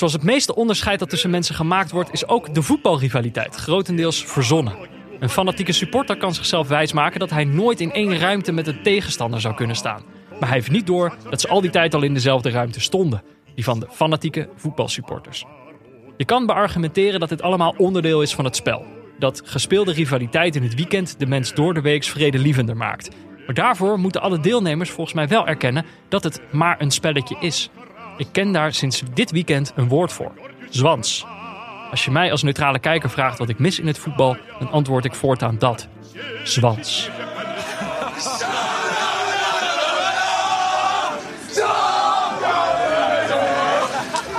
Zoals het meeste onderscheid dat tussen mensen gemaakt wordt, is ook de voetbalrivaliteit grotendeels verzonnen. Een fanatieke supporter kan zichzelf wijsmaken dat hij nooit in één ruimte met een tegenstander zou kunnen staan. Maar hij heeft niet door dat ze al die tijd al in dezelfde ruimte stonden. Die van de fanatieke voetbalsupporters. Je kan beargumenteren dat dit allemaal onderdeel is van het spel. Dat gespeelde rivaliteit in het weekend de mens door de weeks vredelievender maakt. Maar daarvoor moeten alle deelnemers volgens mij wel erkennen dat het maar een spelletje is. Ik ken daar sinds dit weekend een woord voor: zwans. Als je mij als neutrale kijker vraagt wat ik mis in het voetbal, dan antwoord ik voortaan dat: zwans.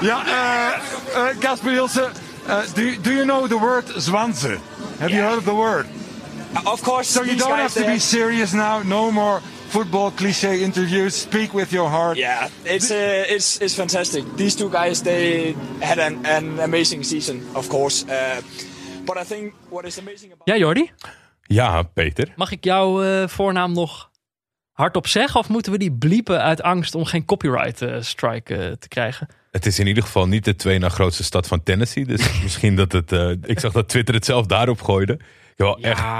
Ja, uh, uh, Casper Ilse, uh, do, do you know the word zwansen? Have you heard of the word? Of course. So you don't have to be serious now. No more football cliche interviews. Speak with your heart. Yeah, it's uh, it's it's fantastic. These two guys, they had an, an amazing season, of course. Uh, but I think what is amazing about Ja, Jordi? Ja, Peter. Mag ik jouw eh, voornaam nog hardop zeggen? Of moeten we die bliepen uit angst om geen copyright strike te krijgen? Het is in ieder geval niet de twee na grootste stad van Tennessee. Dus misschien dat het... ik zag dat Twitter het zelf daarop gooide. Ja,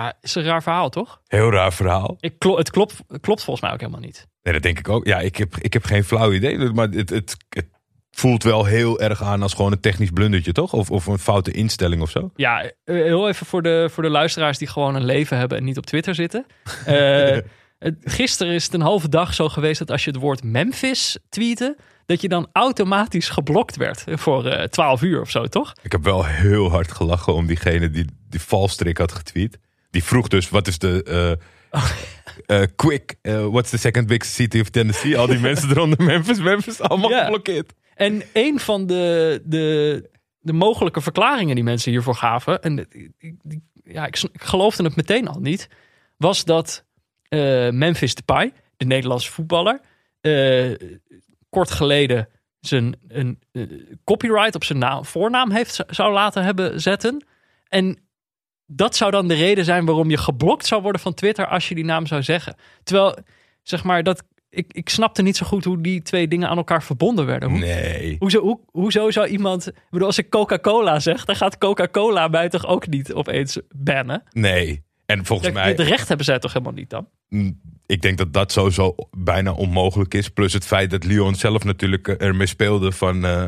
echt is een raar verhaal, toch? heel raar verhaal. Ik klo- het klopt, klopt volgens mij ook helemaal niet. Nee, dat denk ik ook. Ja, ik heb, ik heb geen flauw idee. Maar het, het, het voelt wel heel erg aan als gewoon een technisch blundertje, toch? Of, of een foute instelling of zo. Ja, eh, heel even voor de, voor de luisteraars die gewoon een leven hebben en niet op Twitter zitten. Het- gisteren is het een halve dag zo geweest dat als je het woord Memphis tweette, dat je dan automatisch geblokt werd voor eh 12 uur of zo, toch? Ik heb wel heel hard gelachen om diegene die die valstrik had getweet. Die vroeg dus, wat is de... eh, eh, quick, what's the second biggest city of Tennessee? Al die mensen eronder Memphis, Memphis, allemaal geblokkeerd. En een van de, de, de mogelijke verklaringen die mensen hiervoor gaven, en die- ja, ik, ik geloofde het meteen al niet, was dat eh, Memphis Depay, de Nederlandse voetballer, kort geleden zijn een, eh, copyright op zijn naam, voornaam heeft, zou laten hebben zetten. En dat zou dan de reden zijn waarom je geblokt zou worden van Twitter als je die naam zou zeggen. Terwijl, zeg maar, dat, ik, ik snapte niet zo goed hoe die twee dingen aan elkaar verbonden werden. Hoe, Nee. Hoezo, hoe, hoezo zou iemand... Ik bedoel, als ik Coca-Cola zeg, dan gaat Coca-Cola mij toch ook niet opeens bannen? Nee. En volgens mij... Het recht hebben zij toch helemaal niet dan? Mm, Ik denk dat dat sowieso bijna onmogelijk is. Plus het feit dat Lyon zelf natuurlijk eh, ermee speelde van eh,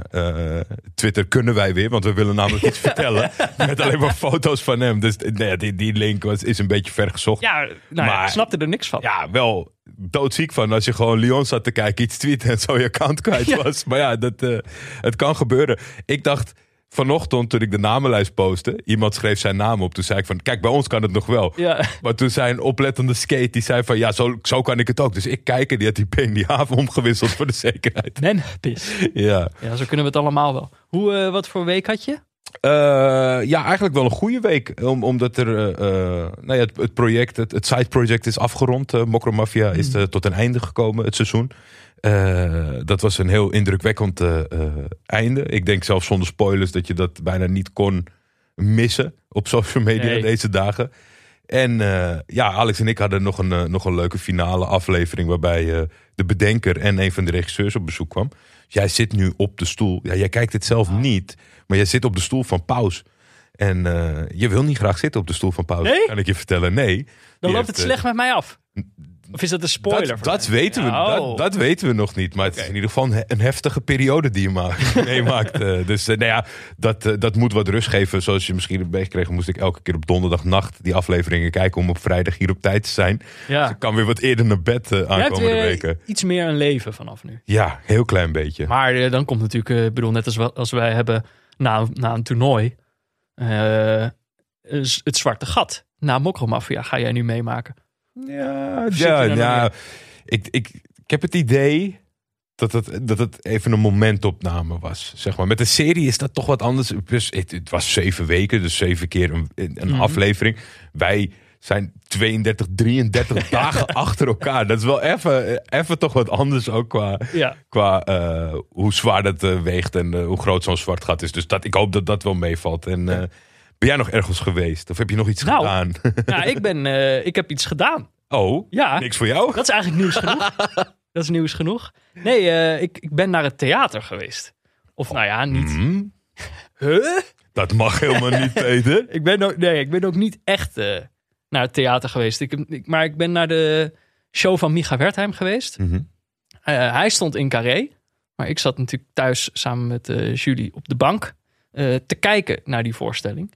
eh, Twitter kunnen wij weer. Want we willen namelijk iets vertellen. Met alleen maar foto's van hem. Dus nee, die, die link was, is een beetje ver gezocht. Ja, nou ja, Maar- ik snapte er niks van. Ja, wel doodziek van als je gewoon Lyon zat te kijken, iets tweeten en zo je account kwijt Ja. was. Maar ja, dat, het kan gebeuren. Ik dacht vanochtend toen ik de namenlijst postte, iemand schreef zijn naam op. Toen zei ik van, kijk, bij ons kan het nog wel. Ja. Maar toen zei een oplettende skate, die zei van, ja, zo, zo kan ik het ook. Dus ik kijk en die had die pen die haven omgewisseld voor de zekerheid. Memphis. Ja. Ja, zo kunnen we het allemaal wel. Hoe, eh, wat voor week had je? Eh, ja, eigenlijk wel een goede week. Om, omdat er, eh, nou ja, het, het project, het, het side project is afgerond. Uh, Mokro Mafia is eh, tot een einde gekomen, het seizoen. Eh, dat was een heel indrukwekkend eh, eh, einde. Ik denk zelfs zonder spoilers dat je dat bijna niet kon missen op social media Nee. deze dagen. En ja, Alex en ik hadden nog een, nog een leuke finale aflevering waarbij de bedenker en een van de regisseurs op bezoek kwam. Jij zit nu op de stoel. Ja, jij kijkt het zelf niet, maar jij zit op de stoel van Paus. En je wil niet graag zitten op de stoel van Paus, Nee? kan ik je vertellen. Nee. Dan loopt heeft, het slecht met mij af. Of is dat een spoiler? dat, dat weten we, dat, oh. dat weten we nog niet. Maar het is in ieder geval een, he- een heftige periode die je maakt, meemaakt. eh. dus eh, nou ja, dat, eh, dat moet wat rust geven. Zoals je misschien hebt meegekregen, moest ik elke keer op donderdagnacht die afleveringen kijken om op vrijdag hier op tijd te zijn. Ja. Dus ik kan weer wat eerder naar bed aankomende weer weken. iets meer een leven vanaf nu. Ja, heel klein beetje. Maar dan komt natuurlijk, ik bedoel, net als, als wij hebben na, na een toernooi, is het zwarte gat. Na Mokromafia ga jij nu meemaken. Ja, ja, ja. Ik, ik, ik heb het idee dat het, dat het even een momentopname was. Zeg maar. Met de serie is dat toch wat anders. Dus het, het was zeven weken, dus zeven keer een, een Mhm. aflevering. Wij zijn 32, 33 dagen achter elkaar. Dat is wel even, even toch wat anders ook qua, Ja. qua eh, hoe zwaar dat eh, weegt en eh, hoe groot zo'n zwart gat is. Dus dat, ik hoop dat dat wel meevalt. En ben jij nog ergens geweest? Of heb je nog iets Nou. gedaan? Ja, ik, ben, eh, ik heb iets gedaan. oh, Ja, niks voor jou? dat is eigenlijk nieuws genoeg. dat is nieuws genoeg. Nee, eh, ik, ik ben naar het theater geweest. Of nou ja, niet. Hmm, Huh? dat mag helemaal niet, Peter. Ik ben ook, nee, ik ben ook niet echt eh, naar het theater geweest. Ik, maar ik ben naar de show van Micha Wertheim geweest. Mhm. Hij stond in Carré. Maar ik zat natuurlijk thuis samen met Julie op de bank te kijken naar die voorstelling.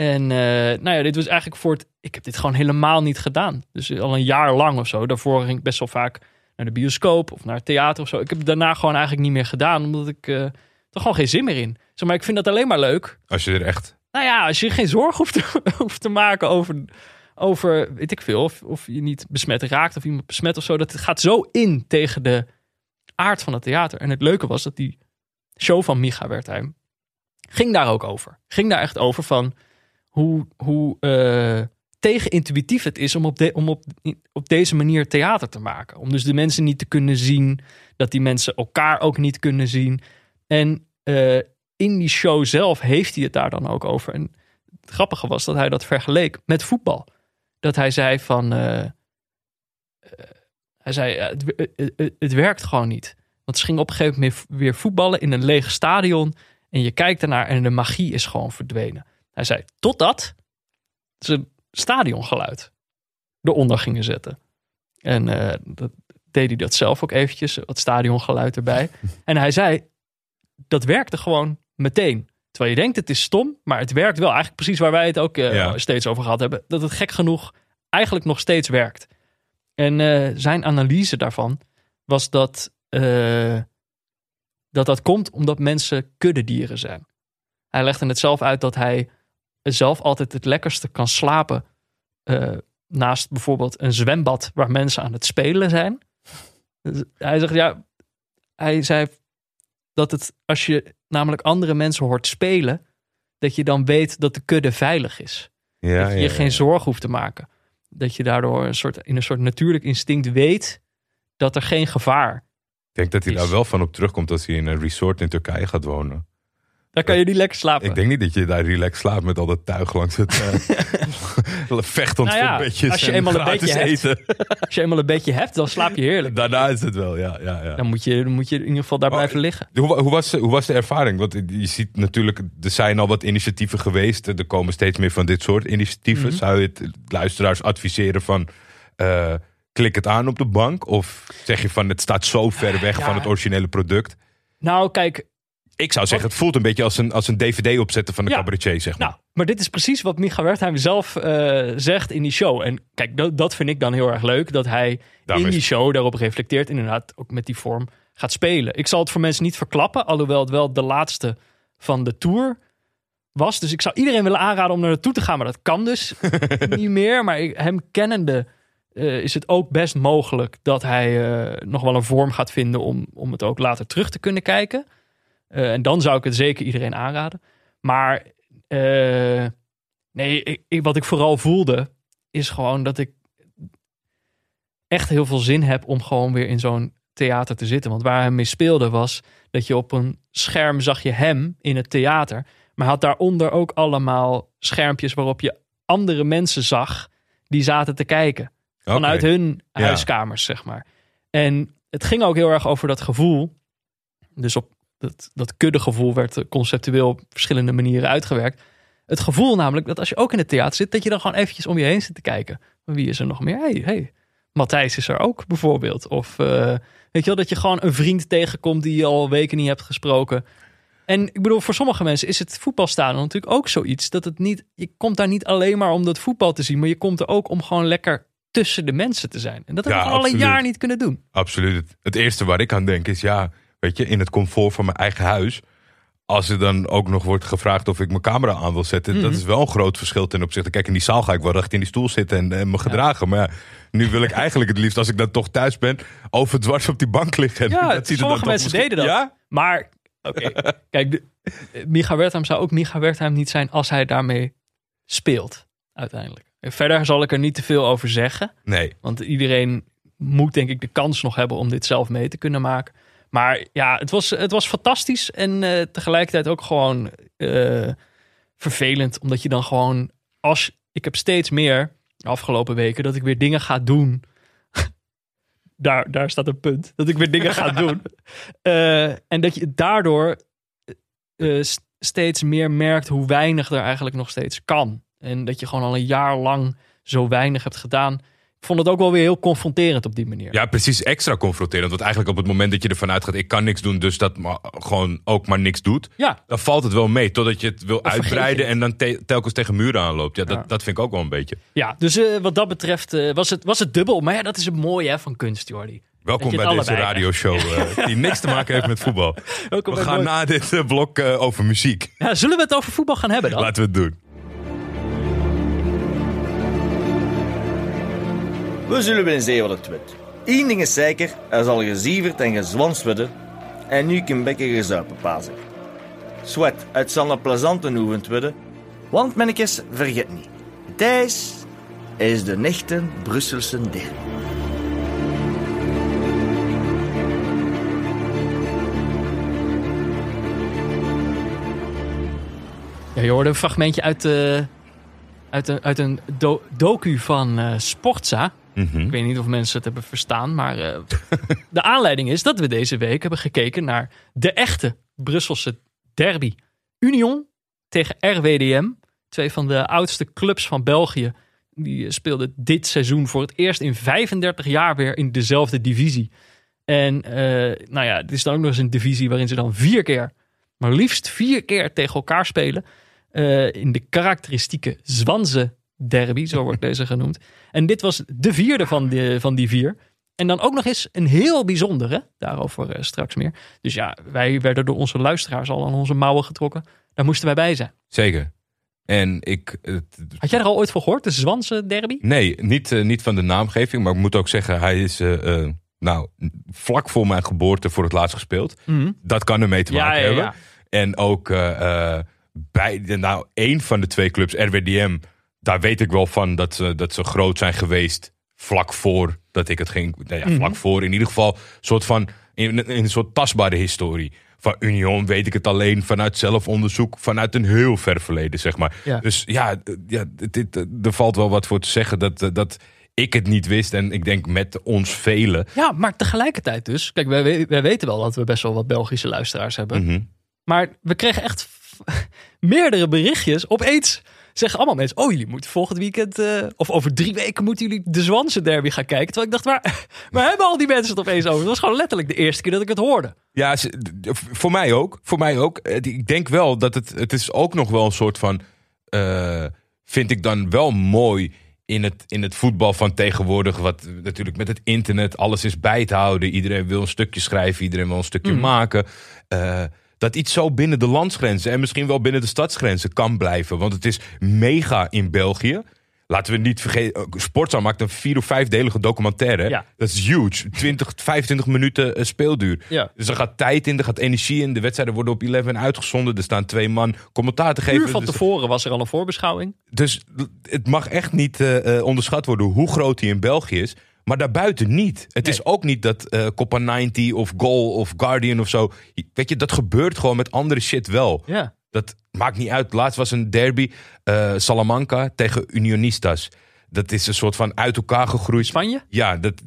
En eh, nou ja, dit was eigenlijk voor het... Ik heb dit gewoon helemaal niet gedaan. Dus al een jaar lang of zo. Daarvoor ging ik best wel vaak naar de bioscoop of naar het theater of zo. Ik heb het daarna gewoon eigenlijk niet meer gedaan. Omdat ik eh, er gewoon geen zin meer in. Zeg maar, ik vind dat alleen maar leuk. Als je er echt... Nou ja, als je geen zorg hoeft te, hoeft te maken over, over, weet ik veel, of, of je niet besmet raakt of iemand besmet of zo. Dat gaat zo in tegen de aard van het theater. En het leuke was dat die show van Micha Wertheim ging daar ook over. Ging daar echt over van hoe, hoe eh, tegenintuïtief het is om, op, de, om op, op deze manier theater te maken. Om dus de mensen niet te kunnen zien, dat die mensen elkaar ook niet kunnen zien. En eh, in die show zelf heeft hij het daar dan ook over. En het grappige was dat hij dat vergeleek met voetbal. Dat hij zei van. eh, hij zei: het werkt gewoon niet. Want ze gingen op een gegeven moment weer voetballen in een leeg stadion. En je kijkt ernaar en de magie is gewoon verdwenen. Hij zei: Totdat ze stadiongeluid eronder gingen zetten. En eh, dat deed hij dat zelf ook eventjes, wat stadiongeluid erbij. en hij zei: Dat werkte gewoon meteen. Terwijl je denkt, het is stom, maar het werkt wel. Eigenlijk precies waar wij het ook eh, Ja. steeds over gehad hebben. Dat het gek genoeg eigenlijk nog steeds werkt. En eh, zijn analyse daarvan was dat, dat dat komt omdat mensen kuddedieren zijn. Hij legde het zelf uit dat hij zelf altijd het lekkerste kan slapen eh, naast bijvoorbeeld een zwembad waar mensen aan het spelen zijn. Dus hij zegt ja, hij zei dat het als je namelijk andere mensen hoort spelen, dat je dan weet dat de kudde veilig is. Ja, dat je je geen zorg hoeft te maken. Dat je daardoor een soort, in een soort natuurlijk instinct weet dat er geen gevaar. Ik denk dat hij is. daar wel van op terugkomt als hij in een resort in Turkije gaat wonen. Daar kan je niet lekker slapen. Ik denk niet dat je daar relaxed slaapt met al dat tuig langs het uh, vechtend Nou ja, voor als je en eenmaal een bedje hebt. Als je eenmaal een bedje hebt, dan slaap je heerlijk. Daarna is het wel, ja. ja, ja. Dan moet je, dan moet je in ieder geval daar blijven liggen. Hoe, hoe, was, hoe was de ervaring? Want je ziet natuurlijk, er zijn al wat initiatieven geweest. Er komen steeds meer van dit soort initiatieven. Mhm. Zou je het luisteraars adviseren van... eh, klik het aan op de bank? Of zeg je van het staat zo ver weg Ja. van het originele product? Nou, kijk, Ik zou zeggen, het voelt een beetje als een, als een dvd opzetten van de Ja. cabaretier, zeg maar. Nou, maar dit is precies wat Micha Wertheim zelf eh, zegt in die show. En kijk, dat, dat vind ik dan heel erg leuk. Dat hij Daarom in die show daarop reflecteert. Inderdaad, ook met die vorm gaat spelen. Ik zal het voor mensen niet verklappen. Alhoewel het wel de laatste van de tour was. Dus ik zou iedereen willen aanraden om naar naartoe te gaan. Maar dat kan dus niet meer. Maar ik, hem kennende eh, is het ook best mogelijk dat hij eh, nog wel een vorm gaat vinden om, om het ook later terug te kunnen kijken. Eh, en dan zou ik het zeker iedereen aanraden. Maar eh, nee, ik, ik- wat ik vooral voelde is gewoon dat ik echt heel veel zin heb om gewoon weer in zo'n theater te zitten. Want waar hij mee speelde was dat je op een scherm zag je hem in het theater. Maar had daaronder ook allemaal schermpjes waarop je andere mensen zag die zaten te kijken. Vanuit hun Ja. huiskamers, zeg maar. En het ging ook heel erg over dat gevoel. Dus op dat, dat kuddegevoel werd conceptueel op verschillende manieren uitgewerkt. Het gevoel namelijk dat als je ook in het theater zit, dat je dan gewoon eventjes om je heen zit te kijken. Wie is er nog meer? Hey, hey, Matthijs is er ook bijvoorbeeld. Of eh, weet je wel, dat je gewoon een vriend tegenkomt die je al weken niet hebt gesproken. En ik bedoel, voor sommige mensen is het voetbalstadion natuurlijk ook zoiets. Dat het niet, je komt daar niet alleen maar om dat voetbal te zien, maar je komt er ook om gewoon lekker tussen de mensen te zijn. En dat hebben Ja, we al een jaar niet kunnen doen. Absoluut. Het eerste waar ik aan denk is, ja, weet je, in het comfort van mijn eigen huis. Als er dan ook nog wordt gevraagd of ik mijn camera aan wil zetten. Mhm. Dat is wel een groot verschil ten opzichte. Kijk, in die zaal ga ik wel recht in die stoel zitten en, en me gedragen. Maar ja, nu wil ik eigenlijk het liefst, als ik dan toch thuis ben, overdwars op die bank liggen. Ja, dat ziet er dan sommige mensen deden dat. Ja? Maar, oké, kijk, de, Micha Wertheim zou ook Micha Wertheim niet zijn als hij daarmee speelt, uiteindelijk. Verder zal ik er niet te veel over zeggen. Nee. Want iedereen moet denk ik de kans nog hebben om dit zelf mee te kunnen maken. Maar ja, het was, het was fantastisch en eh, tegelijkertijd ook gewoon eh, vervelend. Omdat je dan gewoon, als ik heb steeds meer de afgelopen weken dat ik weer dingen ga doen. daar, daar staat een punt. Dat ik weer dingen ga doen. Eh, en dat je daardoor steeds meer merkt hoe weinig er eigenlijk nog steeds kan. En dat je gewoon al een jaar lang zo weinig hebt gedaan. Vond het ook wel weer heel confronterend op die manier. Ja, precies extra confronterend. Want eigenlijk op het moment dat je ervan uitgaat, ik kan niks doen, dus dat ma- gewoon ook maar niks doet. Ja, Dan valt het wel mee, totdat je het wil uitbreiden en dan te- telkens tegen muren aanloopt. Ja, dat, Ja. dat vind ik ook wel een beetje. ja dus eh, wat dat betreft eh, was, het, was het dubbel. Maar ja, dat is het mooie hè, van kunst, Jordi. Welkom bij deze radioshow eh, die niks te maken heeft met voetbal. Welkom We gaan Nooit- na dit blok over muziek. Ja, zullen we het over voetbal gaan hebben dan? Laten we het doen. We zullen wel eens zien wat het wordt. Eén ding is zeker, er zal gezieverd en gezwanst worden. En nu kan bekken gezuipen pazen. Zwet, het zal een plezante oefend worden. Want mannetjes, vergeet niet. Thijs is de echte Brusselse derby. Ja, je hoorde een fragmentje uit, eh, uit een, uit een do- docu van eh, Sportza. Mhm. Ik weet niet of mensen het hebben verstaan, maar eh, de aanleiding is dat we deze week hebben gekeken naar de echte Brusselse derby. Union tegen RWDM, twee van de oudste clubs van België. Die eh, speelden dit seizoen voor het eerst in 35 jaar weer in dezelfde divisie. En eh, nou ja, het is dan ook nog eens een divisie waarin ze dan vier keer, maar liefst vier keer tegen elkaar spelen. In de karakteristieke Zwanze derby, zo wordt deze genoemd. En dit was de vierde van, de, van die vier. En dan ook nog eens een heel bijzondere, daarover eh, straks meer. Dus ja, wij werden door onze luisteraars al aan onze mouwen getrokken. Daar moesten wij bij zijn. Zeker. En ik. het- Had jij er al ooit van gehoord, de Zwanse derby? nee, niet, eh, niet van de naamgeving, maar ik moet ook zeggen, hij is. eh, nou, vlak voor mijn geboorte voor het laatst gespeeld. Dat kan ermee te Ja, maken ja, ja. hebben. En ook bij nou, één van de twee clubs, RWDM, daar weet ik wel van dat ze, dat ze groot zijn geweest. Vlak voor dat ik het ging. Nou ja, Mhm. vlak voor. In ieder geval, soort van. In, in een soort tastbare historie. Van Union weet ik het alleen vanuit zelfonderzoek. Vanuit een heel ver verleden, zeg maar. Ja. Dus ja, ja dit, er valt wel wat voor te zeggen dat, eh, dat ik het niet wist. En ik denk met ons velen. Ja, maar tegelijkertijd dus. Kijk, wij weten wel dat we best wel wat Belgische luisteraars hebben. Mhm. Maar we kregen echt meerdere berichtjes. Opeens zeggen allemaal mensen... Oh, jullie moeten volgend weekend... eh, of over drie weken moeten jullie de Zwanse derby gaan kijken. Terwijl ik dacht, waar, waar hebben al die mensen het opeens over? Dat was gewoon letterlijk de eerste keer dat ik het hoorde. Ja, voor mij ook. Voor mij ook. Eh, Ik denk wel dat het, het is ook nog wel een soort van, eh, vind ik dan wel mooi in het, in het voetbal van tegenwoordig. Wat natuurlijk met het internet alles is bij te houden. Iedereen wil een stukje schrijven, iedereen wil een stukje maken. Eh, dat iets zo binnen de landsgrenzen en misschien wel binnen de stadsgrenzen kan blijven. Want het is mega in België. Laten we niet vergeten, Sportza maakt een vier of vijfdelige documentaire. Ja. Dat is huge. 20, 25 minuten eh, speelduur. Ja. Dus er gaat tijd in, er gaat energie in. De wedstrijden worden op 11 uitgezonden. Er staan twee man commentaar te geven. Uur van Dus- tevoren was er al een voorbeschouwing. dus het mag echt niet eh, eh, onderschat worden hoe groot hij in België is. Maar daarbuiten niet. Het is ook niet dat eh Copa 90 of Goal of Guardian of zo. Weet je, dat gebeurt gewoon met andere shit wel. Ja. Dat maakt niet uit. Laatst was een derby. eh, Salamanca tegen Unionistas. Dat is een soort van uit elkaar gegroeid. Spanje? Ja, dat,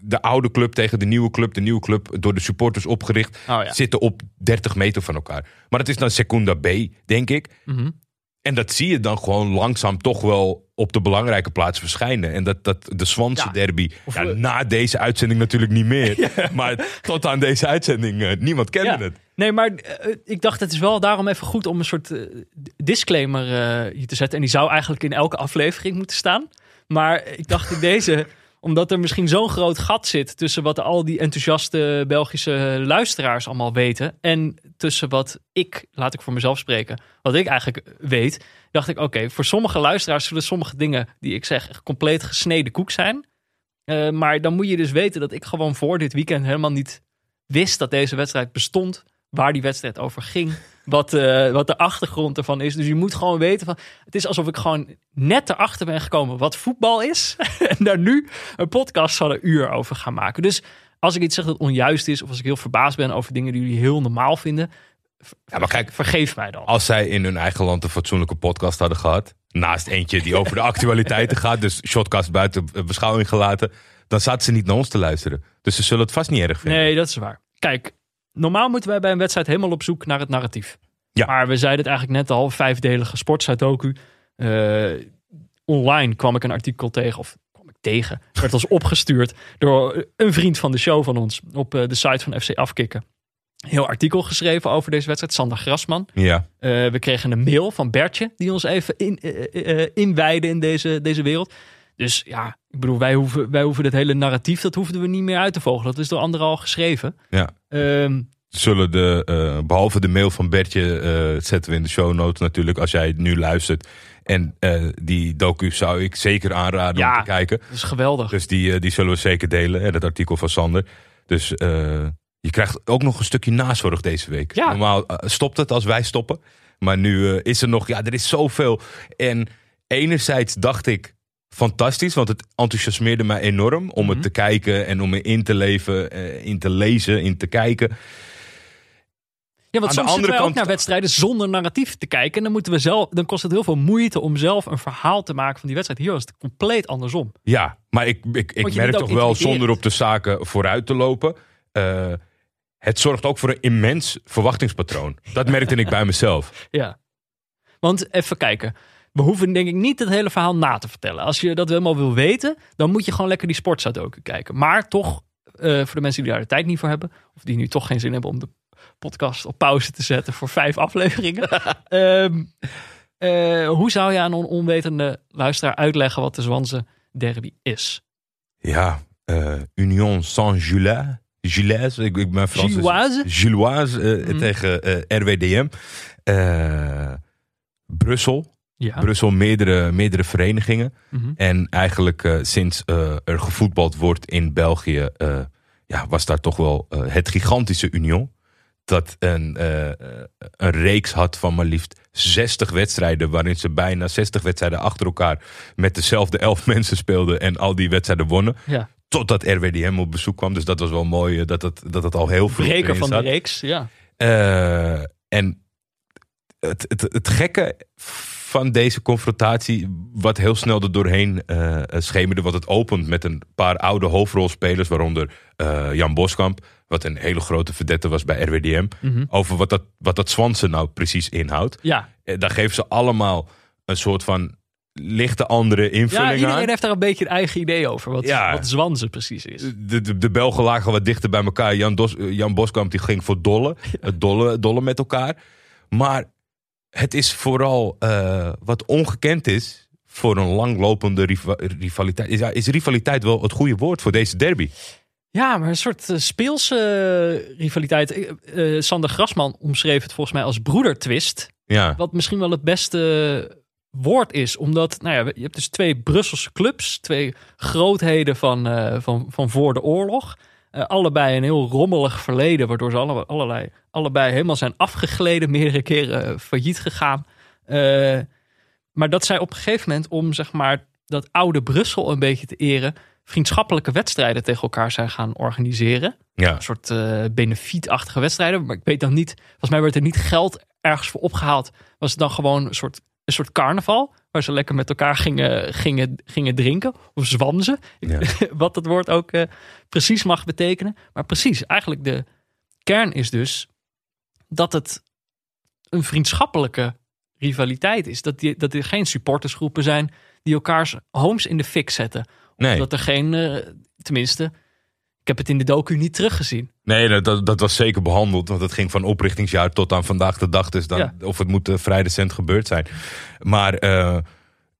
de oude club tegen de nieuwe club. De nieuwe club door de supporters opgericht. Oh ja. Zitten op 30 meter van elkaar. Maar dat is dan Secunda B, denk ik. Mhm. En dat zie je dan gewoon langzaam toch wel op de belangrijke plaats verschijnen. En dat, dat de Zwanse Ja. derby, ja, we- na deze uitzending natuurlijk niet meer. Maar tot aan deze uitzending, eh, niemand kende het. Nee, maar eh, ik dacht het is wel daarom even goed om een soort eh, disclaimer hier te zetten. En die zou eigenlijk in elke aflevering moeten staan. Maar ik dacht in deze, omdat er misschien zo'n groot gat zit tussen wat al die enthousiaste Belgische luisteraars allemaal weten. En tussen wat ik, laat ik voor mezelf spreken, wat ik eigenlijk weet. Dacht ik, oké, voor sommige luisteraars zullen sommige dingen die ik zeg compleet gesneden koek zijn. Eh, maar dan moet je dus weten dat ik gewoon voor dit weekend helemaal niet wist dat deze wedstrijd bestond. Waar die wedstrijd over ging. Wat, eh, wat de achtergrond ervan is. Dus je moet gewoon weten van. Het is alsof ik gewoon net erachter ben gekomen wat voetbal is. en daar nu een podcast van een uur over ga maken. Dus als ik iets zeg dat onjuist is. Of als ik heel verbaasd ben over dingen die jullie heel normaal vinden. Ja, maar kijk, Vergeef mij dan. als zij in hun eigen land een fatsoenlijke podcast hadden gehad. Naast eentje die over de actualiteiten gaat. Dus shotcast buiten beschouwing gelaten. Dan zaten ze niet naar ons te luisteren. Dus ze zullen het vast niet erg vinden. Nee, dat is waar. Kijk, normaal moeten wij bij een wedstrijd helemaal op zoek naar het narratief. Ja. Maar we zeiden het eigenlijk net al, vijfdelige sportsuidoku. Eh online kwam ik een artikel tegen, of kwam ik tegen, werd ons opgestuurd door een vriend van de show van ons op eh, de site van FC Afkikken. Heel artikel geschreven over deze wedstrijd, Sander Grasman. Ja, Eh, we kregen een mail van Bertje, die ons even in, eh, inwijde in deze, deze wereld. Dus ja, ik bedoel, wij hoeven, wij hoeven dit hele narratief, dat hoefden we niet meer uit te vogelen. Dat is door anderen al geschreven. ja. Ehm, Zullen de, eh, behalve de mail van Bertje, eh, zetten we in de show notes natuurlijk, als jij nu luistert. En eh, die docu zou ik zeker aanraden Ja. om te kijken. dat is geweldig. Dus die, die zullen we zeker delen, hè, dat artikel van Sander. Dus je krijgt ook nog een stukje nazorg deze week. Ja. Normaal stopt het als wij stoppen. Maar nu is er nog, ja, er is zoveel. En enerzijds dacht ik, fantastisch, want het enthousiasmeerde mij enorm om Mhm. het te kijken en om erin te leven, eh, in te lezen, in te kijken. Ja, want Aan de soms zitten andere wij ook kant- naar wedstrijden zonder narratief te kijken. En dan, moeten we zelf, dan kost het heel veel moeite om zelf een verhaal te maken van die wedstrijd. Hier was het compleet andersom. Ja, maar ik, ik, merk toch wel, zonder op de zaken vooruit te lopen. eh, het zorgt ook voor een immens verwachtingspatroon. Dat merkte ik bij mezelf. Ja. Want even kijken. We hoeven denk ik niet het hele verhaal na te vertellen. Als je dat helemaal wil weten, dan moet je gewoon lekker die sportsadoku kijken. Maar toch, eh, voor de mensen die daar de tijd niet voor hebben, of die nu toch geen zin hebben om de podcast op pauze te zetten voor vijf afleveringen. Ehm, eh, hoe zou je aan een onwetende luisteraar uitleggen wat de Zwanse derby is? Ja, eh, Union Saint-Gilles. Gilles, ik, ik ben Frans. is- Gilloise? Gilloise Mhm. tegen RWDM. Brussel. Ja. Brussel, meerdere, meerdere verenigingen. Mhm. En eigenlijk eh, sinds eh, er gevoetbald wordt in België, eh, ja, was daar toch wel het gigantische Union. Dat een, een reeks had van maar liefst 60 wedstrijden, waarin ze bijna 60 wedstrijden achter elkaar met dezelfde elf mensen speelden en al die wedstrijden wonnen. ja. Totdat RWDM op bezoek kwam. Dus dat was wel mooi dat het, dat het al heel vroeg Breker van de reeks. Ja. En het, het, het gekke van deze confrontatie, wat heel snel er doorheen eh schemerde, wat het opent met een paar oude hoofdrolspelers, waaronder eh, Jan Boskamp, wat een hele grote verdette was bij RWDM, Mhm. over wat dat, wat dat Zwansen nou precies inhoudt. ja. Eh, daar geven ze allemaal een soort van lichte andere invulling Ja, iedereen aan. heeft daar een beetje een eigen idee over. Wat, Ja. wat Zwanze precies is. De, de, de Belgen lagen wat dichter bij elkaar. Jan, Dos, eh, Jan Boskamp die ging voor dolle. Dolle, dolle met elkaar. Maar het is vooral eh, wat ongekend is voor een langlopende riva- rivaliteit. Is, is rivaliteit wel het goede woord voor deze derby? Ja, maar een soort eh, speelse eh, rivaliteit. Sander Grasman omschreef het volgens mij als broedertwist. Ja, Wat misschien wel het beste woord is. Omdat, nou ja, je hebt dus twee Brusselse clubs. Twee grootheden van, van, van voor de oorlog. Eh, allebei een heel rommelig verleden. Waardoor ze alle, allerlei, allebei helemaal zijn afgegleden. Meerdere keren eh, failliet gegaan. Eh, maar dat zij op een gegeven moment om zeg maar dat oude Brussel een beetje te eren. Vriendschappelijke wedstrijden tegen elkaar zijn gaan organiseren ja. een soort benefietachtige wedstrijden. Maar ik weet dan niet, volgens mij werd er niet geld ergens voor opgehaald. Was het dan gewoon een soort, een soort carnaval. Waar ze lekker met elkaar gingen, gingen, gingen drinken. Of zwamzen. Ja. Wat dat woord ook eh, precies mag betekenen. Maar precies, eigenlijk de kern is dus dat het een vriendschappelijke rivaliteit is. Dat, die, dat er geen supportersgroepen zijn die elkaars homes in de fik zetten. Nee, Dat er geen, eh, tenminste, ik heb het in de docu niet teruggezien. nee dat- dat, was zeker behandeld. Want het ging van oprichtingsjaar tot aan vandaag de dag. Dus dan, Ja. of het moet eh, vrij recent gebeurd zijn. Maar... eh,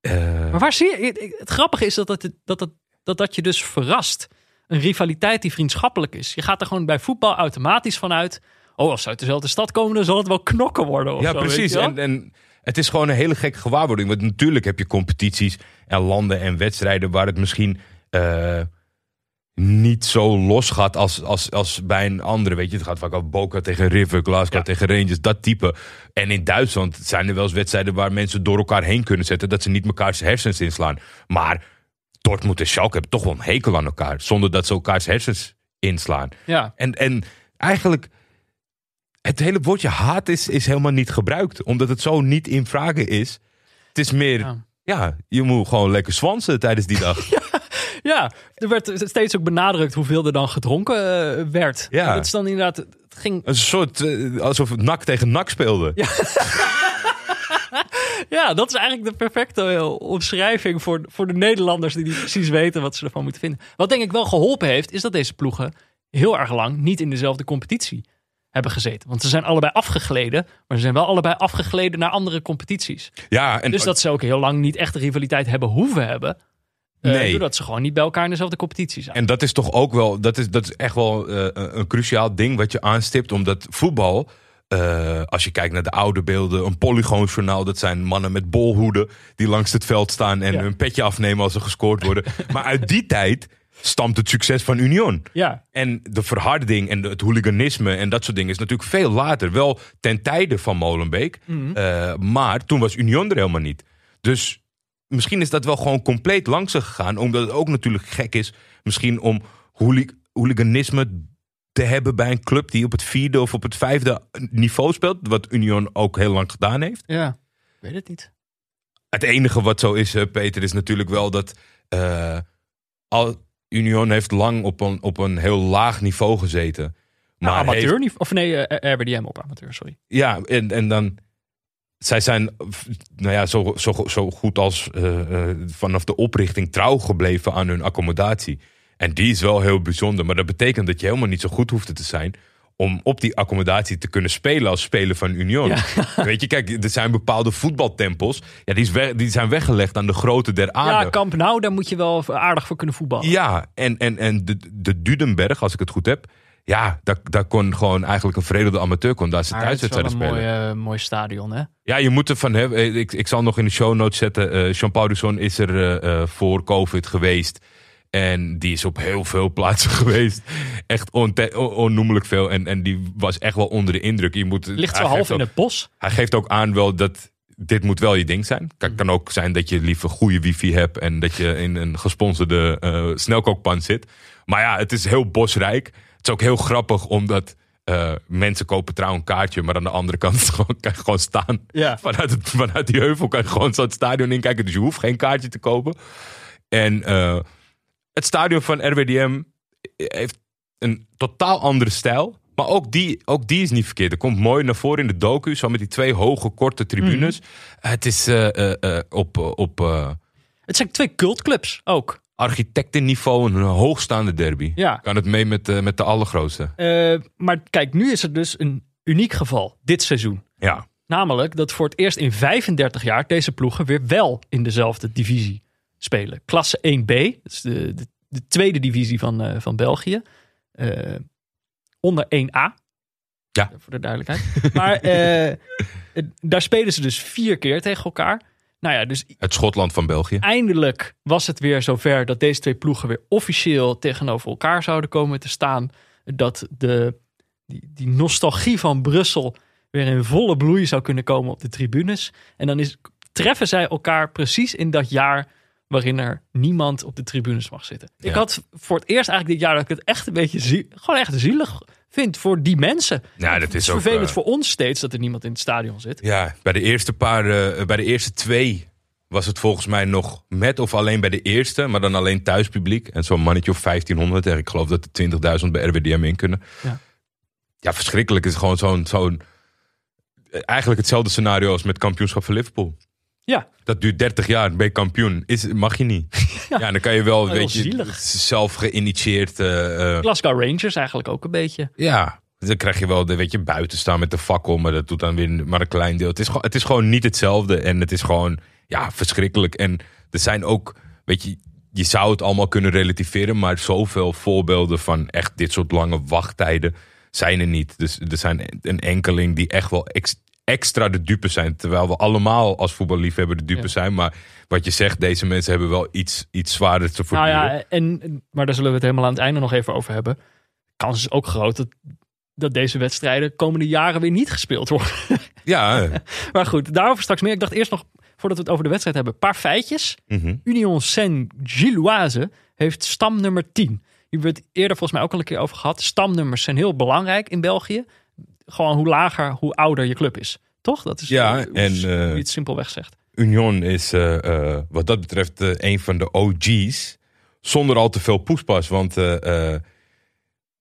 eh, Maar waar zie je? Het grappige is dat dat, dat, dat, dat, dat je dus verrast. Een rivaliteit die vriendschappelijk is. Je gaat er gewoon bij voetbal automatisch vanuit. Oh, als ze uit dezelfde stad komen, dan zal het wel knokken worden. Of Ja, zo, precies. En, en het is gewoon een hele gekke gewaarwording. Want natuurlijk heb je competities en landen en wedstrijden waar het misschien niet zo los gaat als, als, als bij een andere. Weet je, het gaat vaak over Boca tegen River, Glasgow Ja. tegen Rangers, dat type. En in Duitsland zijn er wel eens wedstrijden waar mensen door elkaar heen kunnen zetten, dat ze niet mekaars hersens inslaan. Maar Dortmund en Schalke hebben toch wel een hekel aan elkaar, zonder dat ze elkaars hersens inslaan. ja. En, en eigenlijk, het hele woordje haat is, is helemaal niet gebruikt. Omdat het zo niet in vragen is. Het is meer, ja, Ja. je moet gewoon lekker zwansen tijdens die dag. Ja, er werd steeds ook benadrukt hoeveel er dan gedronken eh, werd. Ja. Dat is dan inderdaad het ging Een soort, eh, alsof het nak tegen nak speelde. Ja, dat is eigenlijk de perfecte eh, omschrijving voor, voor de Nederlanders die niet precies weten wat ze ervan moeten vinden. Wat denk ik wel geholpen heeft, is dat deze ploegen heel erg lang niet in dezelfde competitie hebben gezeten. Want ze zijn allebei afgegleden, maar ze zijn wel allebei afgegleden naar andere competities. Ja, en Dus dat ze ook heel lang niet echt de rivaliteit hebben hoeven hebben. Eh, Nee. Doordat ze gewoon niet bij elkaar in dezelfde competitie zijn. En dat is toch ook wel, dat is, dat is echt wel eh, een cruciaal ding wat je aanstipt. Omdat voetbal, eh, als je kijkt naar de oude beelden, een polygoonjournaal, dat zijn mannen met bolhoeden die langs het veld staan en Ja. hun petje afnemen als er gescoord worden. maar uit die tijd stamt het succes van Union. Ja, En de verharding en het hooliganisme en dat soort dingen is natuurlijk veel later. Wel ten tijde van Molenbeek. eh, maar toen was Union er helemaal niet. Dus misschien is dat wel gewoon compleet langs ze gegaan. Omdat het ook natuurlijk gek is. Misschien om hooli- hooliganisme te hebben bij een club die op het vierde of op het vijfde niveau speelt. Wat Union ook heel lang gedaan heeft. ja. Ik weet het niet. Het enige wat zo is, eh, Peter, is natuurlijk wel dat eh, al, Union heeft lang op een, op een heel laag niveau gezeten. Maar heeft- amateur niet, of nee, eh, RBDM op amateur, sorry. ja, en, en dan. Zij zijn nou ja, zo, zo, zo goed als eh, eh, vanaf de oprichting trouw gebleven aan hun accommodatie. En die is wel heel bijzonder. Maar dat betekent dat je helemaal niet zo goed hoeft te zijn. om op die accommodatie te kunnen spelen als speler van Union. Weet je, kijk, er zijn bepaalde voetbaltempels. Ja, die, weg- die zijn weggelegd aan de grootte der aarde. Ja, Kamp Nou, daar moet je wel aardig voor kunnen voetballen. Ja, en, en, en de, de Dudenberg, als ik het goed heb. Ja, daar, daar kon gewoon eigenlijk een veredelde amateur kon daar zijn Maar het is thuiswedstrijden een spelen. mooi, eh, mooi stadion, hè? Ja, je moet ervan hebben. Eh, Ik, ik zal nog in de show notes zetten. eh Jean-Paul Dusson is er voor COVID geweest. En die is op heel veel plaatsen geweest. Echt on- onnoemelijk veel. En, en die was echt wel onder de indruk. Je moet, Ligt zo half in ook- het bos. Hij geeft ook aan wel dat dit moet wel je ding zijn. Kan, kan ook zijn dat je liever goede wifi hebt. En dat je in een gesponsorde snelkookpan zit. Maar ja, het is heel bosrijk. Het is ook heel grappig omdat... eh, mensen kopen trouw een kaartje, maar aan de andere kant gewoon, kan je gewoon staan. Ja. Vanuit, het, vanuit die heuvel kan je gewoon zo het stadion inkijken. Dus je hoeft geen kaartje te kopen. En eh, het stadion van RWDM heeft een totaal andere stijl. Maar ook die, ook die is niet verkeerd. Er komt mooi naar voren in de docu. Zo met die twee hoge, korte tribunes. Het is eh, op, op Het zijn twee cultclubs ook. Architectenniveau een hoogstaande derby. Ja. Kan het mee met, eh, met de allergrootste. Eh, maar kijk, nu is het dus een uniek geval, dit seizoen. Ja. Namelijk dat voor het eerst in 35 jaar deze ploegen weer wel in dezelfde divisie spelen. Klasse 1B, dat is de, de, de tweede divisie van, eh, van België. Onder 1A. Ja. Voor de duidelijkheid. maar daar spelen ze dus vier keer tegen elkaar. Nou ja, dus Het Schotland van België. eindelijk was het weer zover dat deze twee ploegen weer officieel tegenover elkaar zouden komen te staan. Dat de, die, die nostalgie van Brussel weer in volle bloei zou kunnen komen op de tribunes. En dan is, treffen zij elkaar precies in dat jaar waarin er niemand op de tribunes mag zitten. Ik had voor het eerst eigenlijk dit jaar dat ik het echt een beetje zie, gewoon echt zielig vind voor die mensen. Ja, dat Het is is ook... vervelend eh, voor ons steeds dat er niemand in het stadion zit. Ja, bij de eerste paar, eh, bij de eerste twee was het volgens mij nog met of alleen bij de eerste, maar dan alleen thuispubliek. En zo'n mannetje of 1500. En ik geloof dat er 20.000 bij RWDM in kunnen. Ja. Ja, verschrikkelijk. Het is gewoon zo'n, zo'n, eh, eigenlijk hetzelfde scenario als met kampioenschap van Liverpool. Ja, Dat duurt 30 jaar, ben je kampioen. Is, mag je niet. Ja, dan kan je wel, weet je, zielig. zelf geïnitieerd. eh, Glasgow Rangers eigenlijk ook een beetje. ja, dan krijg je wel, de, weet je, buiten staan met de fakkel, maar dat doet dan weer maar een klein deel. Het is, gewoon- het is gewoon niet hetzelfde en het is gewoon, ja, verschrikkelijk. En er zijn ook, weet je, je zou het allemaal kunnen relativeren, maar zoveel voorbeelden van echt dit soort lange wachttijden zijn er niet. Dus er zijn een enkeling die echt wel ex- extra de dupe zijn, terwijl we allemaal als voetballiefhebber de dupe Ja. zijn. Maar wat je zegt, deze mensen hebben wel iets, iets zwaarder te Nou verduren. ja, en, maar daar zullen we het helemaal aan het einde nog even over hebben. Kans is ook groot dat, dat deze wedstrijden komende jaren weer niet gespeeld worden. ja, maar goed, daarover straks meer. Ik dacht eerst nog, voordat we het over de wedstrijd hebben, een paar feitjes. mhm. Union Saint-Gilloise heeft stamnummer 10. Hier hebben we het eerder volgens mij ook al een keer over gehad. Stamnummers zijn heel belangrijk in België. Gewoon hoe lager, hoe ouder je club is. Toch? Dat is Ja, hoe- en, hoe eh, je het simpelweg zegt. Union is eh, eh, wat dat betreft eh, een van de OG's. Zonder al te veel poespas. Want eh, eh,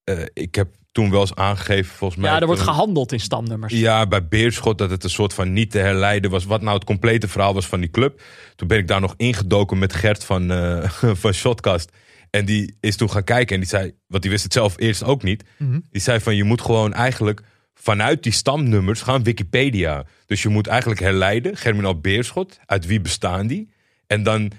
eh, ik heb toen wel eens aangegeven, volgens mij. Ja, er wordt toen- gehandeld in stamnummers. Ja, bij Beerschot dat het een soort van niet te herleiden was. Wat nou het complete verhaal was van die club. Toen ben ik daar nog ingedoken met Gert van, eh, van Shotcast. En die is toen gaan kijken en die zei, want die wist het zelf eerst ook niet. Mhm. Die zei van je moet gewoon eigenlijk vanuit die stamnummers gaan Wikipedia. Dus je moet eigenlijk herleiden, Germinal Beerschot, uit wie bestaan die? En dan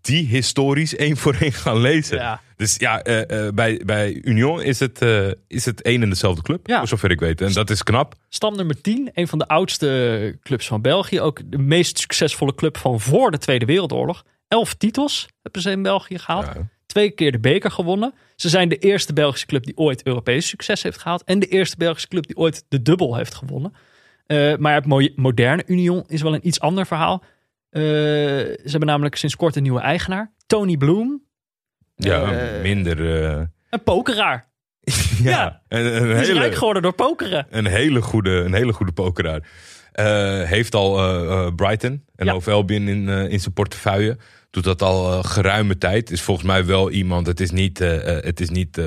die historisch één voor één gaan lezen. Ja. Dus ja, eh, eh, bij, bij Union is het, eh, is het één en dezelfde club, Ja. voor zover ik weet. En dat is knap. Stam nummer 10, een van de oudste clubs van België. Ook de meest succesvolle club van voor de Tweede Wereldoorlog. Elf titels hebben ze in België gehaald. Ja. Twee keer de beker gewonnen. Ze zijn de eerste Belgische club die ooit Europees succes heeft gehaald. En de eerste Belgische club die ooit de dubbel heeft gewonnen. Eh, maar het mo- moderne Union is wel een iets ander verhaal. Eh, ze hebben namelijk sinds kort een nieuwe eigenaar. Tony Bloom. Ja, Eh, minder. Een pokeraar. ja, ja. Een, een Die is rijk hele, geworden door pokeren. een hele goede, een hele goede pokeraar. Heeft al Brighton en Ja. Albion in, in zijn portefeuille. Doet dat al eh, geruime tijd. Is volgens mij wel iemand. Het is niet. eh, eh, het is niet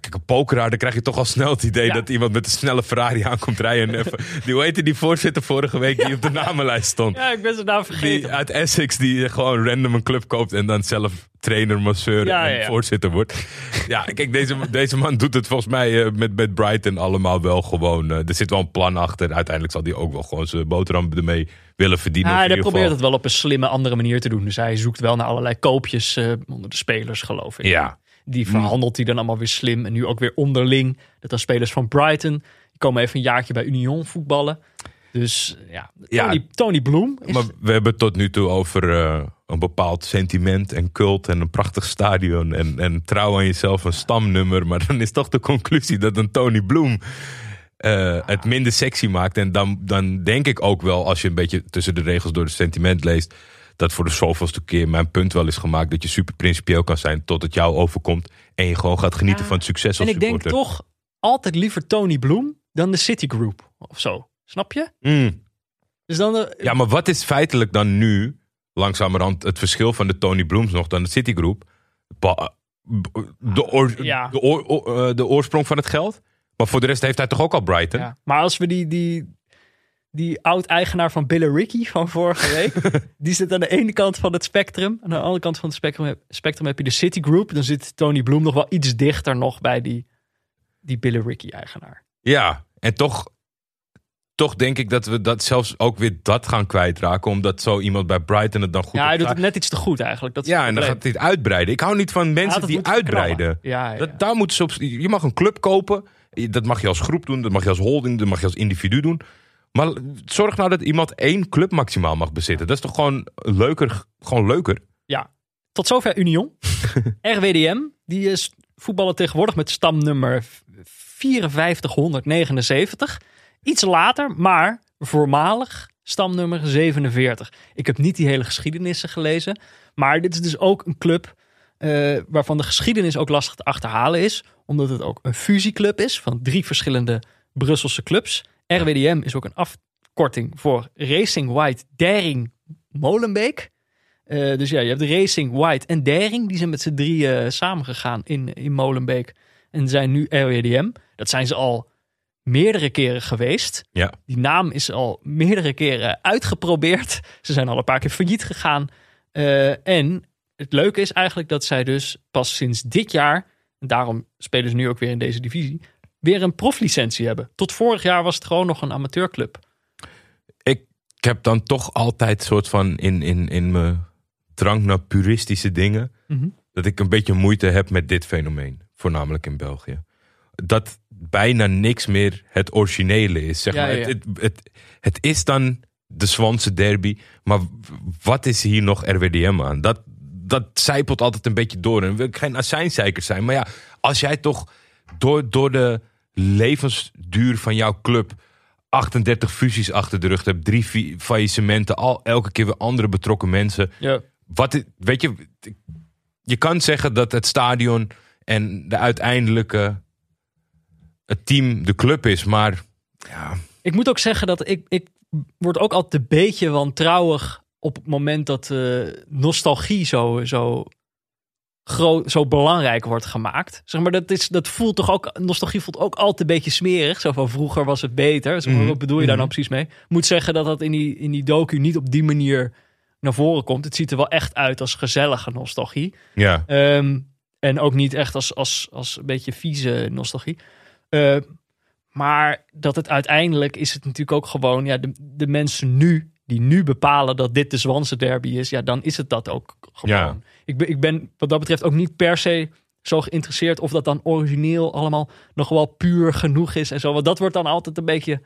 Kijk, een pokeraar, dan krijg je toch al snel het idee Ja. dat iemand met een snelle Ferrari aankomt rijden. En even, die, hoe heette die voorzitter vorige week die op de namenlijst stond? Ja, ik ben nou Die vergeten. uit Essex die gewoon random een club koopt en dan zelf trainer, masseur Ja, en voorzitter wordt. Ja, kijk, deze, deze man doet het volgens mij eh, met, met Brighton allemaal wel gewoon. eh, er zit wel een plan achter. Uiteindelijk zal hij ook wel gewoon zijn boterham ermee willen verdienen. Ja, in hij probeert geval- het wel op een slimme andere manier te doen. Dus hij zoekt wel naar allerlei koopjes eh, onder de spelers, geloof ik. Ja, Die verhandelt hij dan allemaal weer slim. En nu ook weer onderling. Dat dan spelers van Brighton. Die komen even een jaartje bij Union voetballen. Dus ja, Ja. Tony, Bloom is... maar we hebben het tot nu toe over eh, een bepaald sentiment en cult en een prachtig stadion en, en trouw aan jezelf een stamnummer. Maar dan is toch de conclusie dat een Tony Bloem eh, het minder sexy maakt. En dan, dan denk ik ook wel, als je een beetje tussen de regels door het sentiment leest, dat voor de zoveelste keer mijn punt wel is gemaakt dat je super principieel kan zijn tot het jou overkomt en je gewoon gaat genieten Ja. van het succes en ik denk toch altijd liever Tony Bloom dan de Citigroup of zo. Snap je? Mm. Dus dan... de- Ja, maar wat is feitelijk dan nu langzamerhand het verschil van de Tony Blooms nog dan de Citigroup? Ba- De, oor- Ja. de, oor- eh, de oorsprong van het geld? Maar voor de rest heeft hij toch ook al Brighton? Ja. Maar als we die, die, die oud-eigenaar van Billericay van vorige week, die zit aan de ene kant van het spectrum. Aan de andere kant van het spectrum, heb- spectrum heb je de Citigroup. Dan zit Tony Bloom nog wel iets dichter nog bij die, die Billericay-eigenaar. Ja, en toch, toch denk ik dat we dat zelfs ook weer dat gaan kwijtraken. Omdat zo iemand bij Brighton het dan goed Ja, hij doet het net iets te goed eigenlijk. Dat is Ja, en dan gaat hij het uitbreiden. Ik hou niet van mensen die uitbreiden. Ja, ja. Dat, daar moeten ze op, je mag een club kopen. Dat mag je als groep doen. Dat mag je als holding. Dat mag je als individu doen. Maar zorg nou dat iemand één club maximaal mag bezitten. Dat is toch gewoon leuker. Gewoon leuker. Ja. Tot zover Union. RWDM, die is voetballen tegenwoordig met stamnummer 5479. Iets later, maar voormalig stamnummer 47. Ik heb niet die hele geschiedenissen gelezen. Maar dit is dus ook een club eh, waarvan de geschiedenis ook lastig te achterhalen is. Omdat het ook een fusieclub is van drie verschillende Brusselse clubs. RWDM is ook een afkorting voor Racing White Daring Molenbeek. Eh, dus ja, je hebt de Racing, White en Daring. Die zijn met z'n drieën samengegaan in, in Molenbeek. En zijn nu RWDM. Dat zijn ze al meerdere keren geweest. Ja. Die naam is al meerdere keren uitgeprobeerd. Ze zijn al een paar keer failliet gegaan. Eh, en het leuke is eigenlijk dat zij dus pas sinds dit jaar... en daarom spelen ze nu ook weer in deze divisie... weer een proflicentie hebben. Tot vorig jaar was het gewoon nog een amateurclub. Ik, ik heb dan toch altijd soort van in, in, in mijn drang naar puristische dingen. Mhm. Dat ik een beetje moeite heb met dit fenomeen. Voornamelijk in België. Dat bijna niks meer het originele is. Zeg Ja, maar. ja, ja. Het, het, het, het is dan de Zwanse derby. Maar wat is hier nog RWDM aan? Dat, dat zijpelt altijd een beetje door. En wil ik geen azijnzeiker zijn. Maar ja, als jij toch door, door de levensduur van jouw club 38 fusies achter de rug hebt, drie faillissementen, al elke keer weer andere betrokken mensen. Ja. Wat, weet je, je kan zeggen dat het stadion en de uiteindelijke het team de club is, maar ja, Ik moet ook zeggen dat ik, ik word ook altijd een beetje wantrouwig op het moment dat eh, nostalgie zo, zo groot, zo belangrijk wordt gemaakt. Zeg maar, dat, is, dat voelt toch ook, nostalgie voelt ook altijd een beetje smerig. Zo van vroeger was het beter. Zeg maar, Mhm. Wat bedoel je daar nou Mhm. precies mee? Moet zeggen dat dat in die, in die docu niet op die manier naar voren komt. Het ziet er wel echt uit als gezellige nostalgie. Ja, Ehm, en ook niet echt als, als, als een beetje vieze nostalgie. Eh, maar dat het uiteindelijk is het natuurlijk ook gewoon... Ja, de, de mensen nu, die nu bepalen dat dit de Zwanse derby is... Ja, dan is het dat ook gewoon. Ja. Ik, ben, ik ben wat dat betreft ook niet per se zo geïnteresseerd... of dat dan origineel allemaal nog wel puur genoeg is en zo. Want dat wordt dan altijd een beetje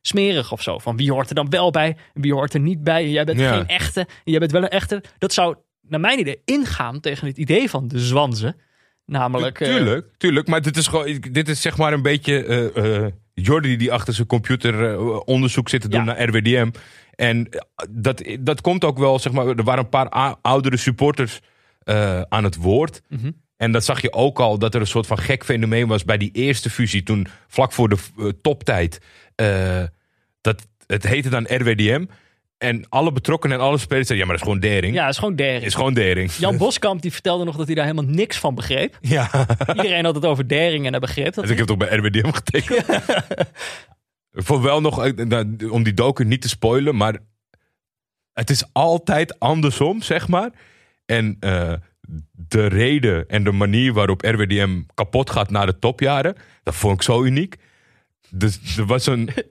smerig of zo. Van wie hoort er dan wel bij en wie hoort er niet bij. En jij bent Ja. geen echte en jij bent wel een echte. Dat zou naar mijn idee ingaan tegen het idee van de Zwanzen. Namelijk... eh, tuurlijk, tuurlijk. Maar dit is gewoon, dit is zeg maar een beetje eh eh, Jordi die achter zijn computer eh, onderzoek zit te doen Ja. naar RWDM. En eh, dat, dat komt ook wel, zeg maar, er waren een paar oudere supporters eh, aan het woord. Mhm. En dat zag je ook al, dat er een soort van gek fenomeen was bij die eerste fusie. Toen, vlak voor de eh, toptijd, dat, het heette dan RWDM. En alle betrokkenen en alle spelers zeiden, ja, maar dat is gewoon dering. Ja, het is gewoon dering. is gewoon dering. Jan Boskamp die vertelde nog dat hij daar helemaal niks van begreep. Ja. Iedereen had het over dering en hij begreep dat Dus ik heb toch bij RWDM getekend. Vond wel nog, eh, nou, om die docu niet te spoilen, maar het is altijd andersom, zeg maar. En eh, de reden en de manier waarop RWDM kapot gaat na de topjaren, dat vond ik zo uniek. Dus er was een Ja,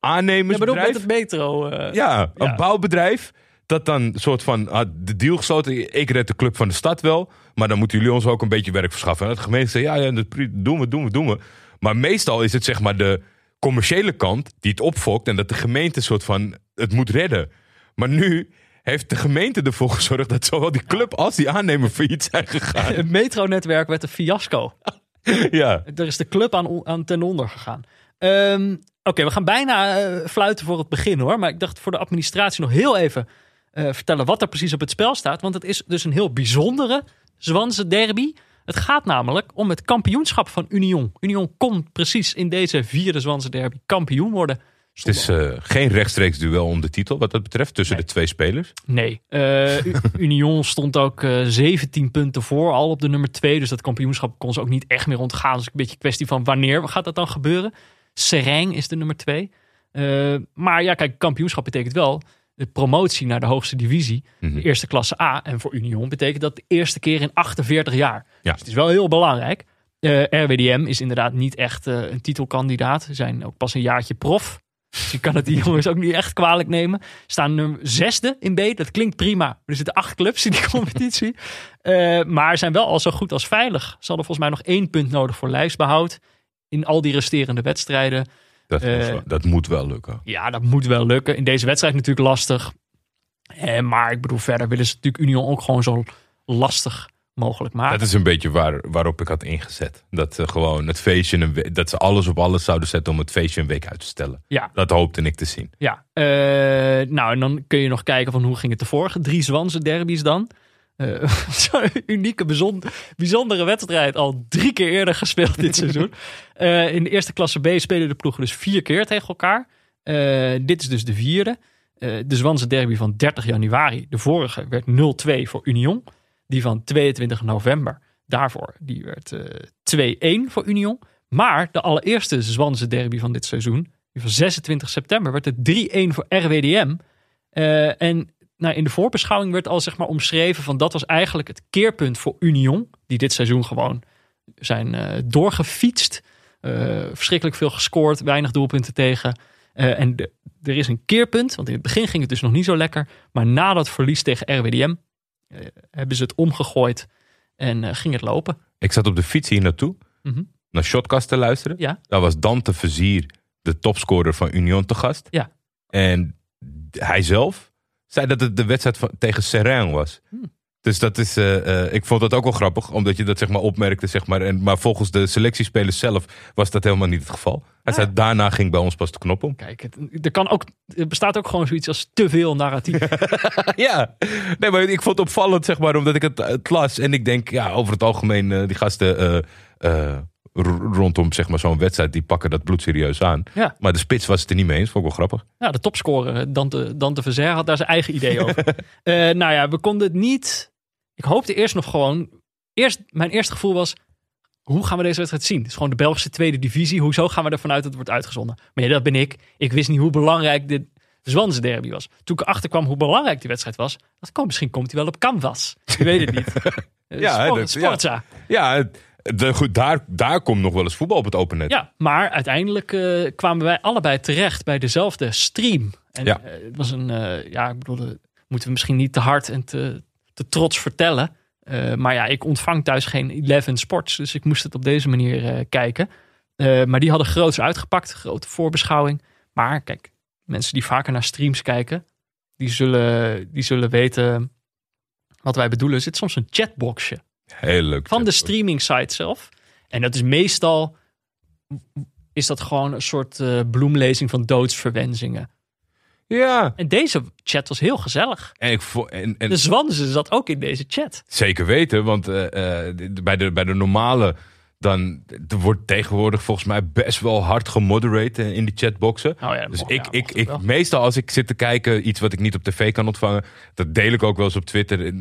aannemersbedrijf. met het metro. eh, Ja, een Ja. bouwbedrijf. Dat dan soort van had de deal gesloten. Ik red de club van de stad wel. Maar dan moeten jullie ons ook een beetje werk verschaffen. En de gemeente zei: ja, ja, dat doen we, doen we, doen we. Maar meestal is het zeg maar de commerciële kant die het opfokt. En dat de gemeente soort van het moet redden. Maar nu heeft de gemeente ervoor gezorgd dat zowel die club als die aannemer failliet zijn gegaan. Het metronetwerk werd een fiasco. ja. Er is de club aan, aan ten onder gegaan. Ehm, Oké, we gaan bijna eh, fluiten voor het begin hoor. Maar ik dacht voor de administratie nog heel even eh, vertellen wat er precies op het spel staat. Want het is dus een heel bijzondere Zwanse derby. Het gaat namelijk om het kampioenschap van Union. Union kon precies in deze vierde Zwanse derby kampioen worden. Het is eh, geen rechtstreeks duel om de titel wat dat betreft tussen Nee. de twee spelers. Nee, Union stond ook eh 17 punten voor al op de nummer 2. Dus dat kampioenschap kon ze ook niet echt meer ontgaan. Dus een beetje een kwestie van wanneer gaat dat dan gebeuren. Sereng is de nummer 2. maar ja, kijk, kampioenschap betekent wel de promotie naar de hoogste divisie. Mhm. De eerste klasse A. En voor Union betekent dat de eerste keer in 48 jaar. Ja. Dus het is wel heel belangrijk. Eh, RWDM is inderdaad niet echt eh, een titelkandidaat. Ze zijn ook pas een jaartje prof. Dus je kan het die jongens ook niet echt kwalijk nemen. Staan nummer zesde in B. Dat klinkt prima. Maar er zitten acht clubs in die competitie. Eh, maar zijn wel al zo goed als veilig. Ze hadden volgens mij nog één punt nodig voor lijfsbehoud. In al die resterende wedstrijden. Dat, Eh, moet wel- dat moet wel lukken. Ja, dat moet wel lukken. In deze wedstrijd natuurlijk lastig. Eh, maar ik bedoel, verder willen ze natuurlijk Union ook gewoon zo lastig mogelijk maken. Dat is een beetje waar, waarop ik had ingezet. Dat eh, gewoon het feestje, een dat ze alles op alles zouden zetten om het feestje een week uit te stellen. Ja. Dat hoopte ik te zien. Ja, eh, nou en dan kun je nog kijken van hoe ging het de vorige drie Zwanse derbies dan. Eh, Zo'n unieke, bijzon- bijzondere wedstrijd. Al drie keer eerder gespeeld dit seizoen. Eh, in de eerste klasse B spelen de ploegen dus vier keer tegen elkaar. Eh, dit is dus de vierde. De Zwanse derby van 30 januari. De vorige werd 0-2 voor Union. Die van 22 november. Daarvoor die werd eh 2-1 voor Union. Maar de allereerste Zwanse derby van dit seizoen. Die van 26 september werd het 3-1 voor RWDM. En nou, in de voorbeschouwing werd al zeg maar omschreven van dat was eigenlijk het keerpunt voor Union. Die dit seizoen gewoon zijn eh, doorgefietst. Eh, verschrikkelijk veel gescoord, weinig doelpunten tegen. Eh, en de- er is een keerpunt, want in het begin ging het dus nog niet zo lekker. Maar na dat verlies tegen RWDM hebben ze het omgegooid en ging het lopen. Ik zat op de fiets hier naartoe, Mhm. naar Shotcast te luisteren. Ja. Daar was Dante Verzier, de topscorer van Union, te gast. Ja. En hij zelf zei dat het de wedstrijd van, tegen Serrain was. Hmm. Dus dat is, eh, eh, ik vond dat ook wel grappig, omdat je dat zeg maar opmerkte. Zeg maar, en, maar volgens de selectiespelers zelf was dat helemaal niet het geval. Hij zei, daarna ging bij ons pas de knop om. Kijk, het, er, kan ook, er bestaat ook gewoon zoiets als te veel narratief. ja, nee, maar ik vond het opvallend, zeg maar, omdat ik het, het las. En ik denk, ja, over het algemeen, eh, die gasten rondom zeg maar, zo'n wedstrijd, die pakken dat bloedserieus aan. Ja. Maar de spits was het er niet mee eens, vond ik wel grappig. Ja, de topscorer Dante, Dante Verzer had daar zijn eigen idee over. Eh, nou ja, we konden het niet... Ik hoopte eerst nog gewoon eerst, mijn eerste gevoel was, hoe gaan we deze wedstrijd zien? Het is gewoon de Belgische tweede divisie. Hoezo gaan we ervan uit dat het wordt uitgezonden? Maar ja, dat ben ik. Ik wist niet hoe belangrijk dit Zwanse derby was. Toen ik erachter kwam hoe belangrijk die wedstrijd was, dacht ik, oh, misschien komt hij wel op canvas. Je weet het niet. Ja, Sport- dat- ja. Ja, de, goed, daar, daar komt nog wel eens voetbal op het open net. Ja, maar uiteindelijk eh, kwamen wij allebei terecht bij dezelfde stream. En Ja. eh, het was een, eh, ja, ik bedoel, moeten we misschien niet te hard en te, te trots vertellen. Maar ja, ik ontvang thuis geen Eleven Sports, dus ik moest het op deze manier kijken. Maar die hadden groots uitgepakt, grote voorbeschouwing. Maar kijk, mensen die vaker naar streams kijken, die zullen, die zullen weten wat wij bedoelen. Er zit soms een chatboxje Heel leuk. van de streaming site zelf. En dat is meestal is dat gewoon een soort eh, bloemlezing van doodsverwensingen. Ja. En deze chat was heel gezellig. En ik en, en De Zwanze zat ook in deze chat. Zeker weten, want eh, eh, bij, de, bij de normale, dan er wordt tegenwoordig volgens mij best wel hard gemoderate in die chatboxen. Oh ja, dus mocht- ik, ja, ik, ik, wel. meestal als ik zit te kijken, iets wat ik niet op tv kan ontvangen, dat deel ik ook wel eens op Twitter.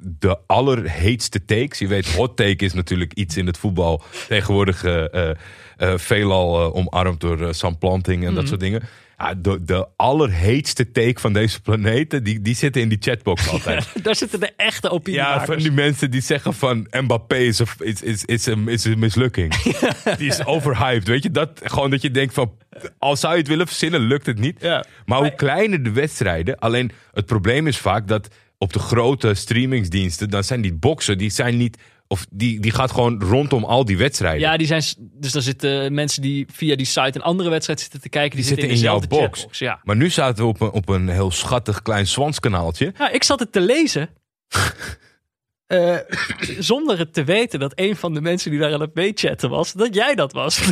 De, allerheetste takes. Je weet, hot take is natuurlijk iets in het voetbal tegenwoordig eh, eh, eh, veelal omarmd door Sam Planting en dat soort dingen. Ja, de, de allerheetste take van deze planeten, die, die zitten in die chatbox altijd. Daar zitten de echte Ja, opiniemakers. van die mensen die zeggen van Mbappé is een, is, is, is een, is een mislukking. Die is overhyped, weet je. Dat, gewoon dat je denkt van, al zou je het willen verzinnen, lukt het niet. Ja. Maar hoe kleiner de wedstrijden, alleen het probleem is vaak dat op de grote streamingsdiensten, dan zijn die boxen, die zijn niet, of die, die gaat gewoon rondom al die wedstrijden. Ja, die zijn, dus daar zitten mensen die via die site een andere wedstrijd zitten te kijken. Die, die zitten in jouw box. chatbox, Ja. Maar nu zaten we op een, op een heel schattig klein zwanskanaaltje. Ja, ik zat het te lezen. Eh, zonder het te weten dat een van de mensen die daar aan het meechatten was, dat jij dat was.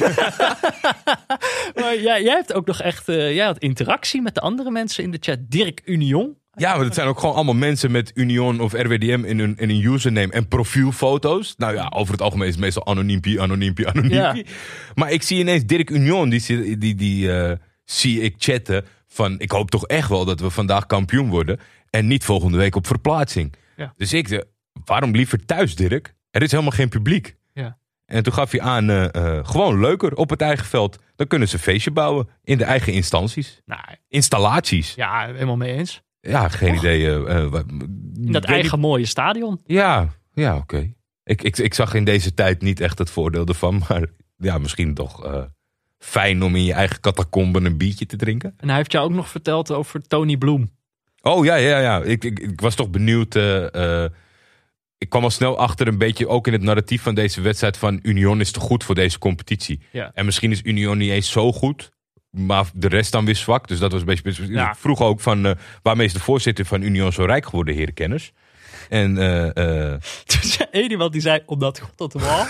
maar jij, jij hebt ook nog echt eh, jij had interactie met de andere mensen in de chat. Dirk Union. Ja, maar het zijn ook gewoon allemaal mensen met Union of RWDM in hun, in hun username en profielfoto's. Nou ja, over het algemeen is het meestal anoniempie, anoniempie, anoniempie. Maar ik zie ineens Dirk Union, die, die, die eh, zie ik chatten van... ik hoop toch echt wel dat we vandaag kampioen worden en niet volgende week op verplaatsing. Ja. Dus ik zei, waarom liever thuis Dirk? Er is helemaal geen publiek. Ja. En toen gaf hij aan, eh, eh, gewoon leuker op het eigen veld. Dan kunnen ze een feestje bouwen in de eigen instanties. Nou, Installaties. ja, helemaal mee eens. Ja, geen idee. eh, eh, In dat eigen mooie stadion. ja, ja oké. Ik, ik, ik zag in deze tijd niet echt het voordeel ervan. Maar ja, misschien toch eh, fijn om in je eigen catacomben een biertje te drinken. En hij heeft jou ook nog verteld over Tony Bloem. Oh ja, ja, ja. Ik, ik, ik was toch benieuwd. ik kwam al snel achter een beetje ook in het narratief van deze wedstrijd van Union is te goed voor deze competitie. Ja. En misschien is Union niet eens zo goed. Maar de rest dan weer zwak. Dus dat was een beetje. dus Ja. Ik vroeg ook van. eh, waarmee is de voorzitter van Union zo rijk geworden, heren kenners? En eh, eh, Toen zei één iemand die zei, omdat God dat wal.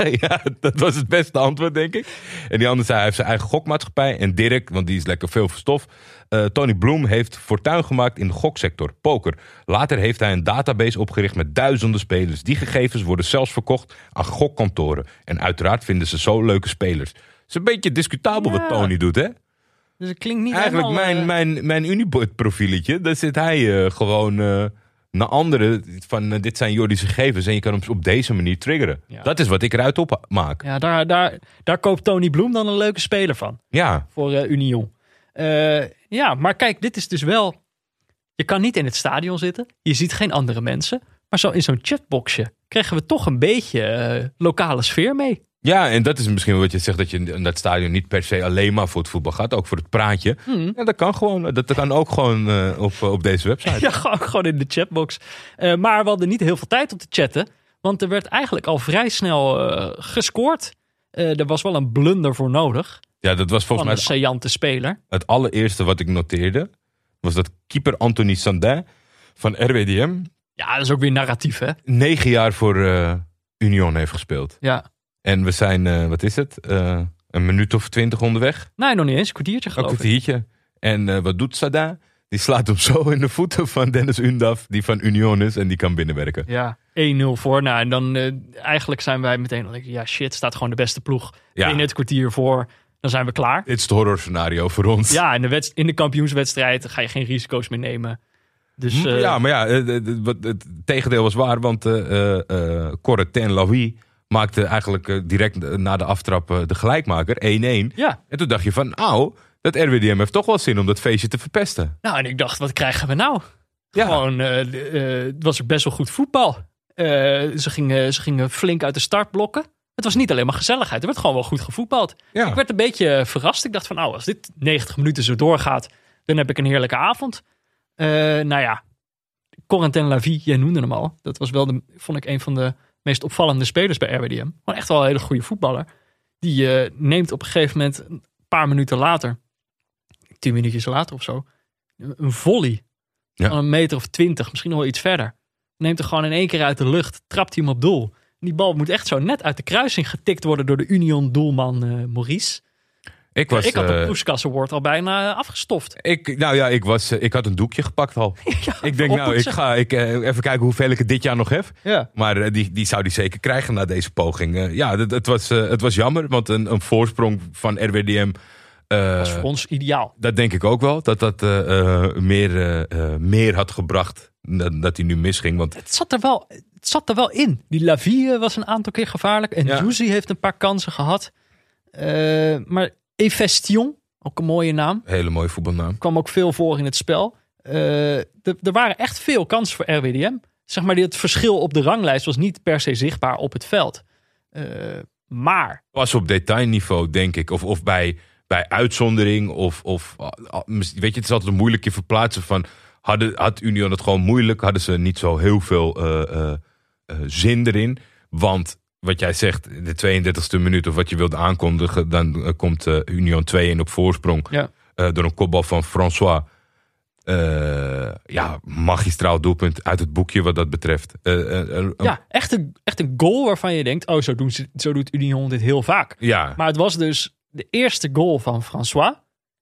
ja, dat was het beste antwoord, denk ik. En die andere zei, hij heeft zijn eigen gokmaatschappij. En Dirk, want die is lekker veel verstof. Eh, Tony Bloem heeft fortuin gemaakt in de goksector, poker. Later heeft hij een database opgericht met duizenden spelers. Die gegevens worden zelfs verkocht aan gokkantoren. En uiteraard vinden ze zo leuke spelers. Het is een beetje discutabel Ja. wat Tony doet, hè? Dus het klinkt niet Eigenlijk helemaal, mijn, eh, mijn, mijn Unibot-profieletje, daar zit hij eh, gewoon eh, naar anderen van dit zijn Jordi's gegevens en je kan hem op deze manier triggeren. Ja. Dat is wat ik eruit op maak. Ja, daar, daar, daar koopt Tony Bloem dan een leuke speler van. Ja, Voor eh, Union. Eh, ja, maar kijk, dit is dus wel... Je kan niet in het stadion zitten. Je ziet geen andere mensen. Maar zo in zo'n chatboxje kregen we toch een beetje lokale sfeer mee. Ja, en dat is misschien wat je zegt, dat je in dat stadion niet per se alleen maar voor het voetbal gaat, ook voor het praatje. Ja, dat kan gewoon. Dat kan ook gewoon eh, op, op deze website. Ja, gewoon, gewoon in de chatbox. Eh, maar we hadden niet heel veel tijd om te chatten. Want er werd eigenlijk al vrij snel eh, gescoord. Er was wel een blunder voor nodig. Ja, dat was volgens een mij het, saillante speler. het allereerste wat ik noteerde. Was dat keeper Anthony Sandin van RWDM Ja, dat is ook weer narratief, hè? negen jaar voor Union heeft gespeeld. Ja. En we zijn, eh, wat is het? Eh, een minuut of twintig onderweg. Nee, nog niet eens. Een kwartiertje Een geloof ik. kwartiertje. En eh, wat doet Sandin? Die slaat hem zo in de voeten van Dennis Undaf, die van Union is en die kan binnenwerken. Ja, 1-0 voor. Nou, en dan eh, eigenlijk zijn wij meteen... Ja, shit, staat gewoon de beste ploeg. Ja. In het kwartier voor. Dan zijn we klaar. Dit is het horrorscenario voor ons. Ja, in de, wedst- in de kampioenswedstrijd ga je geen risico's meer nemen. Dus eh, ja, maar ja, het tegendeel was waar. Want eh eh eh, Corentin Lavie maakte eigenlijk eh, direct na de aftrap eh, de gelijkmaker. 1-1. ja. En toen dacht je van, nou, dat RWDM heeft toch wel zin om dat feestje te verpesten. Nou, en ik dacht, wat krijgen we nou? Ja. Gewoon, eh, eh, het was ook best wel goed voetbal. Eh, ze, gingen, ze gingen flink uit de startblokken. Het was niet alleen maar gezelligheid. Er werd gewoon wel goed gevoetbald. Ja. Ik werd een beetje eh, verrast. Ik dacht van, nou, als dit 90 minuten zo doorgaat, dan heb ik een heerlijke avond. Eh, nou ja, Corentin Lavie, jij noemde hem al. Dat was wel, de, vond ik, een van de meest opvallende spelers bij RWDM. Gewoon echt wel een hele goede voetballer. Die eh, neemt op een gegeven moment, een paar minuten later, tien minuutjes later of zo, een volley Ja. van een meter of twintig, misschien nog wel iets verder. Neemt er gewoon in één keer uit de lucht, trapt hij hem op doel. En die bal moet echt zo net uit de kruising getikt worden door de Union doelman eh, Maurice. Ik was, ik had de eh, Poeskas Award al bijna afgestoft. ik, nou ja, ik, was, eh, ik had een doekje gepakt al. Ja, Ik denk, nou, ik ga ik, eh, even kijken hoeveel ik het dit jaar nog heb. Ja. Maar die, die zou die zeker krijgen na deze poging. Ja, het, het, was, het was jammer, want een, een voorsprong van RWDM... eh, Dat is voor ons ideaal. dat denk ik ook wel. Dat dat meer, meer had gebracht dan dat hij nu misging. Want Het zat er wel, het zat er wel in. Die Lavie was een aantal keer gevaarlijk. En Ja. Juicy heeft een paar kansen gehad. Eh, maar Efestion, ook een mooie naam. hele mooie voetbalnaam. kwam ook veel voor in het spel. Eh, er waren echt veel kansen voor RWDM. Zeg maar, het verschil op de ranglijst was niet per se zichtbaar op het veld. Eh, maar, Pas op detailniveau, denk ik. Of, of bij, bij uitzondering. Of, of ah, weet je, het is altijd een moeilijkje verplaatsen van. Hadden, had Union het gewoon moeilijk? Hadden ze niet zo heel veel eh, zin erin? Want wat jij zegt, in de 32e minuut of wat je wilt aankondigen, dan eh, komt eh, Union 2-1 op voorsprong. ja, eh, door een kopbal van François. Ja, magistraal doelpunt uit het boekje wat dat betreft. Ja echt, een, echt een goal waarvan je denkt... oh, zo, doen ze, zo doet Union dit heel vaak. ja. Maar het was dus de eerste goal van François...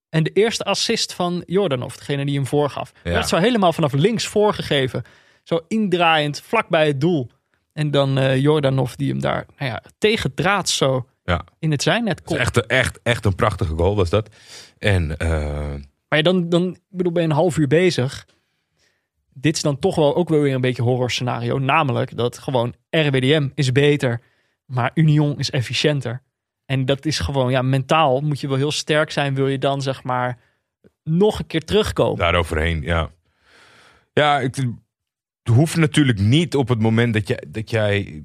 en de eerste assist van Jordanov, degene die hem voorgaf. Ja. Werd zo helemaal vanaf links voorgegeven. Zo indraaiend, vlak bij het doel. En dan eh Jordanov die hem daar nou ja, tegen draad zo Ja. in het zijnet komt. echt, echt, echt een prachtige goal was dat. En eh, Maar ja, dan, dan ik bedoel, ben je een half uur bezig. Dit is dan toch wel ook wel weer een beetje horror scenario. Namelijk dat gewoon RWDM is beter, maar Union is efficiënter. En dat is gewoon, ja, mentaal moet je wel heel sterk zijn. Wil je dan zeg maar nog een keer terugkomen. daaroverheen, ja. Ja, ik, hoeft natuurlijk niet op het moment dat, je, dat jij...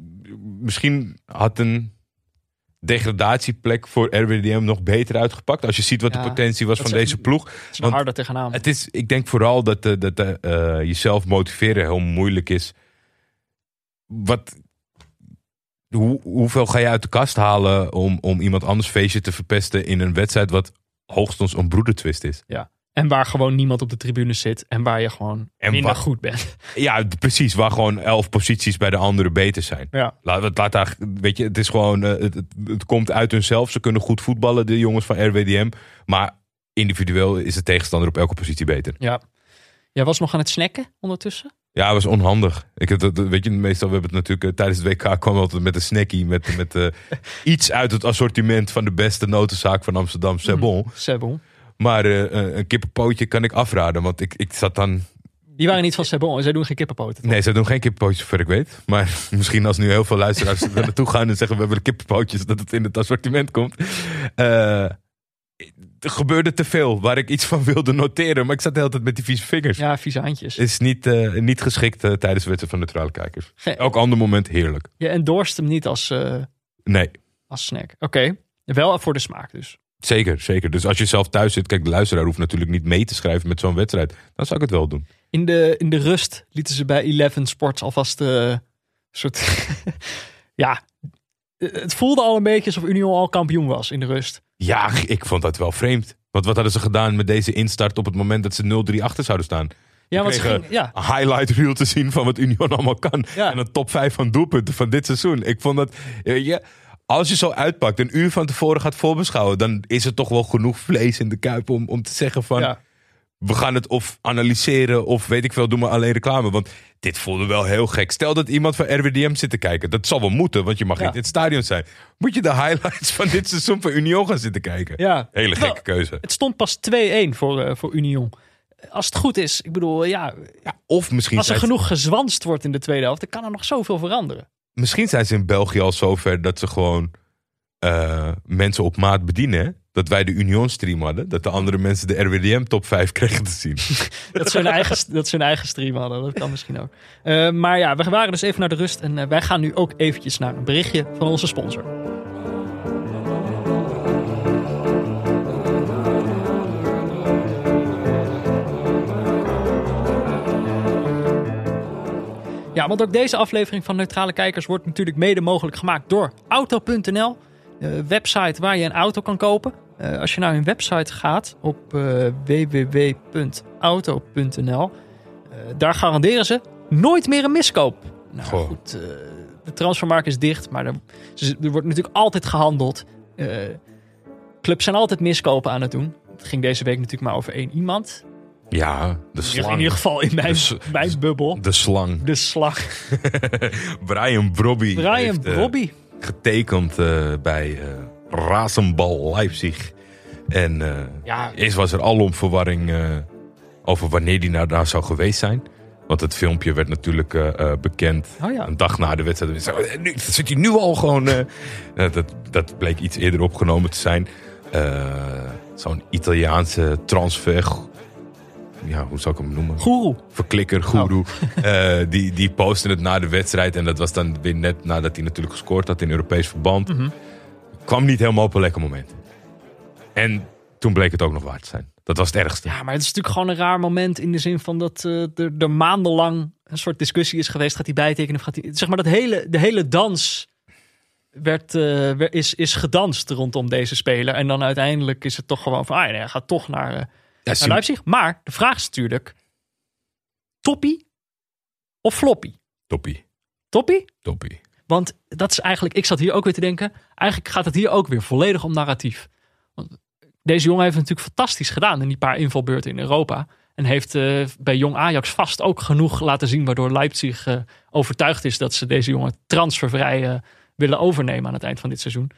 Misschien had een degradatieplek voor RWDM nog beter uitgepakt. Als je ziet wat Ja, de potentie was van deze ploeg. Het is want- harder tegenaan. Het is, ik denk vooral dat, eh, dat eh, jezelf motiveren heel moeilijk is. Wat, hoe, hoeveel ga je uit de kast halen om, om iemand anders feestje te verpesten in een wedstrijd wat hoogstens een broedertwist is? En waar gewoon niemand op de tribune zit. En waar je gewoon En minder goed bent. Ja, precies. Waar gewoon elf posities bij de anderen beter zijn. Ja. Laat, het- laat daar, weet je, het is gewoon, eh, het, het, het komt uit hunzelf. Ze kunnen goed voetballen, de jongens van RWDM. Maar individueel is de tegenstander op elke positie beter. ja. Jij was nog aan het snacken ondertussen? Ja, het was onhandig. Ik heb dat, weet je, meestal we hebben het natuurlijk eh, tijdens het WK kwam altijd met een snackie. Met, met eh, iets uit het assortiment van de beste notenzaak van Amsterdam, Sebon. Sebon. Maar eh, een- een kippenpootje kan ik afraden. Want ik, ik zat dan. Die waren niet van Sebon. Zij doen geen kippenpoten. Nee, ze doen geen kippenpootjes, zover ik weet. Maar misschien als nu heel veel luisteraars er naartoe gaan en zeggen: We hebben de kippenpootjes, dat het in het assortiment komt. Eh, er gebeurde te veel waar ik iets van wilde noteren. Maar ik zat de hele tijd met die vieze vingers. Ja, vieze handjes. Is niet, eh, niet geschikt eh, tijdens de wedstrijd van neutrale kijkers. Elk ander moment heerlijk. Je endorst hem niet als, eh, Nee, als snack. Oké. Wel voor de smaak dus. Zeker, zeker. Dus als je zelf thuis zit, kijk, de luisteraar hoeft natuurlijk niet mee te schrijven met zo'n wedstrijd. Dan zou ik het wel doen. In de, in de rust lieten ze bij Eleven Sports alvast eh, een soort... ja, het voelde al een beetje alsof Union al kampioen was in de rust. Ja, ik vond dat wel vreemd. Want wat hadden ze gedaan met deze instart op het moment dat ze 0-3 achter zouden staan? Ja, want ze ging, ja, Een highlight reel te zien van wat Union allemaal kan. Ja. En een top 5 van doelpunten van dit seizoen. Ik vond dat, weet je, als je zo uitpakt, een uur van tevoren gaat voorbeschouwen, dan is er toch wel genoeg vlees in de kuip om, om te zeggen van, ja. we gaan het of analyseren of weet ik veel, doen we alleen reclame. Want dit voelde wel heel gek. Stel dat iemand van RWDM zit te kijken. Dat zal wel moeten, want je mag Ja. niet in het stadion zijn. Moet je de highlights van dit seizoen van Union gaan zitten kijken? ja. Hele gekke keuze. Het stond pas 2-1 voor, eh, voor Union. als het goed is, ik bedoel, ja, Ja, of misschien als er genoeg gezwanst wordt in de tweede helft, dan kan er nog zoveel veranderen. Misschien zijn ze in België al zover dat ze gewoon eh, mensen op maat bedienen. Dat wij de Union stream hadden. Dat de andere mensen de RWDM top 5 kregen te zien. Dat ze hun eigen, dat ze eigen stream hadden, dat kan misschien ook. Eh, maar ja, we waren dus even naar de rust en eh, wij gaan nu ook eventjes naar een berichtje van onze sponsor. Ja, want ook deze aflevering van Neutrale Kijkers wordt natuurlijk mede mogelijk gemaakt door Auto.nl. De website waar je een auto kan kopen. Eh, als je naar hun website gaat op eh, www.auto.nl, eh, daar garanderen ze nooit meer een miskoop. Nou Goh. goed, de transfermarkt is dicht, maar er, er wordt natuurlijk altijd gehandeld. Eh, clubs zijn altijd miskopen aan het doen. Het ging deze week natuurlijk maar over één iemand. Ja, de In slang. ieder geval in mijn, De mijn bubbel. De slang. De slag. Brian Brobby. Brian heeft, eh, getekend eh, bij eh Rasenbal Leipzig. En Ja, eerst was er alom verwarring over wanneer die nou daar zou geweest zijn. Want het filmpje werd natuurlijk bekend Oh ja. een dag na de wedstrijd. Zo, eh, Nu, zit hij nu al gewoon... dat, dat bleek iets eerder opgenomen te zijn. Zo'n Italiaanse transfer... Ja, hoe zou ik hem noemen? Goeroe. verklikker, goeroe. Eh, die, die postte het na de wedstrijd. En dat was dan weer net nadat hij natuurlijk gescoord had in Europees verband. Mhm. Kwam niet helemaal op een lekker moment. En toen bleek het ook nog waard te zijn. Dat was het ergste. Ja, maar het is natuurlijk gewoon een raar moment in de zin van dat eh, er, er maandenlang een soort discussie is geweest. Gaat hij bijtekenen of gaat hij... Zeg maar dat hele, de hele dans werd, eh, is, is gedanst rondom deze speler. En dan uiteindelijk is het toch gewoon van, ah nee, hij gaat toch naar, Ja, naar Leipzig. Maar de vraag is natuurlijk, toppie of floppy? Toppie, Toppie? toppie. Want dat is eigenlijk, ik zat hier ook weer te denken, eigenlijk gaat het hier ook weer volledig om narratief. Want deze jongen heeft het natuurlijk fantastisch gedaan in die paar invalbeurten in Europa. En heeft eh, bij Jong Ajax vast ook genoeg laten zien waardoor Leipzig eh, overtuigd is dat ze deze jongen transfervrij eh, willen overnemen aan het eind van dit seizoen.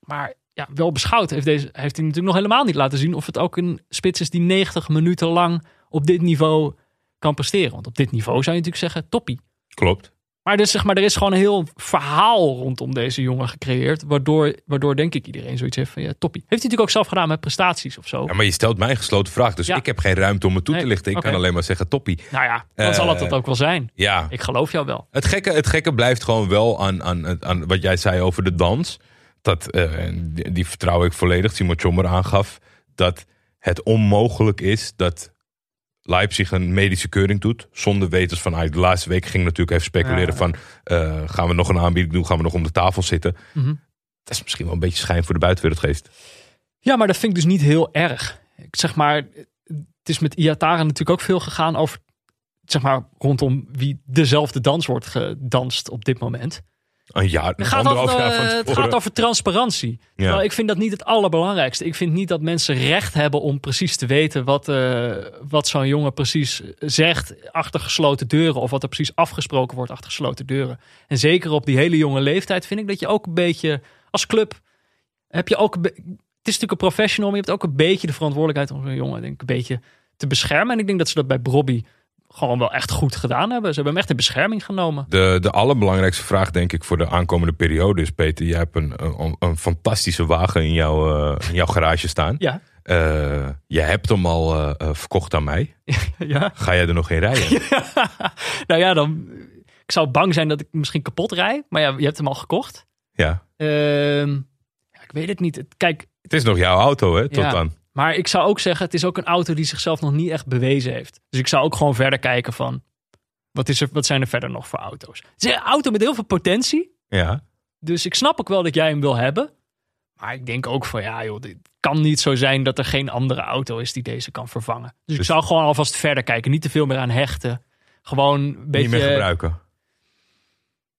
Maar ja, wel beschouwd heeft, deze, heeft hij natuurlijk nog helemaal niet laten zien of het ook een spits is die 90 minuten lang op dit niveau kan presteren. Want op dit niveau zou je natuurlijk zeggen, toppie. Klopt. Maar, dus, zeg maar er is gewoon een heel verhaal rondom deze jongen gecreëerd. Waardoor, waardoor denk ik iedereen zoiets heeft van ja, toppie. Heeft hij natuurlijk ook zelf gedaan met prestaties of zo. Ja, maar je stelt mij een gesloten vraag. Dus Ja. ik heb geen ruimte om het toe te Nee, lichten. Ik kan alleen maar zeggen toppie. Nou ja, dan zal het dat ook wel zijn. Ja, Ik geloof jou wel. Het gekke, het gekke blijft gewoon wel aan, aan, aan wat jij zei over de dans. Dat, eh, die, die vertrouw ik volledig, Simon Tjommer aangaf. Dat het onmogelijk is dat Leipzig een medische keuring doet. Zonder wetens van uit. De laatste week ging natuurlijk even speculeren Ja. van... eh, gaan we nog een aanbieding doen? Gaan we nog om de tafel zitten? Mhm. Dat is misschien wel een beetje schijn voor de buitenwereld geweest. Ja, maar dat vind ik dus niet heel erg. Ik zeg maar, het is met Iataren natuurlijk ook veel gegaan over, zeg maar, rondom wie dezelfde dans wordt gedanst op dit moment. Een jaar, een gaat, anderhalf over, jaar van het gaat over transparantie. Ik vind dat niet het allerbelangrijkste. Ik vind niet dat mensen recht hebben om precies te weten wat, eh, wat zo'n jongen precies zegt achter gesloten deuren. Of wat er precies afgesproken wordt achter gesloten deuren. En zeker op die hele jonge leeftijd vind ik dat je ook een beetje als club heb je ook. Het is natuurlijk een professional, maar je hebt ook een beetje de verantwoordelijkheid om zo'n jongen denk ik, een beetje te beschermen. En ik denk dat ze dat bij Bobby gewoon wel echt goed gedaan hebben. Ze hebben hem echt in bescherming genomen. De, de allerbelangrijkste vraag, denk ik, voor de aankomende periode is: Peter, jij hebt een, een, een fantastische wagen in, jouw eh, in jouw garage staan. Ja, Eh, je hebt hem al eh, verkocht aan mij. ja. Ga jij er nog in rijden? nou ja, dan. Ik zou bang zijn dat ik misschien kapot rij. Maar ja, je hebt hem al gekocht. Ja. Ehm, ja, ik weet het niet. Het- Kijk, Het is nog jouw auto, hè? Tot Ja. dan. Maar ik zou ook zeggen, het is ook een auto die zichzelf nog niet echt bewezen heeft. Dus ik zou ook gewoon verder kijken van. Wat, is er, wat zijn er verder nog voor auto's? Het is een auto met heel veel potentie. Ja. Dus ik snap ook wel dat jij hem wil hebben. Maar ik denk ook van ja, joh, dit kan niet zo zijn dat er geen andere auto is die deze kan vervangen. Dus, ik Dus- zou gewoon alvast verder kijken. Niet te veel meer aan hechten. Gewoon een beetje. Niet meer gebruiken.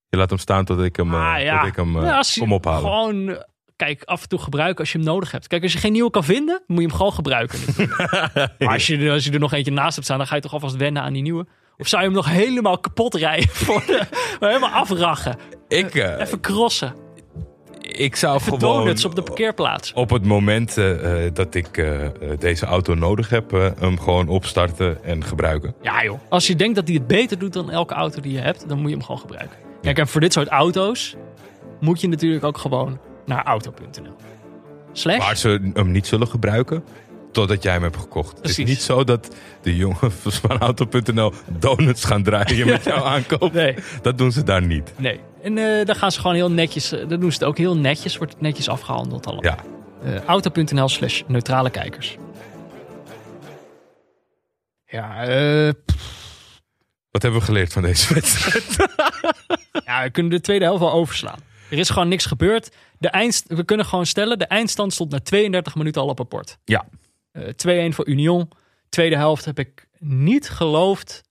Je laat hem staan tot ik hem, eh, Ah, ja. tot ik hem eh, Ja, als je- kom ophalen. Gewoon, eh, kijk, af en toe gebruiken als je hem nodig hebt. Kijk, als je geen nieuwe kan vinden, moet je hem gewoon gebruiken. maar als je, er- als je er nog eentje naast hebt staan, dan ga je toch alvast wennen aan die nieuwe. Of zou je hem nog helemaal kapot rijden? Voor de, helemaal afrachen. Ik, eh, Even crossen. Ik zou Even gewoon... donuts op de parkeerplaats. Op het moment eh, eh, dat ik eh, eh, deze auto nodig heb, eh, hem gewoon opstarten en gebruiken. Ja joh. Als je denkt dat hij het beter doet dan elke auto die je hebt, dan moet je hem gewoon gebruiken. Kijk, en voor dit soort auto's moet je natuurlijk ook gewoon naar auto.nl. Slash. Waar ze hem niet zullen gebruiken, totdat jij hem hebt gekocht. Het is niet zo dat de jongens van Auto.nl donuts gaan draaien met jouw aankoop. Nee, Dat doen ze daar niet. nee. En eh dan gaan ze gewoon heel netjes, eh, dan doen ze het ook heel netjes, wordt het netjes afgehandeld allemaal. Ja, Eh, auto.nl slash neutrale kijkers. Ja, eh, wat hebben we geleerd van deze wedstrijd? ja, we kunnen de tweede helft wel overslaan. Er is gewoon niks gebeurd. De eindst, we kunnen gewoon stellen, de eindstand stond na 32 minuten al op rapport. Ja. Eh 2-1 voor Union. Tweede helft heb ik niet geloofd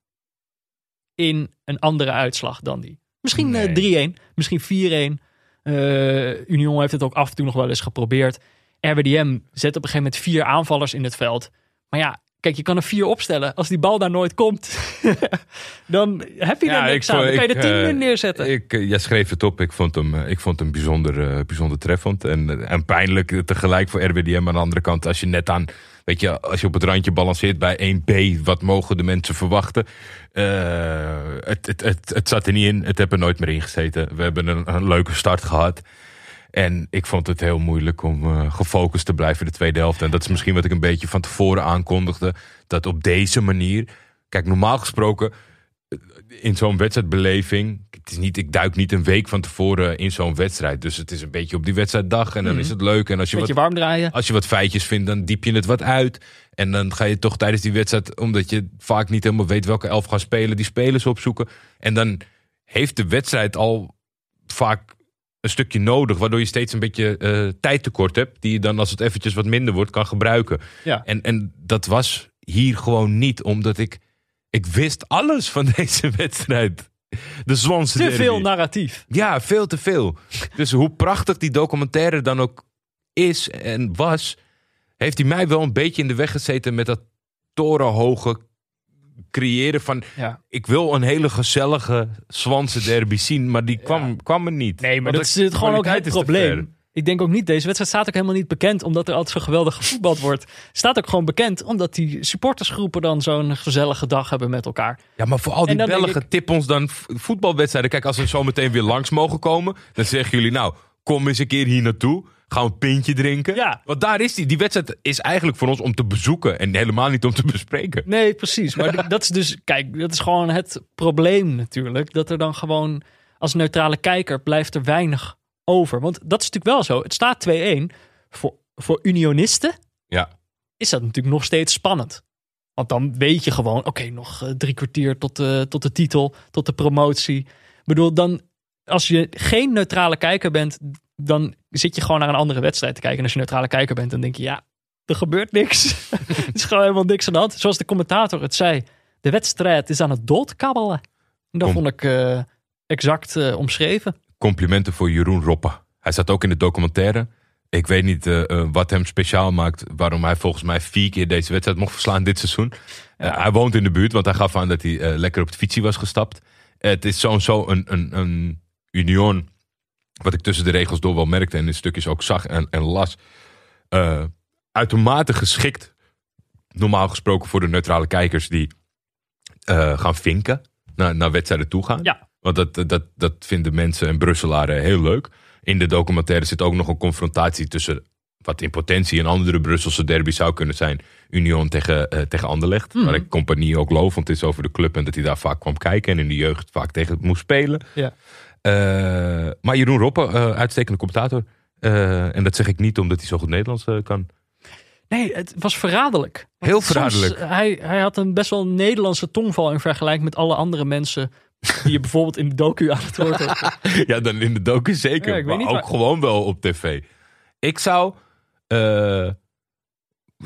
in een andere uitslag dan die. Misschien eh, Nee. 3-1, misschien 4-1. Eh, Union heeft het ook af en toe nog wel eens geprobeerd. RWDM zet op een gegeven moment vier aanvallers in het veld. Maar ja, kijk, je kan er vier opstellen. Als die bal daar nooit komt, dan heb je er niks aan. Dan kan je er tien in neerzetten. Ik, eh, jij schreef het op. Ik vond hem, eh, ik vond hem bijzonder, bijzonder treffend. En, en pijnlijk tegelijk voor RWDM. Aan de andere kant, als je net aan... Weet je, als je op het randje balanceert bij 1B, wat mogen de mensen verwachten? Het, het, het, het zat er niet in. Het heb er nooit meer in gezeten. We hebben een, een leuke start gehad. En ik vond het heel moeilijk om eh, gefocust te blijven in de tweede helft. En dat is misschien wat ik een beetje van tevoren aankondigde. Dat op deze manier. Kijk, normaal gesproken. eh, In zo'n wedstrijdbeleving. Het is niet, ik duik niet een week van tevoren in zo'n wedstrijd. Dus het is een beetje op die wedstrijddag. En dan is het leuk. En als je, Beetje wat, warm draaien. als je wat feitjes vindt, dan diep je het wat uit. En dan ga je toch tijdens die wedstrijd, omdat je vaak niet helemaal weet welke elf gaan spelen, die spelers opzoeken. En dan heeft de wedstrijd al vaak een stukje nodig, waardoor je steeds een beetje eh tijd tekort hebt, die je dan als het eventjes wat minder wordt kan gebruiken. Ja. En, en dat was hier gewoon niet, omdat ik, ik wist alles van deze wedstrijd. De Zwanse Te veel narratief. Ja, veel te veel. Dus hoe prachtig die documentaire dan ook is en was, heeft hij mij wel een beetje in de weg gezeten met dat torenhoge creëren van. Ja. Ik wil een hele gezellige Zwanse derby zien, maar die kwam, kwam er niet. Nee, maar Want dat is het gewoon ook het probleem. Ik denk ook niet, deze wedstrijd staat ook helemaal niet bekend omdat er altijd zo geweldig gevoetbald wordt. Staat ook gewoon bekend omdat die supportersgroepen dan zo'n gezellige dag hebben met elkaar. Ja, maar voor al die Belgen ik- tip ons dan voetbalwedstrijden. Kijk, als we zo meteen weer langs mogen komen, dan zeggen jullie nou, kom eens een keer hier naartoe. Gaan we een pintje drinken. Ja. Want daar is die. Die wedstrijd is eigenlijk voor ons om te bezoeken en helemaal niet om te bespreken. Nee, precies. Maar dat is dus, kijk, dat is gewoon het probleem natuurlijk. Dat er dan gewoon als neutrale kijker blijft er weinig over. Want dat is natuurlijk wel zo. Het staat 2-1. Voor, voor unionisten Ja. is dat natuurlijk nog steeds spannend. Want dan weet je gewoon, oké, nog eh, drie kwartier tot de, tot de titel, tot de promotie. Ik bedoel, dan, als je geen neutrale kijker bent, dan zit je gewoon naar een andere wedstrijd te kijken. En als je neutrale kijker bent, dan denk je, ja, er gebeurt niks. er is gewoon helemaal niks aan de hand. Zoals de commentator het zei, de wedstrijd is aan het doodkabbelen. En dat Kom. vond ik eh, exact eh, omschreven. Complimenten voor Jeroen Roppe. Hij zat ook in de documentaire. Ik weet niet eh, wat hem speciaal maakt. Waarom hij volgens mij vier keer deze wedstrijd mocht verslaan dit seizoen. Hij woont in de buurt, want hij gaf aan dat hij lekker op het fietsie was gestapt. Het is zo'n zo een, een, een union. Wat ik tussen de regels door wel merkte en in stukjes ook zag en, en las. eh, uitermate geschikt. Normaal gesproken voor de neutrale kijkers die eh, gaan vinken. Naar, naar wedstrijden toe gaan. Ja. Want dat, dat, dat vinden mensen en Brusselaren heel leuk. In de documentaire zit ook nog een confrontatie tussen wat in potentie een andere Brusselse derby zou kunnen zijn. Union tegen, eh, tegen Anderlecht. Waar ik compagnie ook lovend is over de club. En dat hij daar vaak kwam kijken. En in de jeugd vaak tegen moest spelen. Ja. Eh, maar Jeroen Roppe, eh, uitstekende commentator. Eh, en dat zeg ik niet omdat hij zo goed Nederlands kan. Nee, het was verraderlijk. Want Heel verraderlijk. hij, hij had een best wel Nederlandse tongval in vergelijking met alle andere mensen die je bijvoorbeeld in de docu aan het woord hebt. ja, dan in de docu zeker. Ja, maar ook waar- gewoon wel op tv. Ik zou...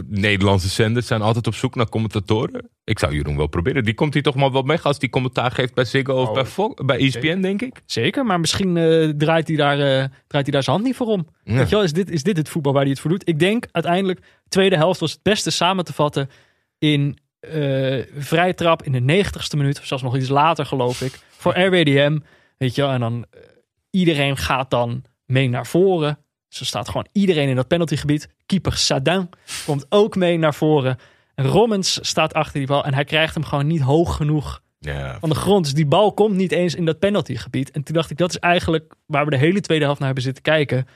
Nederlandse zenders zijn altijd op zoek naar commentatoren. Ik zou Jeroen wel proberen. Die komt hier toch maar wel weg als die commentaar geeft bij Ziggo of Oh, bij, Fo- bij ESPN, zeker. denk ik. Zeker, maar misschien eh, draait, hij daar, eh, draait hij daar zijn hand niet voor om. Ja. Weet je wel, is dit, is dit het voetbal waar hij het voor doet? Ik denk uiteindelijk, tweede helft was het beste samen te vatten in eh vrije trap in de negentigste minuut. Of zelfs nog iets later, geloof ik. Voor RWDM, weet je wel. En dan iedereen gaat dan mee naar voren. Zo staat gewoon iedereen in dat penaltygebied. Keeper Sadin komt ook mee naar voren. En Rommens staat achter die bal en hij krijgt hem gewoon niet hoog genoeg Ja, van de grond. Dus die bal komt niet eens in dat penaltygebied. En toen dacht ik, dat is eigenlijk waar we de hele tweede helft naar hebben zitten kijken.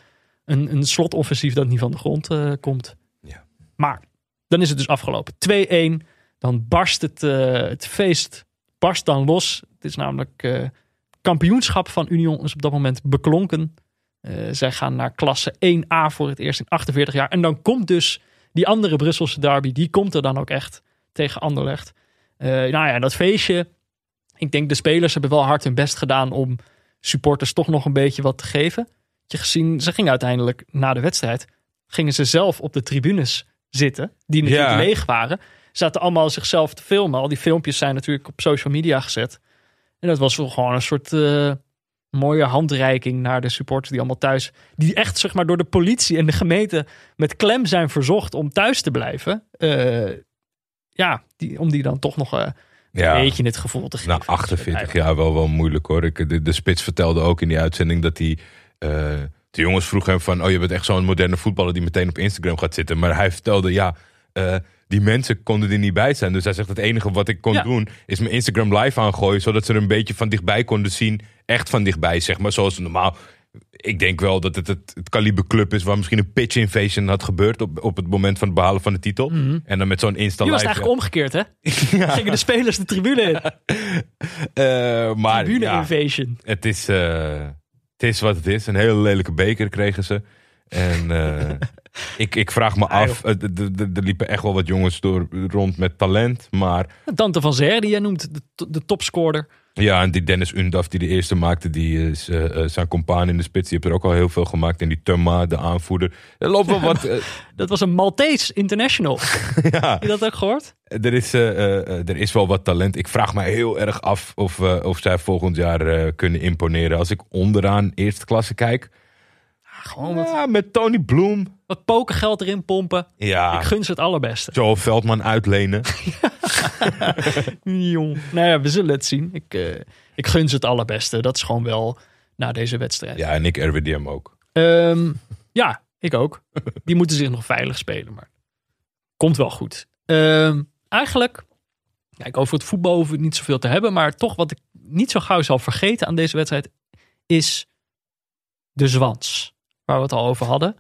Een, een slotoffensief dat niet van de grond eh, komt. Ja. Maar dan is het dus afgelopen. 2-1. Dan barst het, eh, het feest barst dan los. Het is namelijk eh, kampioenschap van Union is op dat moment beklonken. Eh, zij gaan naar klasse 1A voor het eerst in 48 jaar. En dan komt dus die andere Brusselse derby. Die komt er dan ook echt tegen Anderlecht. Eh, nou ja, dat feestje. Ik denk de spelers hebben wel hard hun best gedaan om supporters toch nog een beetje wat te geven. Je gezien, ze gingen uiteindelijk na de wedstrijd, gingen ze zelf op de tribunes zitten, die natuurlijk Ja. leeg waren. Zaten allemaal zichzelf te filmen. Al die filmpjes zijn natuurlijk op social media gezet. En dat was gewoon een soort eh, mooie handreiking naar de supporters die allemaal thuis, die echt zeg maar door de politie en de gemeente met klem zijn verzocht om thuis te blijven. Eh, ja, die, om die dan toch nog eh, ja. een beetje het gevoel te geven. Na 48 jaar wel, wel moeilijk hoor. Ik, de, de spits vertelde ook in die uitzending dat hij... eh, de jongens vroegen hem van... Oh, je bent echt zo'n moderne voetballer die meteen op Instagram gaat zitten. Maar hij vertelde, ja... die mensen konden er niet bij zijn. Dus hij zegt, het enige wat ik kon Ja. doen... is mijn Instagram live aangooien... zodat ze er een beetje van dichtbij konden zien. Echt van dichtbij, zeg maar. Zoals normaal... Ik denk wel dat het het, het kaliber club is... waar misschien een pitch invasion had gebeurd... op, op het moment van het behalen van de titel. En dan met zo'n Insta Nu was live... eigenlijk omgekeerd, hè? Gingen de spelers de tribune in. Eh, maar Tribune ja, invasion. het is, eh, het is wat het is. Een hele lelijke beker kregen ze. En eh, ik, ik vraag me af, er liepen echt wel wat jongens door, rond met talent. Maar Tante van Zer, die jij noemt, de, de topscorer. Ja, en die Dennis Undaf die de eerste maakte, die is eh, eh, zijn compaan in de spits. Die heeft er ook al heel veel gemaakt. En die Thuma, de aanvoerder. Er loopt wel wat... eh, Dat was een Maltese international. ja, Heb je dat ook gehoord? er is, er is wel wat talent. Ik vraag me heel erg af of, of zij volgend jaar kunnen imponeren. Als ik onderaan eerste klasse kijk. Gewoon wat, Ja, met Tony Bloem. wat pokergeld erin pompen. Ja, Ik gun ze het allerbeste. Joel Veldman uitlenen. Jong. Nou ja, we zullen het zien. Ik, eh, ik gun ze het allerbeste. Dat is gewoon wel na deze wedstrijd. Ja, en ik RWDM ook. Ehm, ja, ik ook. Die moeten zich nog veilig spelen, maar komt wel goed. Ehm, eigenlijk, kijk, over het voetbal hoeven we het niet zoveel te hebben, maar toch wat ik niet zo gauw zal vergeten aan deze wedstrijd is de zwans, waar we het al over hadden.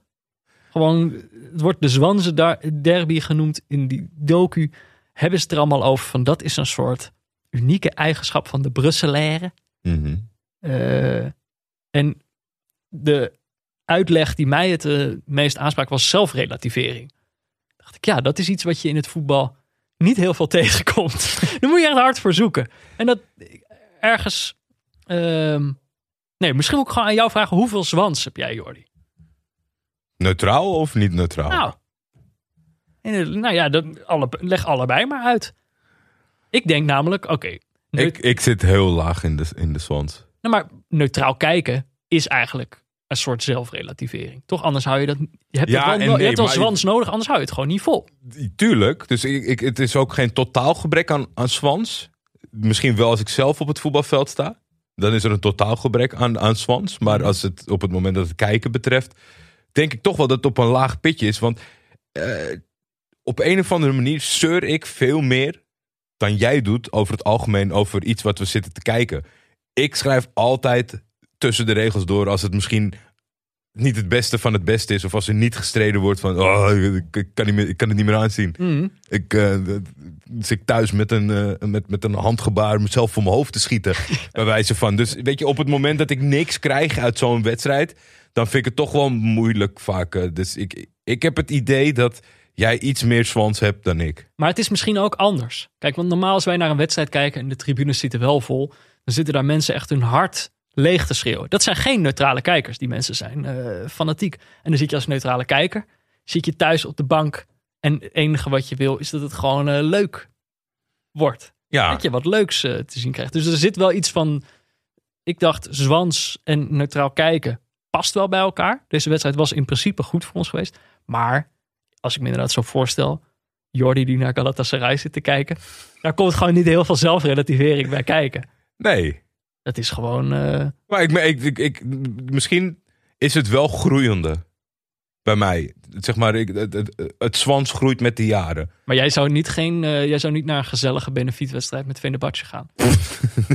Gewoon, het wordt de Zwanse derby genoemd in die docu. Hebben ze het er allemaal over van dat is een soort unieke eigenschap van de Brusselaren. Mhm. Eh, en de uitleg die mij het eh, meest aansprak was zelfrelativering. Dacht ik, ja, dat is iets wat je in het voetbal niet heel veel tegenkomt. Daar moet je echt hard voor zoeken. En dat ergens. ehm, nee, misschien moet ik gewoon aan jou vragen: hoeveel zwans heb jij, Jordi? Neutraal of niet neutraal? Nou, nou ja, dat, alle, leg allebei maar uit. Ik denk namelijk, oké, ik, ik zit heel laag in de, in de Swans. Nou, maar neutraal kijken is eigenlijk een soort zelfrelativering. Toch? Anders hou je dat. Je hebt, Ja, wel, no- je nee, hebt wel zwans nodig, anders hou je het gewoon niet vol. Tuurlijk. Dus ik, ik, het is ook geen totaal gebrek aan, aan Swans. Misschien wel als ik zelf op het voetbalveld sta. Dan is er een totaal gebrek aan, aan Swans. Maar als het op het moment dat het kijken betreft. Denk ik toch wel dat het op een laag pitje is. Want eh, op een of andere manier zeur ik veel meer dan jij doet over het algemeen over iets wat we zitten te kijken. Ik schrijf altijd tussen de regels door als het misschien niet het beste van het beste is. Of als er niet gestreden wordt van oh, ik, kan, niet meer, ik kan het niet meer aanzien. Ik eh, zit thuis met een, eh, met, met een handgebaar mezelf voor mijn hoofd te schieten. bij wijze van. Dus weet je, op het moment dat ik niks krijg uit zo'n wedstrijd. Dan vind ik het toch wel moeilijk vaak. eh, Dus ik, ik heb het idee dat jij iets meer zwans hebt dan ik. Maar het is misschien ook anders. Kijk, want normaal als wij naar een wedstrijd kijken en de tribunes zitten wel vol, dan zitten daar mensen echt hun hart leeg te schreeuwen. Dat zijn geen neutrale kijkers. Die mensen zijn eh, fanatiek. En dan zit je als neutrale kijker, zit je thuis op de bank en het enige wat je wil is dat het gewoon eh, leuk wordt. Ja, Dat je wat leuks eh, te zien krijgt. Dus er zit wel iets van. Ik dacht, zwans en neutraal kijken past wel bij elkaar. Deze wedstrijd was in principe goed voor ons geweest. Maar als ik me inderdaad zo voorstel. Jordi die naar Galatasaray zit te kijken. Daar komt gewoon niet heel veel zelfrelativering bij kijken. nee. Dat is gewoon. eh, Maar ik, ik, ik, ik- misschien. is het wel groeiende. Bij mij. Zeg maar, ik, het, het, het zwans groeit met de jaren. Maar jij zou niet, geen, eh, jij zou niet naar een gezellige benefietwedstrijd met Venebatje gaan.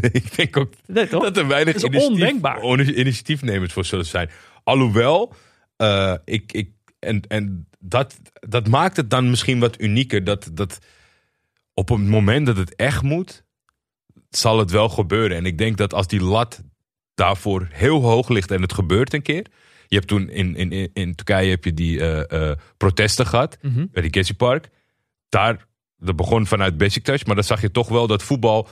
Nee, ik denk ook Nee, dat er weinig Dat initiatief, initiatiefnemers voor zullen zijn. Alhoewel, eh, ik, ik, en, en dat, dat maakt het dan misschien wat unieker. Dat, dat op het moment dat het echt moet, zal het wel gebeuren. En ik denk dat als die lat daarvoor heel hoog ligt en het gebeurt een keer. Je hebt toen in, in, in- Turkije heb je die eh, eh, protesten gehad Mhm. bij die Gezi Park. Daar, dat begon vanuit Basic Touch, maar dan zag je toch wel dat voetbal,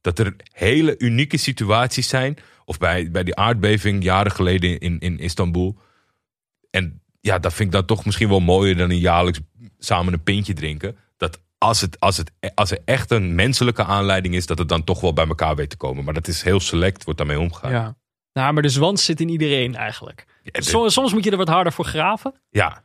dat er hele unieke situaties zijn. Of bij, bij die aardbeving jaren geleden in, in Istanbul. En ja, dat vind ik dan toch misschien wel mooier dan een jaarlijks samen een pintje drinken. Als, het, als, het, als er echt een menselijke aanleiding is, dat het dan toch wel bij elkaar weet te komen. Maar dat is heel select, wordt daarmee omgegaan. Ja. Nou, maar de zwans zit in iedereen eigenlijk. Ja, Soms, soms moet je er wat harder voor graven. ja,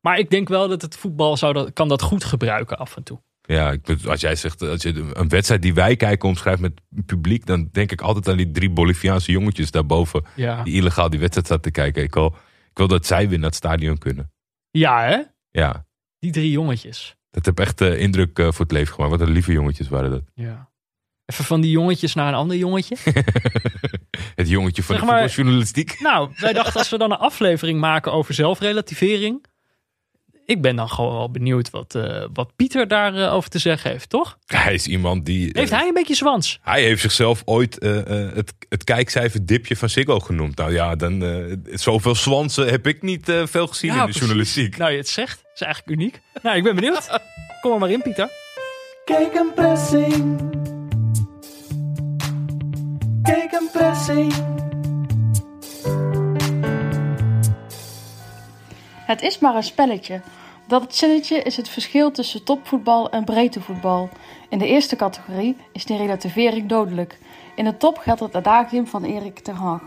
Maar ik denk wel dat het voetbal zou dat, kan dat goed gebruiken af en toe. Ja, als jij zegt, als je een wedstrijd die wij kijken omschrijft met publiek, dan denk ik altijd aan die drie Boliviaanse jongetjes daarboven. Ja, Die illegaal die wedstrijd zaten te kijken. Ik wil, ik wil dat zij weer naar het stadion kunnen. ja hè? Ja, Die drie jongetjes. Dat heb echt eh, indruk eh, voor het leven gemaakt. Wat een lieve jongetjes waren dat. Ja. Even van die jongetjes naar een ander jongetje. Het jongetje van Zeg de voetbaljournalistiek. nou, wij dachten als we dan een aflevering maken over zelfrelativering. Ik ben dan gewoon wel benieuwd wat, eh, wat Pieter daarover over te zeggen heeft, toch? Hij is iemand die... eh, Heeft hij een beetje zwans? hij heeft zichzelf ooit eh, eh, het, het kijkcijfer dipje van Ziggo genoemd. Nou ja, dan, eh, zoveel zwansen heb ik niet eh, veel gezien in de precies. journalistiek. Nou, je het zegt. is eigenlijk uniek. Nou, ik ben benieuwd. Kom er maar in, Pieter. Kijk een pressing. Kijk een pressing. Het is maar een spelletje. Dat zinnetje is het verschil tussen topvoetbal en breedtevoetbal. In de eerste categorie is de relativering dodelijk. In de top geldt het adagium van Erik ten Hag.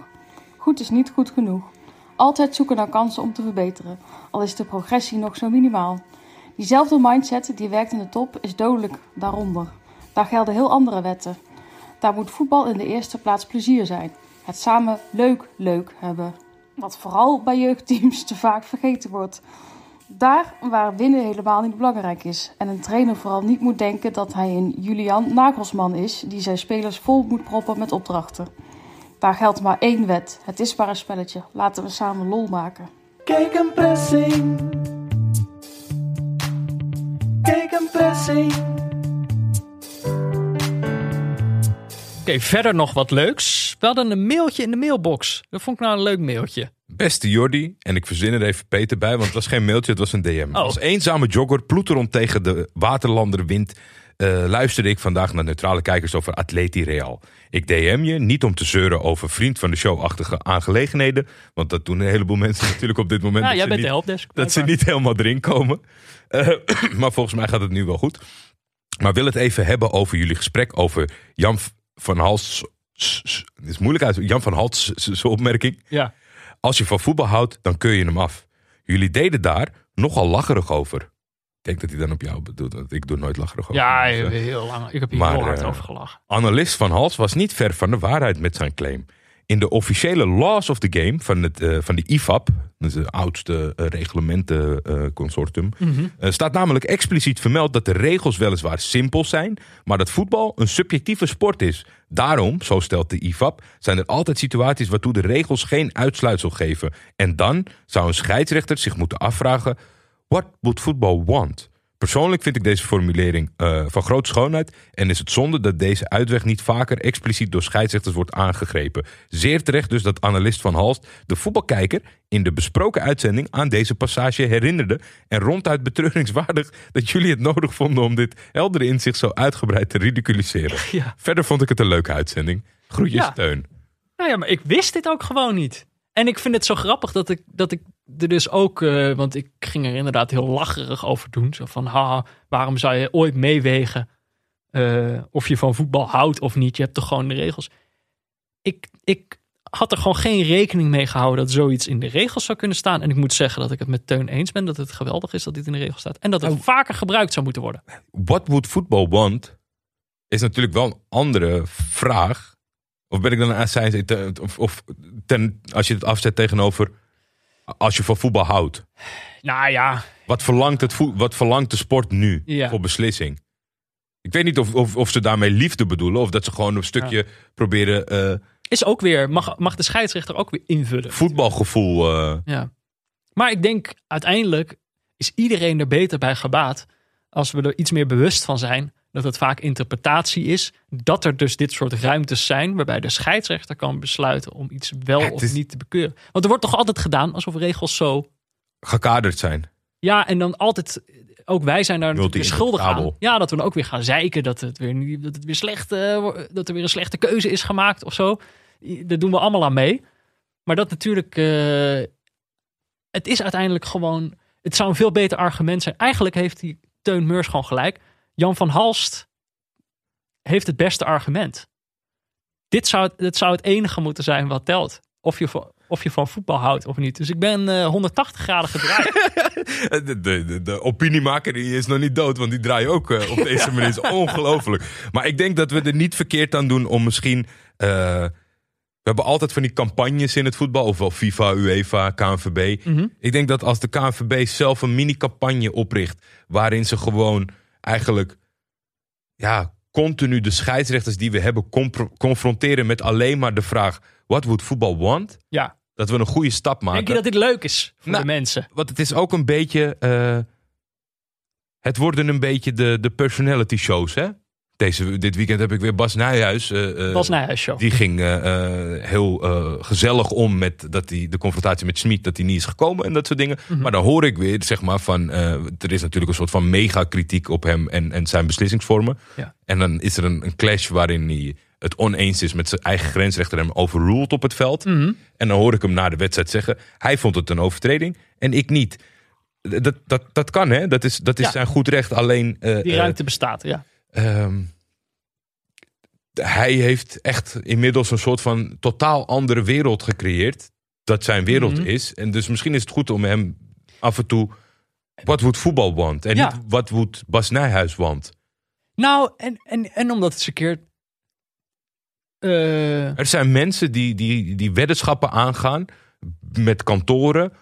Goed is niet goed genoeg. Altijd zoeken naar kansen om te verbeteren, al is de progressie nog zo minimaal. Diezelfde mindset die werkt in de top is dodelijk daaronder. Daar gelden heel andere wetten. Daar moet voetbal in de eerste plaats plezier zijn. Het samen leuk leuk hebben. Wat vooral bij jeugdteams te vaak vergeten wordt. Daar waar winnen helemaal niet belangrijk is. En een trainer vooral niet moet denken dat hij een Julian Nagelsman is die zijn spelers vol moet proppen met opdrachten. Daar geldt maar één wet. Het is maar een spelletje. Laten we samen lol maken. Kijk een pressing. Kijk een pressing. Oké, verder nog wat leuks. We hadden een mailtje in de mailbox. Dat vond ik nou een leuk mailtje. Beste Jordi, en ik verzin er even Peter bij, want het was geen mailtje, het was een DM. Oh. Als eenzame jogger ploeterend tegen de waterlanderwind eh luisterde ik vandaag naar neutrale kijkers over Atleti Real. Ik DM je niet om te zeuren over vriend van de show-achtige aangelegenheden, want dat doen een heleboel mensen natuurlijk op dit moment. Nou, dat jij bent de helpdesk. dat ze niet helemaal erin komen. Eh, maar volgens mij gaat het nu wel goed. Maar wil het even hebben over jullie gesprek over Jan van Hals. Het is moeilijk uit. Jan van Hals, zijn opmerking. Ja. Als je van voetbal houdt, dan keur je hem af. Jullie deden daar nogal lacherig over. Ik denk dat hij dan op jou bedoelt. want Ik doe nooit lacherig over. Ja, Dus, eh, heel lang. Ik heb hier maar, heel hard eh, over gelachen. Analist Van Hals was niet ver van de waarheid met zijn claim. In de officiële laws of the game van, het, eh, van de IFAB, dat is het oudste eh, reglementenconsortium, Mhm. eh, staat namelijk expliciet vermeld dat de regels weliswaar simpel zijn, maar dat voetbal een subjectieve sport is. Daarom, zo stelt de IFAB, zijn er altijd situaties waartoe de regels geen uitsluitsel geven. En dan zou een scheidsrechter zich moeten afvragen: what would football want? Persoonlijk vind ik deze formulering eh, van grote schoonheid en is het zonde dat deze uitweg niet vaker expliciet door scheidsrechters wordt aangegrepen. Zeer terecht dus dat analist Van Halst de voetbalkijker in de besproken uitzending aan deze passage herinnerde en ronduit betreuringswaardig dat jullie het nodig vonden om dit heldere inzicht zo uitgebreid te ridiculiseren. Ja. Verder vond ik het een leuke uitzending. Groetjes Ja. steun. Nou ja, maar ik wist dit ook gewoon niet. En ik vind het zo grappig dat ik, dat ik er dus ook... eh, want ik ging er inderdaad heel lacherig over doen. Zo van, haha, waarom zou je ooit meewegen... eh, of je van voetbal houdt of niet? Je hebt toch gewoon de regels. Ik, ik had er gewoon geen rekening mee gehouden... dat zoiets in de regels zou kunnen staan. En ik moet zeggen dat ik het met Teun eens ben... dat het geweldig is dat dit in de regels staat. En dat het Oh. vaker gebruikt zou moeten worden. What would football want? Is natuurlijk wel een andere vraag. Of ben ik dan een Of, of ten, als je het afzet tegenover. Als je van voetbal houdt. Nou ja, Wat verlangt, het voet, wat verlangt de sport nu Ja. voor beslissing? Ik weet niet of, of, of ze daarmee liefde bedoelen. Of dat ze gewoon een stukje proberen eh, is ook weer, mag, mag de scheidsrechter ook weer invullen. voetbalgevoel. eh, Ja. Maar ik denk uiteindelijk is iedereen er beter bij gebaat als we er iets meer bewust van zijn dat het vaak interpretatie is. Dat er dus dit soort ruimtes zijn waarbij de scheidsrechter kan besluiten om iets wel Ja, of is- niet te bekeuren. Want er wordt toch altijd gedaan alsof regels zo. gekaderd zijn. Ja, en dan altijd. Ook wij zijn daar natuurlijk weer schuldig aan. Ja, dat we dan ook weer gaan zeiken dat het weer, niet- dat het weer slecht, eh, dat er weer een slechte keuze is gemaakt of zo. Daar doen we allemaal aan mee. Maar dat natuurlijk. eh, het is uiteindelijk gewoon. Het zou een veel beter argument zijn. Eigenlijk heeft die Teun Meurs gewoon gelijk. Jan van Halst heeft het beste argument. Dit zou, dit zou het enige moeten zijn wat telt. Of je, van, of je van voetbal houdt of niet. Dus ik ben eh, 180 graden gedraaid. De, de, de, opiniemaker die is nog niet dood, want die draait ook eh, op deze manier. is ongelooflijk. Maar ik denk dat we er niet verkeerd aan doen om misschien. eh, we hebben altijd van die campagnes in het voetbal, ofwel FIFA, UEFA, KNVB. Mhm. Ik denk dat als de KNVB zelf een mini-campagne opricht, waarin ze gewoon eigenlijk ja, continu de scheidsrechters die we hebben confronteren met alleen maar de vraag: what would football want? ja. Dat we een goede stap maken. Denk je dat dit leuk is voor Nou, de mensen? Want het is ook een beetje. eh, het worden een beetje de, de personality shows, hè? Deze, dit weekend heb ik weer Bas Nijhuis. eh, eh, Bas Nijhuis show. Die ging eh, heel gezellig om met dat die, de confrontatie met Smit, dat hij niet is gekomen en dat soort dingen. Mhm. Maar dan hoor ik weer, zeg maar, van. er is natuurlijk een soort van mega-kritiek op hem en, en zijn beslissingsvormen. Ja. En dan is er een, een clash waarin hij het oneens is met zijn eigen grensrechter en hem overruled op het veld. Mhm. En dan hoor ik hem na de wedstrijd zeggen: hij vond het een overtreding en ik niet. Dat, dat, dat kan, hè? Dat is, dat is Ja. zijn goed recht. Alleen. Die ruimte bestaat, ja. Ehm, hij heeft echt inmiddels een soort van totaal andere wereld gecreëerd. Dat zijn wereld Mhm. is. En dus misschien is het goed om hem af en toe. Wat would voetbal want? En Ja. niet wat would Bas Nijhuis want? Nou, en, en, en omdat het eens een keer... eh, Er zijn mensen die, die, die weddenschappen aangaan met kantoren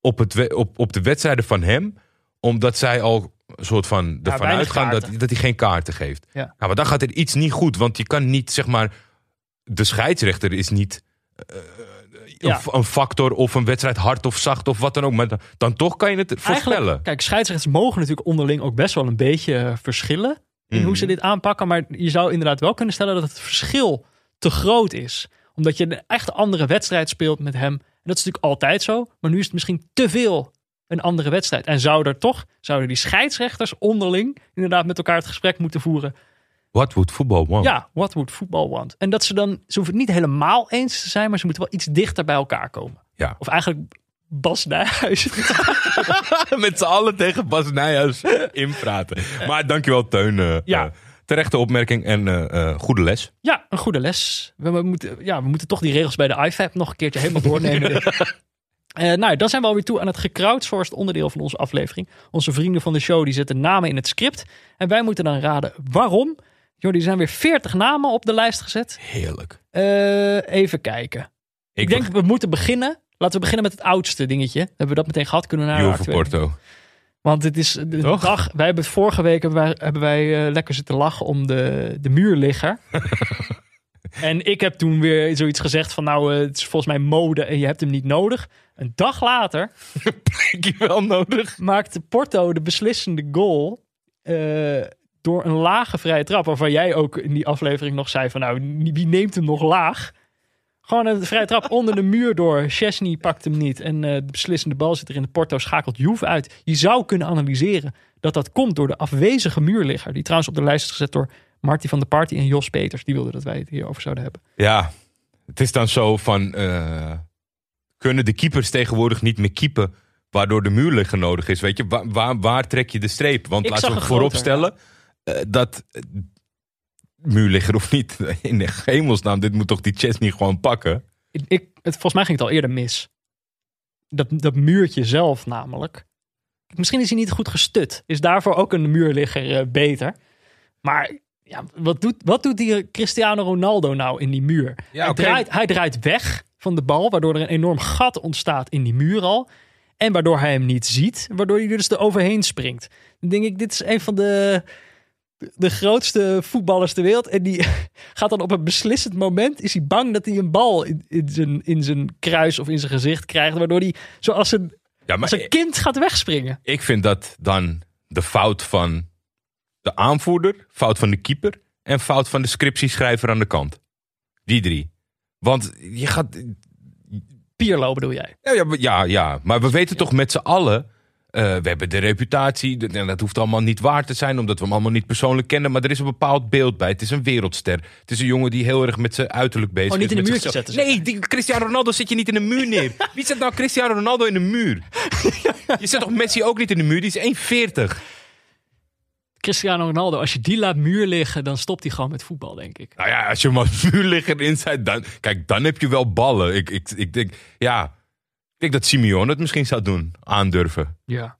op, het, op, op de wedstrijden van hem. Omdat zij al soort van ervan uitgaan dat, dat hij geen kaarten geeft. Ja. Nou, maar dan gaat er iets niet goed. Want je kan niet, zeg maar, de scheidsrechter is niet eh, Ja. een, factor of een wedstrijd hard of zacht of wat dan ook. Maar dan, dan toch kan je het voorspellen. Eigenlijk, kijk, scheidsrechters mogen natuurlijk onderling ook best wel een beetje eh, verschillen in Mhm. hoe ze dit aanpakken. Maar je zou inderdaad wel kunnen stellen dat het verschil te groot is. Omdat je een echt andere wedstrijd speelt met hem. En dat is natuurlijk altijd zo. Maar nu is het misschien te veel een andere wedstrijd. En zou er toch, zouden die scheidsrechters onderling inderdaad met elkaar het gesprek moeten voeren. Wat would voetbal want? Ja, what would football want? En dat ze dan, ze hoeven het niet helemaal eens te zijn, maar ze moeten wel iets dichter bij elkaar komen. Ja. Of eigenlijk Bas Nijhuis. Met z'n allen tegen Bas Nijhuis inpraten. Maar dankjewel Teun. eh, Ja. eh, terechte opmerking en eh, goede les. Ja, een goede les. We, we moeten, ja, we moeten toch die regels bij de IFAB nog een keertje helemaal doornemen. Eh, nou, dan zijn we alweer toe aan het gecrowdsourced onderdeel van onze aflevering. Onze vrienden van de show die zetten namen in het script. En wij moeten dan raden waarom. Jordi, er zijn weer 40 namen op de lijst gezet. Heerlijk. Eh, even kijken. Ik, denk, we moeten beginnen. Laten we beginnen met het oudste dingetje. Hebben we dat meteen gehad? Kunnen we naar Juve? Porto. Want het is de Toch? dag. Wij hebben vorige week hebben wij, hebben wij eh, lekker zitten lachen om de, de muurligger. en ik heb toen weer zoiets gezegd van nou, eh, het is volgens mij mode en je hebt hem niet nodig. Een dag later Ik heb wel nodig. maakte Porto de beslissende goal eh, door een lage vrije trap. Waarvan jij ook in die aflevering nog zei van nou, wie neemt hem nog laag? Gewoon een vrije trap onder de muur door. Chesney pakt hem niet. En eh, de beslissende bal zit er in de Porto, schakelt Juve uit. Je zou kunnen analyseren dat dat komt door de afwezige muurligger. Die trouwens op de lijst is gezet door Marty van der Party en Jos Peters. Die wilden dat wij het hierover zouden hebben. Ja, het is dan zo van... eh, kunnen de keepers tegenwoordig niet meer keepen... waardoor de muurligger nodig is? Weet je, waar, waar, waar trek je de streep? Want Ik laten we een voorop groter, stellen... eh, dat eh, muurligger of niet, in de hemelsnaam... dit moet toch die Chesney gewoon pakken? Ik, het, volgens mij ging het al eerder mis. Dat, dat muurtje zelf namelijk. Misschien is hij niet goed gestut. Is daarvoor ook een muurligger beter. Maar Ja, wat doet, wat doet die Cristiano Ronaldo nou in die muur? Ja, hij, draait, hij draait weg van de bal, waardoor er een enorm gat ontstaat in die muur al. En waardoor hij hem niet ziet, waardoor hij er dus er overheen springt. Dan denk ik, dit is een van de, de grootste voetballers ter wereld. En die gaat dan op een beslissend moment, is hij bang dat hij een bal in, in, zijn, in zijn kruis of in zijn gezicht krijgt. Waardoor hij zoals een, Ja, maar als een kind gaat wegspringen. ik vind dat dan de fout van de aanvoerder, fout van de keeper en fout van de scriptieschrijver aan de kant. Die drie. Want je gaat. Pierlo bedoel jij? Ja, ja, ja, ja. maar we weten toch met z'n allen. eh, we hebben de reputatie. dat- dat hoeft allemaal niet waar te zijn, omdat we hem allemaal niet persoonlijk kennen. Maar er is een bepaald beeld bij. Het is een wereldster. Het is een jongen die heel erg met zijn uiterlijk bezig Oh, niet is. in een met muurtje zichzelf. zetten, Nee, die Cristiano Ronaldo zet je niet in een muur neer. Wie zet nou Cristiano Ronaldo in een muur? Je zet toch Messi ook niet in de muur? Die is 1,40. Cristiano Ronaldo, als je die laat muur liggen, dan stopt hij gewoon met voetbal, denk ik. Nou ja, als je hem als muurligger inzet, dan, kijk, dan heb je wel ballen. Ik, ik, ik denk, ja, ik denk dat Simeone het misschien zou doen. Aandurven. Ja.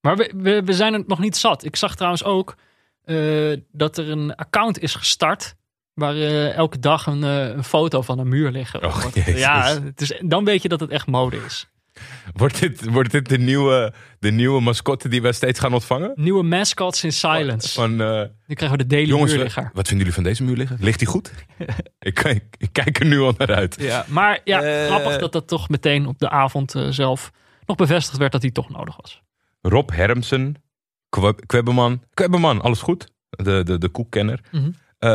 Maar we, we, we zijn het nog niet zat. Ik zag trouwens ook eh, dat er een account is gestart. Waar eh, elke dag een, eh, een foto van een muur liggen. Oh, ja, het is, dan weet je dat het echt mode is. Wordt dit, wordt dit de, nieuwe, de nieuwe mascotte die wij steeds gaan ontvangen? Nieuwe mascots in silence. Van, eh, Nu krijgen we de Daily jongens, Muurligger. wat vinden jullie van deze muurligger? Ligt die goed? ik, ik, ik kijk er nu al naar uit. Ja, maar ja, Eh. grappig dat dat toch meteen op de avond eh, zelf nog bevestigd werd dat hij toch nodig was. Rob Hermsen, Kwe- Kwebbeman. Kwebbeman, alles goed? De, de, de koekkenner. Mhm. Eh,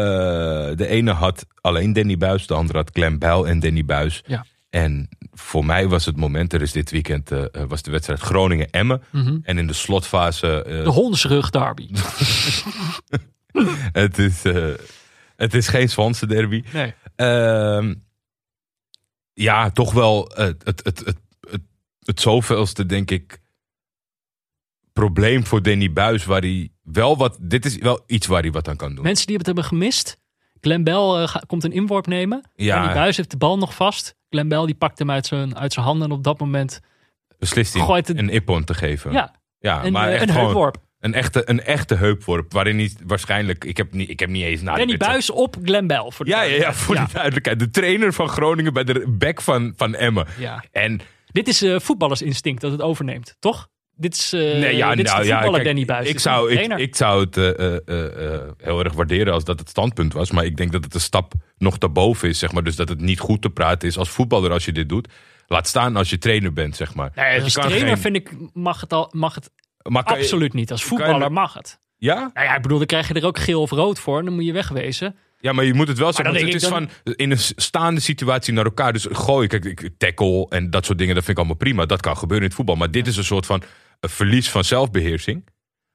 de ene had alleen Danny Buis, de andere had Glenn Bijl en Danny Buis. Ja. En voor mij was het moment, er is dit weekend eh, eh, was de wedstrijd Groningen-Emmen. Mhm. En in de slotfase, eh, De hondsrug derby. het, is, het is geen Zwanse derby. Nee. Ehm, ja, toch wel het, het, het, het, het, het zoveelste, denk ik, probleem voor Danny Buis. Waar hij wel wat. Dit is wel iets waar hij wat aan kan doen. Mensen die het hebben gemist. Glenn Bell komt een inworp nemen. Ja. En die buis heeft de bal nog vast. Glenn Bell die pakt hem uit zijn, uit zijn handen. En op dat moment Beslist hij het- een ippon te geven. ja, ja een, maar eh, echt een gewoon heupworp. Een echte, een echte heupworp. Waarin hij waarschijnlijk. Ik heb niet, ik heb niet eens naar En die buis op Glenn Bell. Voor de Ja, ja, ja, voor ja. de duidelijkheid. De trainer van Groningen bij de back van, van Emmen. Ja. En Dit is eh, voetballersinstinct dat het overneemt, toch? Dit is, eh Nee, ja, dit is nou, ja, voetballer kijk, Danny Buis. Ik zou, ik, zou het eh, eh, heel erg waarderen als dat het standpunt was. Maar ik denk dat het een stap nog daarboven is. Zeg maar. Dus dat het niet goed te praten is als voetballer als je dit doet. Laat staan als je trainer bent, zeg maar. Nee, als trainer geen- vind ik, mag het, al, mag het maar kan je- absoluut niet. Als voetballer je- mag het. ja? Nou ja, ik bedoel, dan krijg je er ook geel of rood voor. Dan moet je wegwezen. ja, maar je moet het wel zeggen. Het is van in een staande situatie naar elkaar. Dus gooi, kijk, ik- tackle en dat soort dingen, dat vind ik allemaal prima. Dat kan gebeuren in het voetbal. Maar dit is een soort van verlies van zelfbeheersing.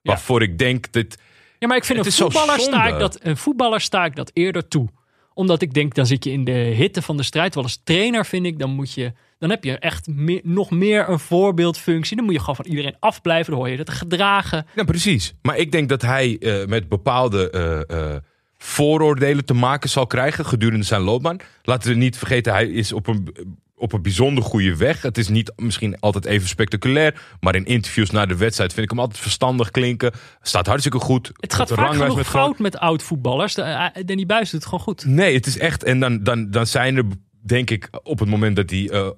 Waarvoor ik denk dat. Ja, maar ik vind Het een voetballer, sta ik dat, een voetballer sta ik dat eerder toe. Omdat ik denk, dan zit je in de hitte van de strijd. Wel als trainer vind ik, dan moet je... Dan heb je echt meer- nog meer een voorbeeldfunctie. Dan moet je gewoon van iedereen afblijven. Dan hoor je dat gedragen. Ja, precies. Maar ik denk dat hij eh, met bepaalde eh, eh, vooroordelen te maken zal krijgen gedurende zijn loopbaan. Laten we niet vergeten, hij is op een, op een bijzonder goede weg. Het is niet misschien altijd even spectaculair. Maar in interviews na de wedstrijd vind ik hem altijd verstandig klinken. Staat hartstikke goed. Het gaat vaak genoeg met fout met oud-voetballers. Eh, Danny Buis doet het gewoon goed. Nee, het is echt. En dan, dan, dan zijn er, denk ik, op het moment dat hij eh,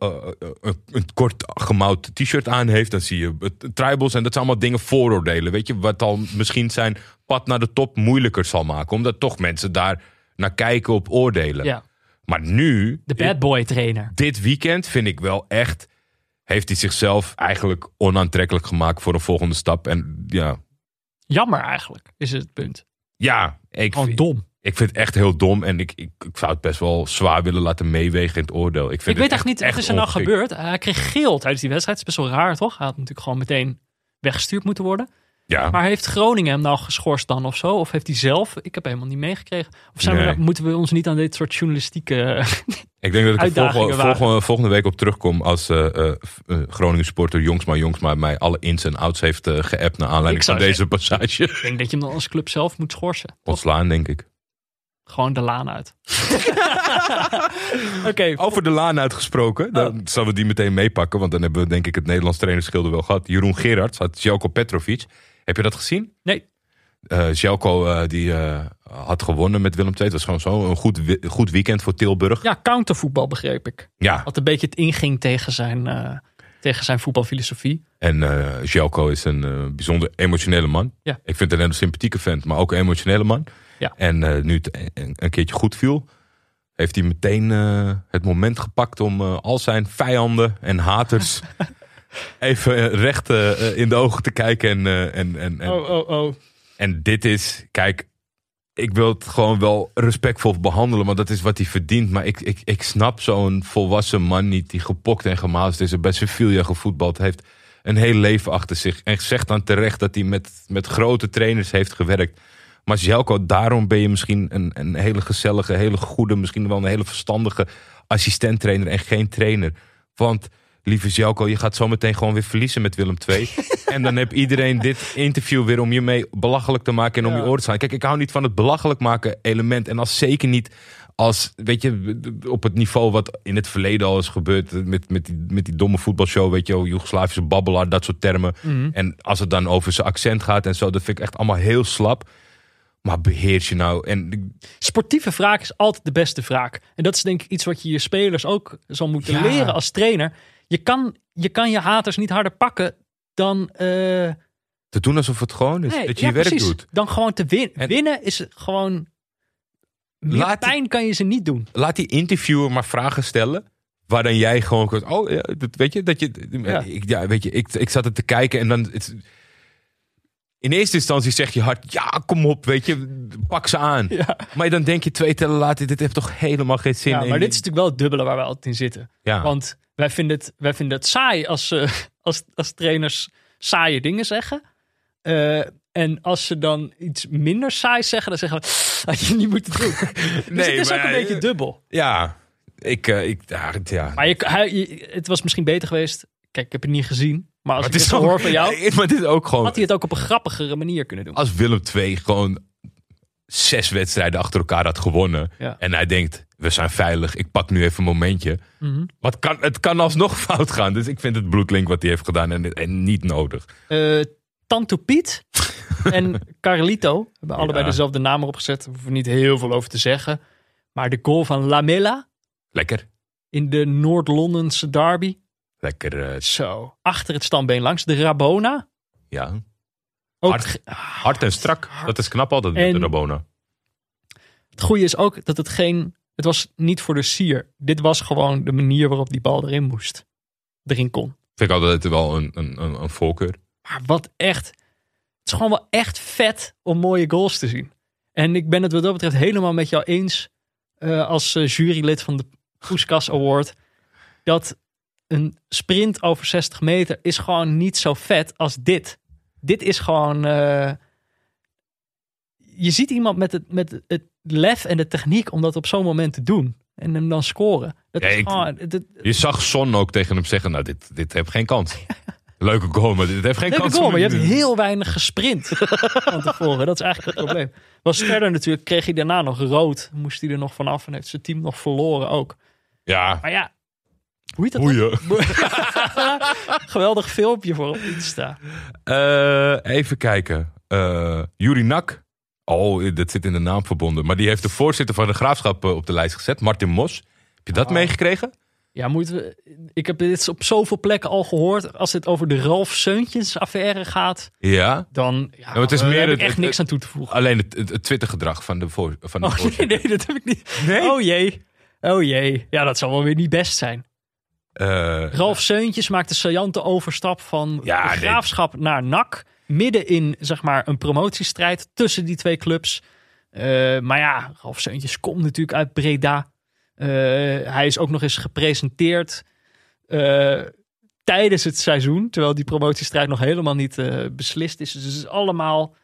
een, kort gemouwd t-shirt aan heeft, dan zie je tribals. En dat zijn allemaal dingen vooroordelen. Weet je, wat al misschien zijn pad naar de top moeilijker zal maken. Omdat toch mensen daar naar kijken op oordelen. Ja, Maar nu, de bad boy trainer. dit weekend, vind ik wel echt. Heeft hij zichzelf eigenlijk onaantrekkelijk gemaakt voor een volgende stap. En ja, Jammer eigenlijk, is het punt. ja ik, Gewoon dom. ik vind het echt heel dom. En ik, ik, ik zou het best wel zwaar willen laten meewegen in het oordeel. Ik, vind Ik weet echt niet, wat is er nou gebeurd? Hij kreeg geel tijdens die wedstrijd. Het is best wel raar, toch? Hij had natuurlijk gewoon meteen weggestuurd moeten worden. Ja, Maar heeft Groningen hem nou geschorst dan of zo? Of heeft hij zelf? Ik heb helemaal niet meegekregen. Of zijn Nee. moeten we ons niet aan dit soort journalistieke... ik denk dat ik er volgende, volgende, volgende week op terugkom als eh eh, eh, Groningen supporter Jongsma Jongsma mij alle ins en outs heeft eh, geappt naar aanleiding van deze passage. ik denk dat je hem dan als club zelf moet schorsen. Ontslaan, denk ik. Gewoon de laan uit. Oké, Over de laan uitgesproken, dan Oh. zullen we die meteen meepakken. Want dan hebben we denk ik het Nederlands trainerschilder wel gehad. Jeroen Gerards had Jelko Petrovic. Heb je dat gezien? nee. Jelko eh, die eh, had gewonnen met Willem II. Het was gewoon zo een goed, goed weekend voor Tilburg. Ja, countervoetbal begreep ik. Ja, Wat een beetje het inging tegen zijn, tegen zijn voetbalfilosofie. en Jelko is een bijzonder emotionele man. Ja. Ik vind hem een sympathieke vent, maar ook een emotionele man. Ja. En nu het een, een keertje goed viel, heeft hij meteen het moment gepakt om al zijn vijanden en haters even eh, recht eh, in de ogen te kijken. En, eh, en, en, en, Oh, oh, oh. En dit is, kijk, ik wil het gewoon wel respectvol behandelen, maar dat is wat hij verdient. Maar ik, ik, ik snap zo'n volwassen man niet die gepokt en gemaasd is en bij Sevilla gevoetbald heeft. Een heel leven achter zich. En zegt dan terecht dat hij met, met grote trainers heeft gewerkt. Maar Jelko, daarom ben je misschien een, een hele gezellige, hele goede, misschien wel een hele verstandige assistenttrainer en geen trainer. Want, lieve Jelko, je gaat zometeen gewoon weer verliezen met Willem II. en dan heb iedereen dit interview weer om je mee belachelijk te maken en om Ja. je oren te slaan. Kijk, ik hou niet van het belachelijk maken element. En als zeker niet als, weet je, op het niveau wat in het verleden al is gebeurd. Met, met, die, met die domme voetbalshow, weet je, Joegoslavische babbelaar, dat soort termen. Mhm. En als het dan over zijn accent gaat en zo, dat vind ik echt allemaal heel slap. Maar beheers je nou. En Sportieve wraak is altijd de beste wraak. En dat is denk ik iets wat je je spelers ook zal moeten Ja. leren als trainer. Je kan, je kan je haters niet harder pakken dan... eh, te doen alsof het gewoon is. nee, dat je ja, je werk precies. doet. Dan gewoon te winnen. En- winnen is gewoon... Meer Laat die- pijn kan je ze niet doen. Laat die interviewer maar vragen stellen. Waar dan jij gewoon. Oh, ja, dat, weet je, dat je. Ja. Ik, ja, weet je, ik, ik zat er te kijken en dan. Het, in eerste instantie zeg je hard, ja, kom op, weet je, pak ze aan. Ja. Maar dan denk je twee tellen later, dit heeft toch helemaal geen zin. Ja, maar dit is natuurlijk wel het dubbele waar we altijd in zitten. ja. Want wij vinden het, wij vinden het saai als, eh, als, als trainers saaie dingen zeggen. Eh, en als ze dan iets minder saai zeggen, dan zeggen we, had je niet moeten doen. dus Nee, het is ook een beetje dubbel. ja, ik, eh, ik, ja, ja. Maar je, hij- je- het was misschien beter geweest. Kijk, ik heb het niet gezien. Maar als Maar ik het ook- hoor van jou, maar dit is ook gewoon. had hij het ook op een grappigere manier kunnen doen. Als Willem II gewoon zes wedstrijden achter elkaar had gewonnen. Ja. En hij denkt, we zijn veilig, ik pak nu even een momentje. Mhm. Wat kan, het kan alsnog fout gaan. Dus ik vind het bloedlink wat hij heeft gedaan en, en niet nodig. Eh Tanto Piet en Carlito hebben allebei Ja. dezelfde naam erop gezet. Daar hoeven we niet heel veel over te zeggen. Maar de goal van Lamela Lekker. in de Noord-Londense derby. Lekker, eh, Zo, achter het standbeen langs de Rabona. ja. Ook Hard. en strak. Dat is knap altijd En- de Rabona. Het goede is ook dat het geen... Het was niet voor de sier. Dit was gewoon de manier waarop die bal erin moest. Erin kon. Vind ik altijd wel een, een, een, een voorkeur. Maar wat echt... Het is gewoon wel echt vet om mooie goals te zien. En ik ben het wat dat betreft helemaal met jou eens... eh, als eh, jurylid van de Poeskas Award... dat een sprint over 60 meter is gewoon niet zo vet als dit. Dit is gewoon... eh, je ziet iemand met het, met het lef en de techniek om dat op zo'n moment te doen. En hem dan scoren. Dat Ja, is ik- gewoon... het- Je zag Son ook tegen hem zeggen, nou dit, dit heeft geen kans. Leuke goal, maar dit heeft geen Leuke kans. goal, maar je hebt heel weinig gesprint van tevoren. Dat is eigenlijk het probleem. Was verder natuurlijk, kreeg hij daarna nog rood. Moest hij er nog vanaf en heeft zijn team nog verloren ook. Ja, Maar ja, hoe heet dat? boeien. Geweldig filmpje voor op Insta. Eh, even kijken. Eh Juri Nak. Oh, dat zit in de naam verbonden. Maar die heeft de voorzitter van de graafschap eh, op de lijst gezet. Martin Mos. Heb je dat Oh. meegekregen? Ja, moeten we, ik heb dit op zoveel plekken al gehoord. Als het over de Ralf Seuntjens affaire gaat, Ja. dan ja, het is meer heb ik het- echt het- niks aan toe te voegen. Alleen het, het, het Twitter-gedrag van de, voor, van de Oh nee, voorzitter. nee, dat heb ik niet. Nee? Oh jee. Oh jee. Ja, dat zal wel weer niet best zijn. Eh, Ralf Seuntjes maakt de saillante overstap van Ja, de nee. graafschap naar NAC. Midden in zeg maar, een promotiestrijd tussen die twee clubs. Eh, maar ja, Ralf Seuntjes komt natuurlijk uit Breda. Eh, hij is ook nog eens gepresenteerd tijdens het seizoen. Terwijl die promotiestrijd nog helemaal niet beslist is. Dus het is allemaal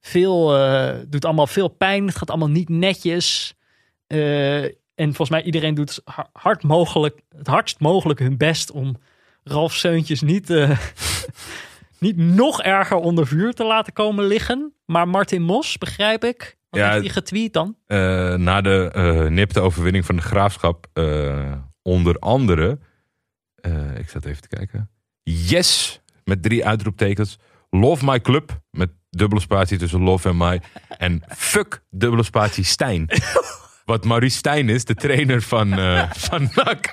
veel, doet allemaal veel pijn. Het gaat allemaal niet netjes. En volgens mij iedereen doet ha- hard mogelijk, het hardst mogelijk hun best om Ralf Seuntjes niet, eh, niet nog erger onder vuur te laten komen liggen. Maar Martin Mos, begrijp ik. Wat Ja, heeft hij getweet dan? eh, na de eh, nipte overwinning van de graafschap. onder andere. ik zat even te kijken. Yes! Met drie uitroeptekens. Love my club. Met dubbele spatie tussen Love en mij. En fuck, dubbele spatie Stijn. Wat Maurice Stijn is, de trainer van, eh van NAC.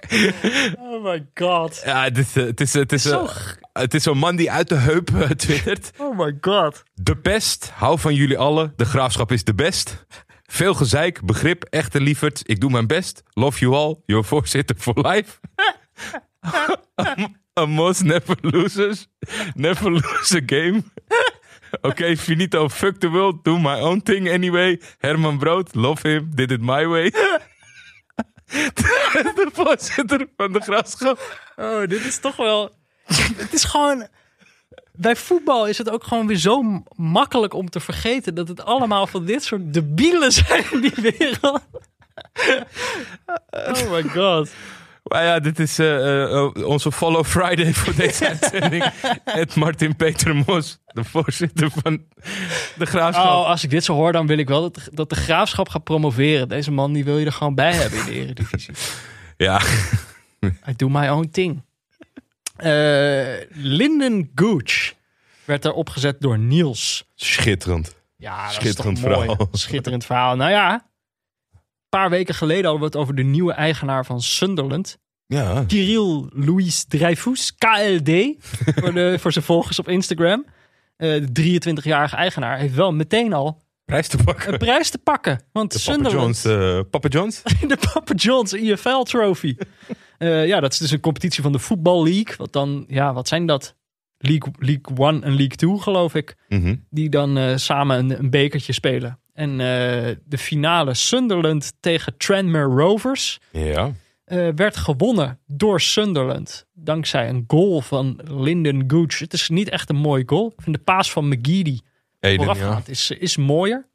Oh my god. Ja, het is, eh, het is, het is, Zo het is zo'n man die uit de heup eh, twittert. Oh my god. De pest, hou van jullie allen. De graafschap is de best. Veel gezeik, begrip, echte lieverd. Ik doe mijn best. Love you all, your voorzitter for life. Amos never loses. Never lose a game. Oké, finito, fuck the world. Do my own thing anyway. Herman Brood, love him, did it my way. de voorzitter van de graafschap. Oh, dit is toch wel. het is gewoon. Bij voetbal is het ook gewoon weer zo makkelijk om te vergeten dat het allemaal van dit soort debielen zijn in die wereld. Oh my god. Maar ja, dit is eh, eh, onze Follow Friday voor deze uitzending. Het Martin Peter Mos, de voorzitter van de Graafschap. Oh, als ik dit zo hoor, dan wil ik wel dat, dat de graafschap gaat promoveren. Deze man die wil je er gewoon bij hebben in de Eredivisie. Ja, I do my own thing. Eh Linden Gooch werd er opgezet door Niels. schitterend. Ja, dat Schitterend is toch mooi. verhaal. Schitterend verhaal. Nou ja, paar weken geleden hadden we het over de nieuwe eigenaar van Sunderland. Ja, Kirill Louis Dreyfus, KLD, voor, de, voor zijn volgers op Instagram. Eh, de 23-jarige eigenaar heeft wel meteen al prijs te pakken. een prijs te pakken. Want De Papa Sunderland, John's, eh, Papa John's? de Papa John's EFL Trophy. Eh, ja, dat is dus een competitie van de Football League. Wat dan, ja, wat zijn dat? League, League One en League Two, geloof ik. Mhm. Die dan samen een, een bekertje spelen. En eh, de finale Sunderland tegen Tranmere Rovers Ja. eh, werd gewonnen door Sunderland. Dankzij een goal van Lyndon Gooch. Het is niet echt een mooi goal. Ik vind de paas van McGeady Eden, ja. voorafgaand is, is mooier.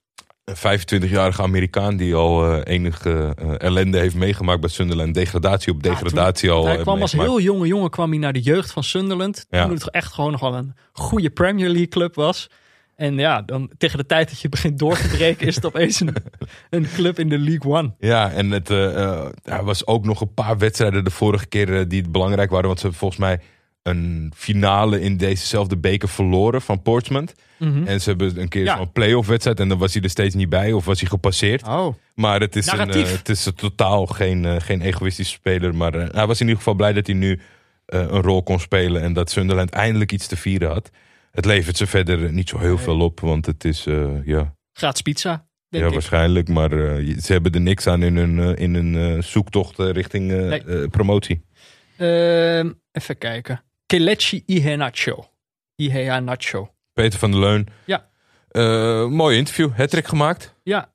Een 25-jarige Amerikaan die al eh, enige ellende heeft meegemaakt bij Sunderland. Degradatie op degradatie al. Hij kwam als heel jonge jongen kwam hij naar de jeugd van Sunderland. Toen het echt gewoon nog wel een goede Premier League club was. En ja, dan tegen de tijd dat je begint door te breken, is het opeens een, een club in de League One. Ja, en het eh, eh, er was ook nog een paar wedstrijden de vorige keer eh, die belangrijk waren. Want ze hebben volgens mij een finale in dezezelfde beker verloren van Portsmouth. En ze hebben een keer Ja. zo'n play-off wedstrijd en dan was hij er steeds niet bij of was hij gepasseerd. Oh, Maar het is, een, het is een totaal geen, geen egoïstische speler. Maar hij was in ieder geval blij dat hij nu een rol kon spelen. En dat Sunderland eindelijk iets te vieren had. Het levert ze verder niet zo heel veel op. Want het is, eh, ja, gratis pizza, denk ja ik. waarschijnlijk. Maar eh, ze hebben er niks aan in hun, eh, in hun zoektocht richting Nee. promotie. Ehm, even kijken. Kelechi Iheanacho. Iheanacho. Peter van der Leun. Ja. Mooi interview. Hattrick gemaakt. Ja,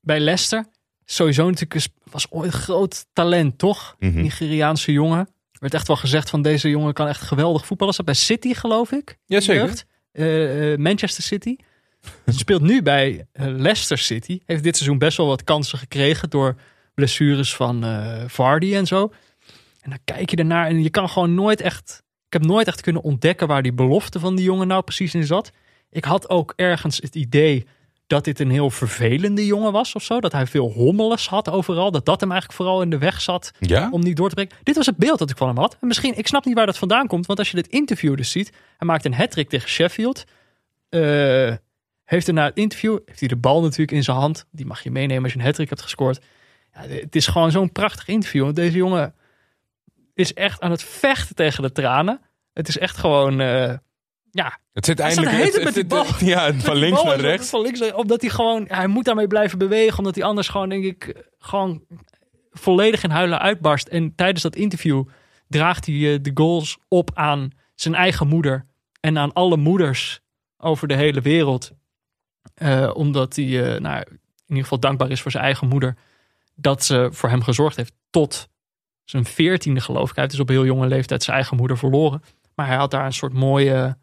bij Leicester. Sowieso natuurlijk was ooit een groot talent, toch? Mhm. Nigeriaanse jongen. Er werd echt wel gezegd van deze jongen kan echt geweldig voetballen. Zat bij City, geloof ik. Jazeker. Jeugd. Eh, eh, Manchester City. Speelt nu bij eh, Leicester City. Heeft dit seizoen best wel wat kansen gekregen door blessures van eh Vardy en zo. En dan kijk je ernaar en je kan gewoon nooit echt... Ik heb nooit echt kunnen ontdekken waar die belofte van die jongen nou precies in zat. Ik had ook ergens het idee dat dit een heel vervelende jongen was of zo. Dat hij veel hommeles had overal. Dat dat hem eigenlijk vooral in de weg zat Ja? om niet door te breken. Dit was het beeld dat ik van hem had. En misschien, ik snap niet waar dat vandaan komt. Want als je dit interview dus ziet. Hij maakt een hat tegen Sheffield. Eh, heeft er na het interview, heeft hij de bal natuurlijk in zijn hand. Die mag je meenemen als je een hat hebt gescoord. Ja, het is gewoon zo'n prachtig interview. Want deze jongen is echt aan het vechten tegen de tranen. Het is echt gewoon, eh, ja, Het zit eindelijk... het- met die het- Ja, van links bal naar rechts. Van links Omdat hij gewoon, hij moet daarmee blijven bewegen. Omdat hij anders gewoon, denk ik, gewoon volledig in huilen uitbarst. En tijdens dat interview draagt hij eh, de goals op aan zijn eigen moeder. En aan alle moeders over de hele wereld. Eh, omdat hij, eh, nou, in ieder geval dankbaar is voor zijn eigen moeder. Dat ze voor hem gezorgd heeft tot zijn veertiende geloof ik. Hij heeft dus op heel jonge leeftijd zijn eigen moeder verloren. Maar hij had daar een soort mooie...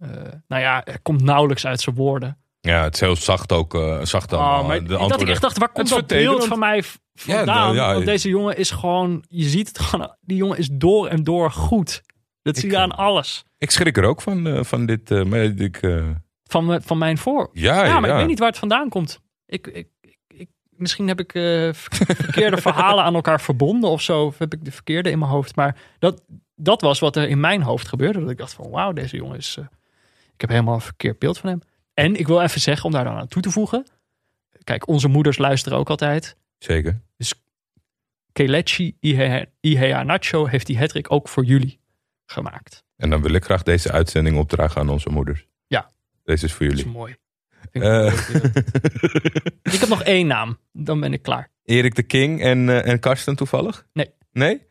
eh, nou ja, het komt nauwelijks uit zijn woorden. Ja, het is heel zacht ook. eh zacht allemaal. Oh, maar de dat ik echt dacht, waar komt dat beeld van mij Ja, vandaan? nou ja, Want deze jongen is gewoon, je ziet het gewoon, die jongen is door en door goed. Dat zie je aan alles. Ik schrik er ook van, eh, van dit. eh, maar ik, eh, Van, van mijn voor. ja, Ja, maar ja. ik weet niet waar het vandaan komt. Ik, ik, ik, ik- misschien heb ik eh, ver- verkeerde verhalen aan elkaar verbonden of zo. Of heb ik de verkeerde in mijn hoofd. Maar dat, dat was wat er in mijn hoofd gebeurde. Dat ik dacht van wauw, deze jongen is... ik heb helemaal een verkeerd beeld van hem. En ik wil even zeggen, om daar dan aan toe te voegen. Kijk, onze moeders luisteren ook altijd. Zeker. Kelechi Ihe- Iheanacho heeft die hattrick ook voor jullie gemaakt. En dan wil ik graag deze uitzending opdragen aan onze moeders. Ja. Deze is voor Dat is jullie. mooi. Ik, Eh, ik heb nog één naam, dan ben ik klaar. Erik de King en, eh, en Karsten toevallig? Nee. Nee?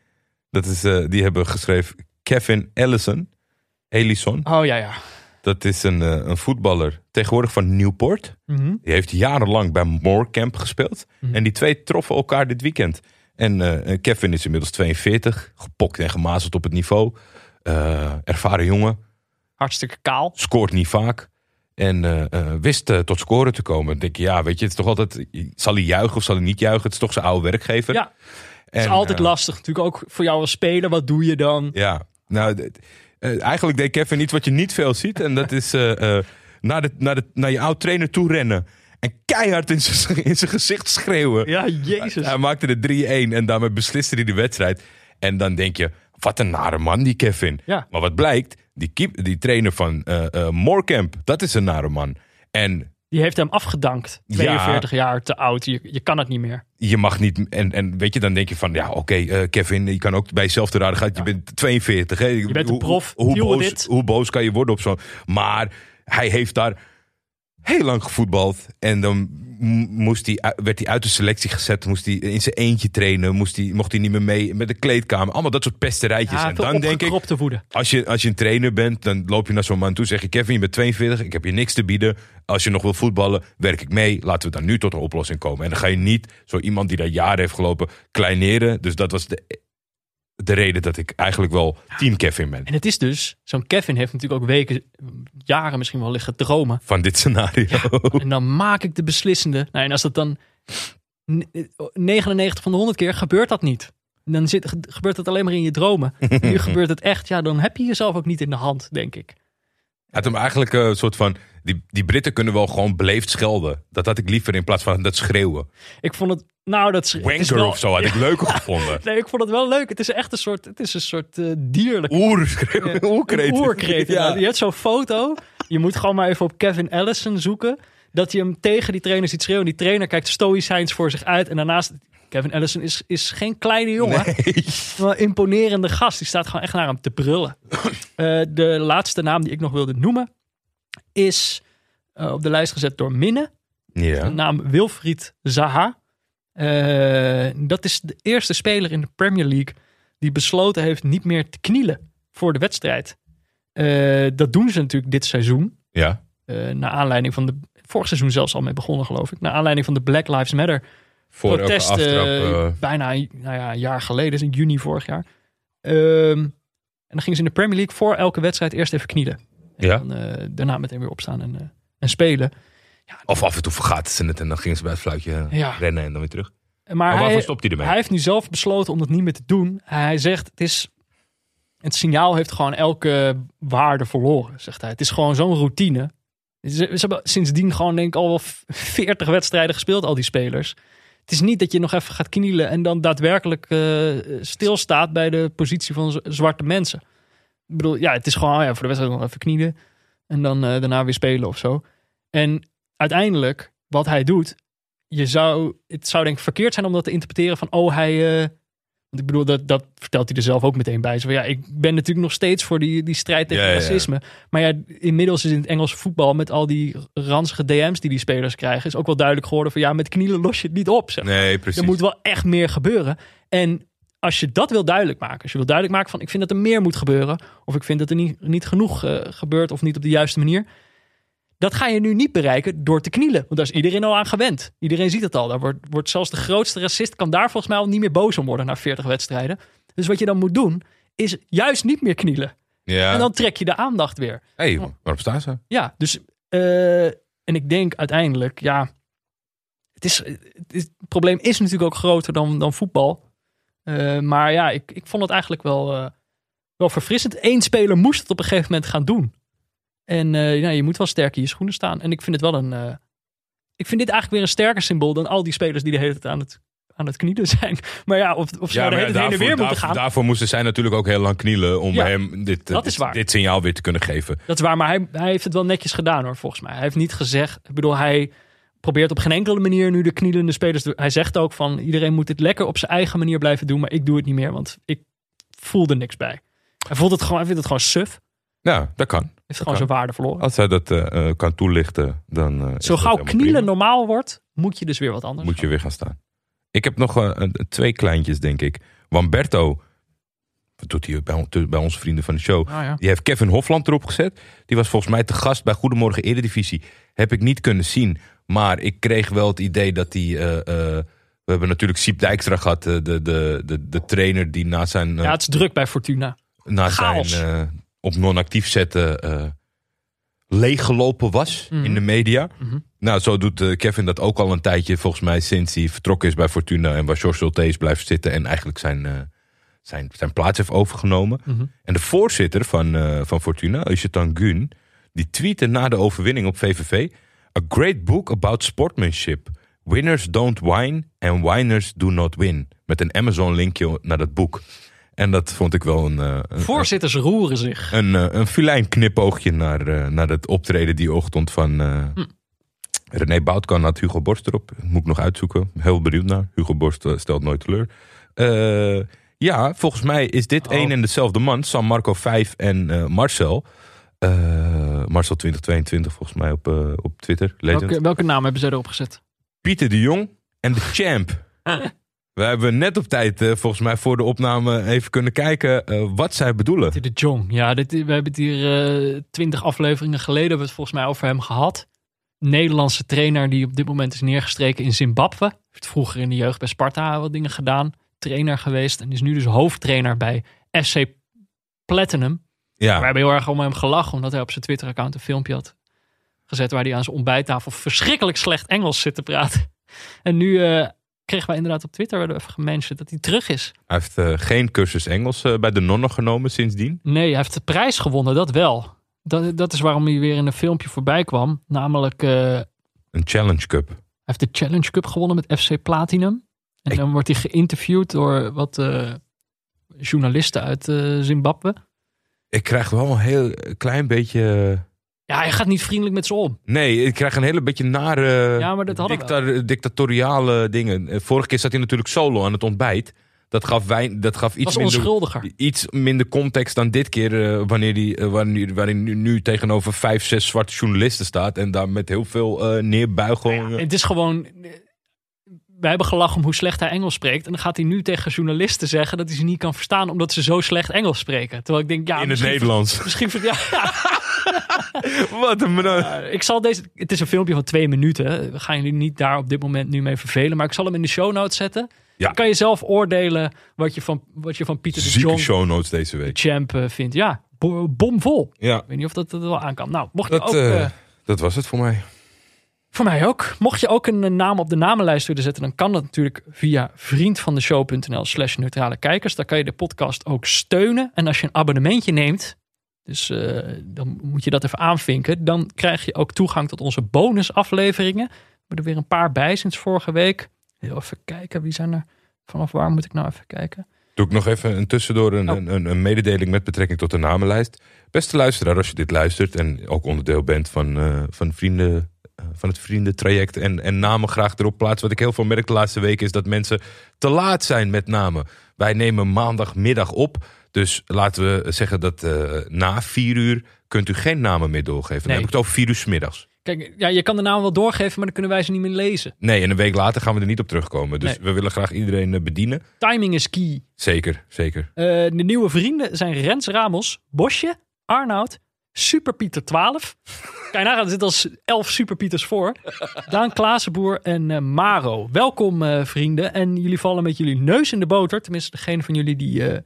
Dat is, eh, die hebben geschreven Kevin Ellison. Ellison. Oh ja, ja. Dat is een, eh, een voetballer tegenwoordig van Newport. Mhm. Die heeft jarenlang bij Moorcamp gespeeld. Mhm. En die twee troffen elkaar dit weekend. En eh, Kevin is inmiddels 42. Gepokt en gemazeld op het niveau. Eh, ervaren jongen. Hartstikke kaal. Scoort niet vaak. En wist tot scoren te komen. Dan denk je, ja, weet je, het is toch altijd... Zal hij juichen of zal hij niet juichen? Het is toch zijn oude werkgever. Ja, het is altijd lastig. Natuurlijk ook voor jou als speler. Wat doe je dan? Ja, nou, eh, eigenlijk deed Kevin iets wat je niet veel ziet. En dat is eh, eh, naar, de, naar, de, naar je oud trainer toe rennen. En keihard in zijn in zijn gezicht schreeuwen. Ja, jezus. Hij maakte de 3-1 en daarmee besliste hij de wedstrijd. En dan denk je, wat een nare man die Kevin. Ja. Maar wat blijkt, die, keep, die trainer van Moorcamp, dat is een nare man. En Die heeft hem afgedankt. Ja. 42 jaar te oud. Je, je kan het niet meer. Je mag niet. En, en weet je, dan denk je van ja, oké, eh, Kevin, je kan ook bij jezelf te raden gaan. Je bent 42. Hè? Je bent een prof, Hoe, hoe, boos, hoe boos kan je worden op zo'n. Maar hij heeft daar heel lang gevoetbald. En dan moest hij, uit- werd hij uit de selectie gezet. Moest hij in zijn eentje trainen. Moest hij, mocht hij niet meer mee met de kleedkamer. Allemaal dat soort pesterijtjes. Ja, en dan denk ik, als je, als je een trainer bent, dan loop je naar zo'n man toe. Zeg je, Kevin, je bent 42, ik heb je niks te bieden. Als je nog wil voetballen, werk ik mee. Laten we dan nu tot een oplossing komen. En dan ga je niet zo iemand die daar jaren heeft gelopen, kleineren. Dus dat was de, de reden dat ik eigenlijk wel team Kevin ben. En het is dus, zo'n Kevin heeft natuurlijk ook weken, jaren misschien wel liggen dromen. Van dit scenario. En dan maak ik de beslissende. Nou, en als dat dan n- 99 van de 100 keer gebeurt dat niet. Dan zit, ge- gebeurt het alleen maar in je dromen. nu gebeurt het echt. Ja, dan heb je jezelf ook niet in de hand, denk ik. Had hem eigenlijk een soort van. Die, die Britten kunnen wel gewoon beleefd schelden. Dat had ik liever in plaats van dat schreeuwen. Ik vond het, nou, dat is, het is Wanker wel- of zo had ik leuker gevonden. Nee, ik vond het wel leuk. Het is echt een soort, het is een soort eh, dierlijk oerkreet. Een oerkreet. Ja. Je hebt zo'n foto. Je moet gewoon maar even op Kevin Allison zoeken. Dat je hem tegen die trainer ziet schreeuwen. Die trainer kijkt stoïcijns voor zich uit. En daarnaast, Kevin Allison is, is geen kleine jongen. Wel een imponerende gast. Die staat gewoon echt naar hem te brullen. Eh, de laatste naam die ik nog wilde noemen. Is eh, op de lijst gezet door Minne. De Ja. naam Wilfried Zaha. Eh, dat is de eerste speler in de Premier League die besloten heeft niet meer te knielen voor de wedstrijd. Dat doen ze natuurlijk dit seizoen. ja. Naar aanleiding van de. Vorig seizoen zelfs al mee begonnen, geloof ik. Naar aanleiding van de Black Lives Matter Voor aftrap. eh, bijna nou ja, een jaar geleden, dus in juni vorig jaar. Ehm, en dan gingen ze in de Premier League voor elke wedstrijd eerst even knielen. En Ja. dan, eh, daarna meteen weer opstaan en, eh, en spelen. Of af en toe vergaten ze het en dan gingen ze bij het fluitje Ja. rennen en dan weer terug. Maar, Maar hij, waarvoor stopt hij ermee? hij heeft nu zelf besloten om dat niet meer te doen. Hij zegt, het is... Het signaal heeft gewoon elke waarde verloren, zegt hij. Het is gewoon zo'n routine. Ze, ze hebben sindsdien gewoon denk ik al wel 40 wedstrijden gespeeld, al die spelers. Het is niet dat je nog even gaat knielen en dan daadwerkelijk eh, stilstaat bij de positie van zwarte mensen. Ik bedoel, ja, het is gewoon oh ja, voor de wedstrijd nog even knielen en dan eh, daarna weer spelen of zo. En uiteindelijk, wat hij doet, je zou, het zou denk ik verkeerd zijn om dat te interpreteren van, oh hij, eh, want ik bedoel, dat, dat vertelt hij er zelf ook meteen bij. Zo van, ja, ik ben natuurlijk nog steeds voor die, die strijd tegen Ja, ja, ja. racisme. Maar ja, inmiddels is in het Engelse voetbal met al die ranzige DM's die die spelers krijgen, is ook wel duidelijk geworden van, ja, met knielen los je het niet op. Zeg. Nee, precies. Er moet wel echt meer gebeuren. En als je dat wil duidelijk maken, als je wil duidelijk maken van ik vind dat er meer moet gebeuren, of ik vind dat er niet, niet genoeg eh, gebeurt of niet op de juiste manier, dat ga je nu niet bereiken door te knielen. Want daar is iedereen al aan gewend. Iedereen ziet het al. Daar wordt, wordt zelfs de grootste racist kan daar volgens mij al niet meer boos om worden na 40 wedstrijden. Dus wat je dan moet doen, is juist niet meer knielen. Ja. En dan trek je de aandacht weer. hey, waarop staan ze? Ja, dus. eh, en ik denk uiteindelijk, ja. Het, is, het, is- het probleem is natuurlijk ook groter dan, dan voetbal. Eh, maar ja, ik, ik vond het eigenlijk wel, eh, wel verfrissend. Eén speler moest het op een gegeven moment gaan doen. En eh, ja, je moet wel sterk in je schoenen staan. En ik vind het wel een. eh, ik vind dit eigenlijk weer een sterker symbool dan al die spelers die de hele tijd aan het aan het knielen zijn. Maar ja, of, of ze nou de hele tijd heen en weer moeten daarvoor- gaan. daarvoor moesten zij natuurlijk ook heel lang knielen om Ja, hem dit, dit, signaal weer te kunnen geven. Dat is waar, maar hij, hij heeft het wel netjes gedaan hoor, volgens mij. Hij heeft niet gezegd, ik bedoel, hij probeert op geen enkele manier nu de knielende spelers... Hij zegt ook van, iedereen moet dit lekker op zijn eigen manier blijven doen, maar ik doe het niet meer, want ik voel er niks bij. Hij voelt het gewoon, hij vindt het gewoon suf. Ja, dat kan. Heeft gewoon zijn waarde verloren. Als hij dat eh, eh, kan toelichten, dan. eh, is Zo gauw knielen prima. normaal wordt, moet je dus weer wat anders moet je weer gaan staan. Ik heb nog twee kleintjes, denk ik. Wamberto, wat doet hij bij, on- bij onze vrienden van de show? Ah, ja. Die heeft Kevin Hofland erop gezet. Die was volgens mij te gast bij Goedemorgen Eredivisie. Heb ik niet kunnen zien. Maar ik kreeg wel het idee dat hij... we hebben natuurlijk Siep Dijkstra gehad. eh, de, de, de, de trainer die na zijn, ja, het is druk bij Fortuna. na zijn chaos. Op non-actief zetten... eh leeggelopen was Mhm. in de media. Mhm. Nou, zo doet eh, Kevin dat ook al een tijdje. Volgens mij sinds hij vertrokken is bij Fortuna. En waar George Soltees blijft zitten. En eigenlijk zijn, eh, zijn, zijn plaats heeft overgenomen. Mhm. En de voorzitter van, van Fortuna, Ushetan Gun. Die tweette na de overwinning op VVV. A great book about sportsmanship. Winners don't whine and winers do not win. Met een Amazon linkje naar dat boek. En dat vond ik wel een, eh, een, Voorzitters roeren zich. een, eh, een filijn knipoogje naar, eh, naar het optreden die ochtend van Hm. René Boutkan had Hugo Borst erop. Moet ik nog uitzoeken. Heel benieuwd naar. Hugo Borst stelt nooit teleur. Ja, volgens mij is dit Oh. één en dezelfde man. San Marco 5 en eh, Marcel. Eh, Marcel 2022 volgens mij op, op Twitter. Welke, welke naam hebben ze erop gezet? Pieter de Jong en de Champ. We hebben net op tijd, eh, volgens mij voor de opname, even kunnen kijken eh, wat zij bedoelen. De Jong. Ja, dit, we hebben het hier twintig afleveringen geleden hebben we het volgens mij over hem gehad. Nederlandse trainer die op dit moment is neergestreken in Zimbabwe. Heeft vroeger in de jeugd bij Sparta wat dingen gedaan. Trainer geweest en is nu dus hoofdtrainer bij FC Platinum. Ja. We hebben heel erg om hem gelachen omdat hij op zijn Twitter-account een filmpje had gezet waar hij aan zijn ontbijttafel verschrikkelijk slecht Engels zit te praten. En nu eh, kregen wij inderdaad op Twitter werden we even gementiond dat hij terug is. Hij heeft eh, geen cursus Engels eh, bij de nonnen genomen sindsdien. Nee, hij heeft de prijs gewonnen, dat wel. Dat, dat is waarom hij weer in een filmpje voorbij kwam. Namelijk, eh, hij Een Challenge Cup. heeft de Challenge Cup gewonnen met FC Platinum. En Ik- dan wordt hij geïnterviewd door wat journalisten uit Zimbabwe. Ik krijg wel een heel klein beetje... Ja, hij gaat niet vriendelijk met ze om. Nee, ik krijg een hele beetje nare Ja, maar dat hadden we dicta- dictatoriale dingen. Eh, Vorige keer zat hij natuurlijk solo aan het ontbijt. Dat gaf, wijn, dat gaf iets minder, iets minder context dan dit keer. eh, wanneer hij eh, wanneer, waarin nu, nu tegenover vijf, zes zwarte journalisten staat. En daar met heel veel eh neerbuigingen. Het is gewoon... Wij hebben gelachen om hoe slecht hij Engels spreekt. En dan gaat hij nu tegen journalisten zeggen dat hij ze niet kan verstaan omdat ze zo slecht Engels spreken. Terwijl ik denk, ja, in het Nederlands. Misschien, ja, Wat een Uh, ik zal deze. Het is een filmpje van twee minuten. We gaan jullie niet daar op dit moment nu mee vervelen. Maar ik zal hem in de show notes zetten. Ja. Dan kan je zelf oordelen wat je van, wat je van Pieter de Jong, show notes deze de week. champ, eh, vindt. Ja, bo- bomvol. Ja, Ik weet niet of dat er wel aan kan. Nou, mocht je dat, ook. eh, eh, dat was het voor mij. Voor mij ook. Mocht je ook een eh, naam op de namenlijst willen zetten, dan kan dat natuurlijk via vriendvandeshow.nl slash neutrale kijkers. Daar kan je de podcast ook steunen. En als je een abonnementje neemt, dus eh, dan moet je dat even aanvinken. Dan krijg je ook toegang tot onze bonusafleveringen. We hebben er weer een paar bij sinds vorige week. Heel even kijken, wie zijn er? Vanaf waar moet ik nou even kijken? Doe ik nog even een tussendoor een, Oh. een, een, mededeling met betrekking tot de namenlijst. Beste luisteraar, als je dit luistert en ook onderdeel bent van, eh, van, vrienden, van het vriendentraject en, en namen graag erop plaatsen. Wat ik heel veel merk de laatste weken is dat mensen te laat zijn met namen. Wij nemen maandagmiddag op. Dus laten we zeggen dat eh, na vier uur kunt u geen namen meer doorgeven. Dan Nee. heb ik het over vier uur 's middags. Kijk, ja, je kan de naam wel doorgeven, maar dan kunnen wij ze niet meer lezen. Nee, en een week later gaan we er niet op terugkomen. Dus Nee. we willen graag iedereen eh, bedienen. Timing is key. Zeker, zeker. Eh, de nieuwe vrienden zijn Rens Ramos, Bosje, Arnoud, Super Pieter 12. Kijk, nagaan, er zitten als 11 Super Pieters voor. Daan Klaasenboer en eh, Maro. Welkom eh, vrienden. En jullie vallen met jullie neus in de boter. Tenminste, degene van jullie die eh,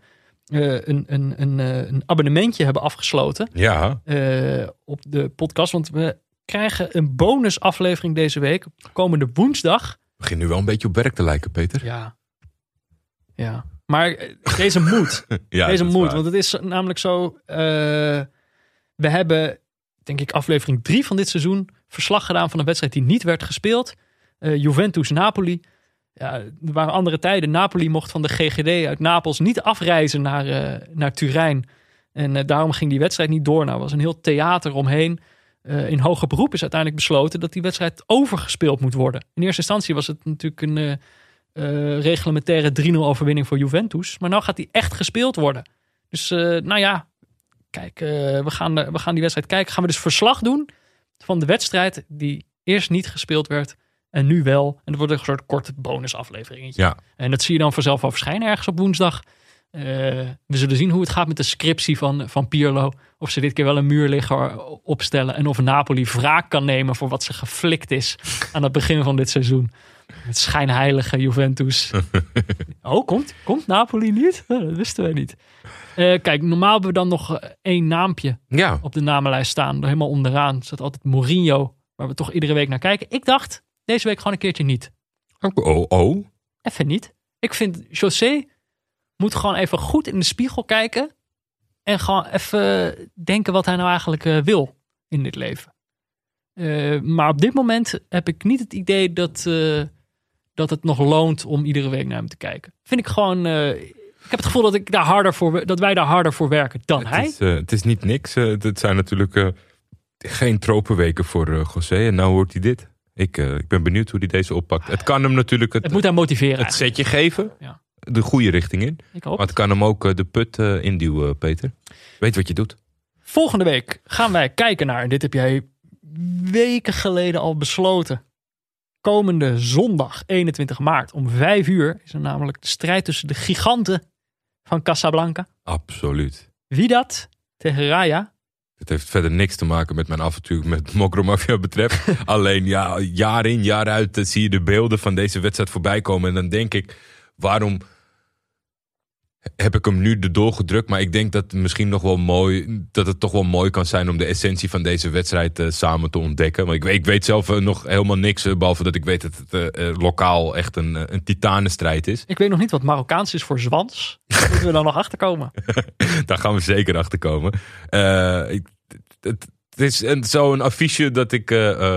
een, een, een, een abonnementje hebben afgesloten Ja, op de podcast. Want we krijgen een bonusaflevering deze week. Komende woensdag. begin nu wel een beetje op werk te lijken, Peter. Ja. Ja. Maar deze moet. Ja, Deze moet. Want het is namelijk zo. We hebben, denk ik, aflevering drie van dit seizoen. verslag gedaan van een wedstrijd die niet werd gespeeld. Eh, Juventus-Napoli. ja, er waren andere tijden. Napoli mocht van de GGD uit Napels niet afreizen naar, eh, naar Turijn. En eh, daarom ging die wedstrijd niet door. Nou, er was een heel theater omheen. In hoger beroep is uiteindelijk besloten dat die wedstrijd overgespeeld moet worden. In eerste instantie was het natuurlijk een reglementaire 3-0 overwinning voor Juventus. Maar nou gaat die echt gespeeld worden. Dus nou ja, kijk, eh, we, gaan, eh, we gaan die wedstrijd kijken. Gaan we dus verslag doen van de wedstrijd die eerst niet gespeeld werd en nu wel. En dat wordt een soort korte bonusafleveringetje. Ja. En dat zie je dan vanzelf wel verschijnen ergens op woensdag. Eh, we zullen zien hoe het gaat met de scriptie van, van Pirlo. Of ze dit keer wel een muurligger opstellen. En of Napoli wraak kan nemen voor wat ze geflikt is aan het begin van dit seizoen. Het schijnheilige Juventus. oh, komt, komt Napoli niet? Dat wisten wij niet. Eh, kijk, normaal hebben we dan nog eh, één naampje Ja, op de namenlijst staan. Helemaal onderaan staat altijd Mourinho. Waar we toch iedere week naar kijken. Ik dacht, deze week gewoon een keertje niet. oh, oh. Even niet. Ik vind José moet gewoon even goed in de spiegel kijken. En gewoon even denken wat hij nou eigenlijk eh, wil in dit leven. Maar op dit moment heb ik niet het idee dat, dat het nog loont om iedere week naar hem te kijken. Vind ik gewoon. Ik heb het gevoel dat, ik daar harder voor, dat wij daar harder voor werken dan hij. Het is, eh, het is niet niks. Eh, het zijn natuurlijk eh, geen tropenweken voor José. En nou hoort hij dit. Ik, ik ben benieuwd hoe hij deze oppakt. Het kan hem natuurlijk het, Het moet hem motiveren. het eigenlijk. setje geven. Ja. De goede richting in. Ik hoop. Maar het kan hem ook de put induwen, Peter. Weet wat je doet. Volgende week gaan wij kijken naar, en dit heb jij weken geleden al besloten. Komende zondag 21 maart om 5 uur is er namelijk de strijd tussen de giganten van Casablanca. Absoluut. Wie dat? Tegen Raya. Het heeft verder niks te maken met mijn avontuur met Mokro Mafia betreft. Alleen ja, jaar in, jaar uit eh, zie je de beelden van deze wedstrijd voorbij komen. En dan denk ik, waarom heb ik hem nu erdoor gedrukt? Maar ik denk dat het misschien nog wel mooi, dat het toch wel mooi kan zijn om de essentie van deze wedstrijd eh, samen te ontdekken. Want ik, weet- ik weet zelf eh, nog helemaal niks, eh, behalve dat ik weet dat het lokaal echt een, een titanenstrijd is. Ik weet nog niet wat Marokkaans is voor zwans. Daar moeten we dan nog achter komen. Daar gaan we zeker achter komen. Eh, ik- het, het is een- zo'n affiche dat ik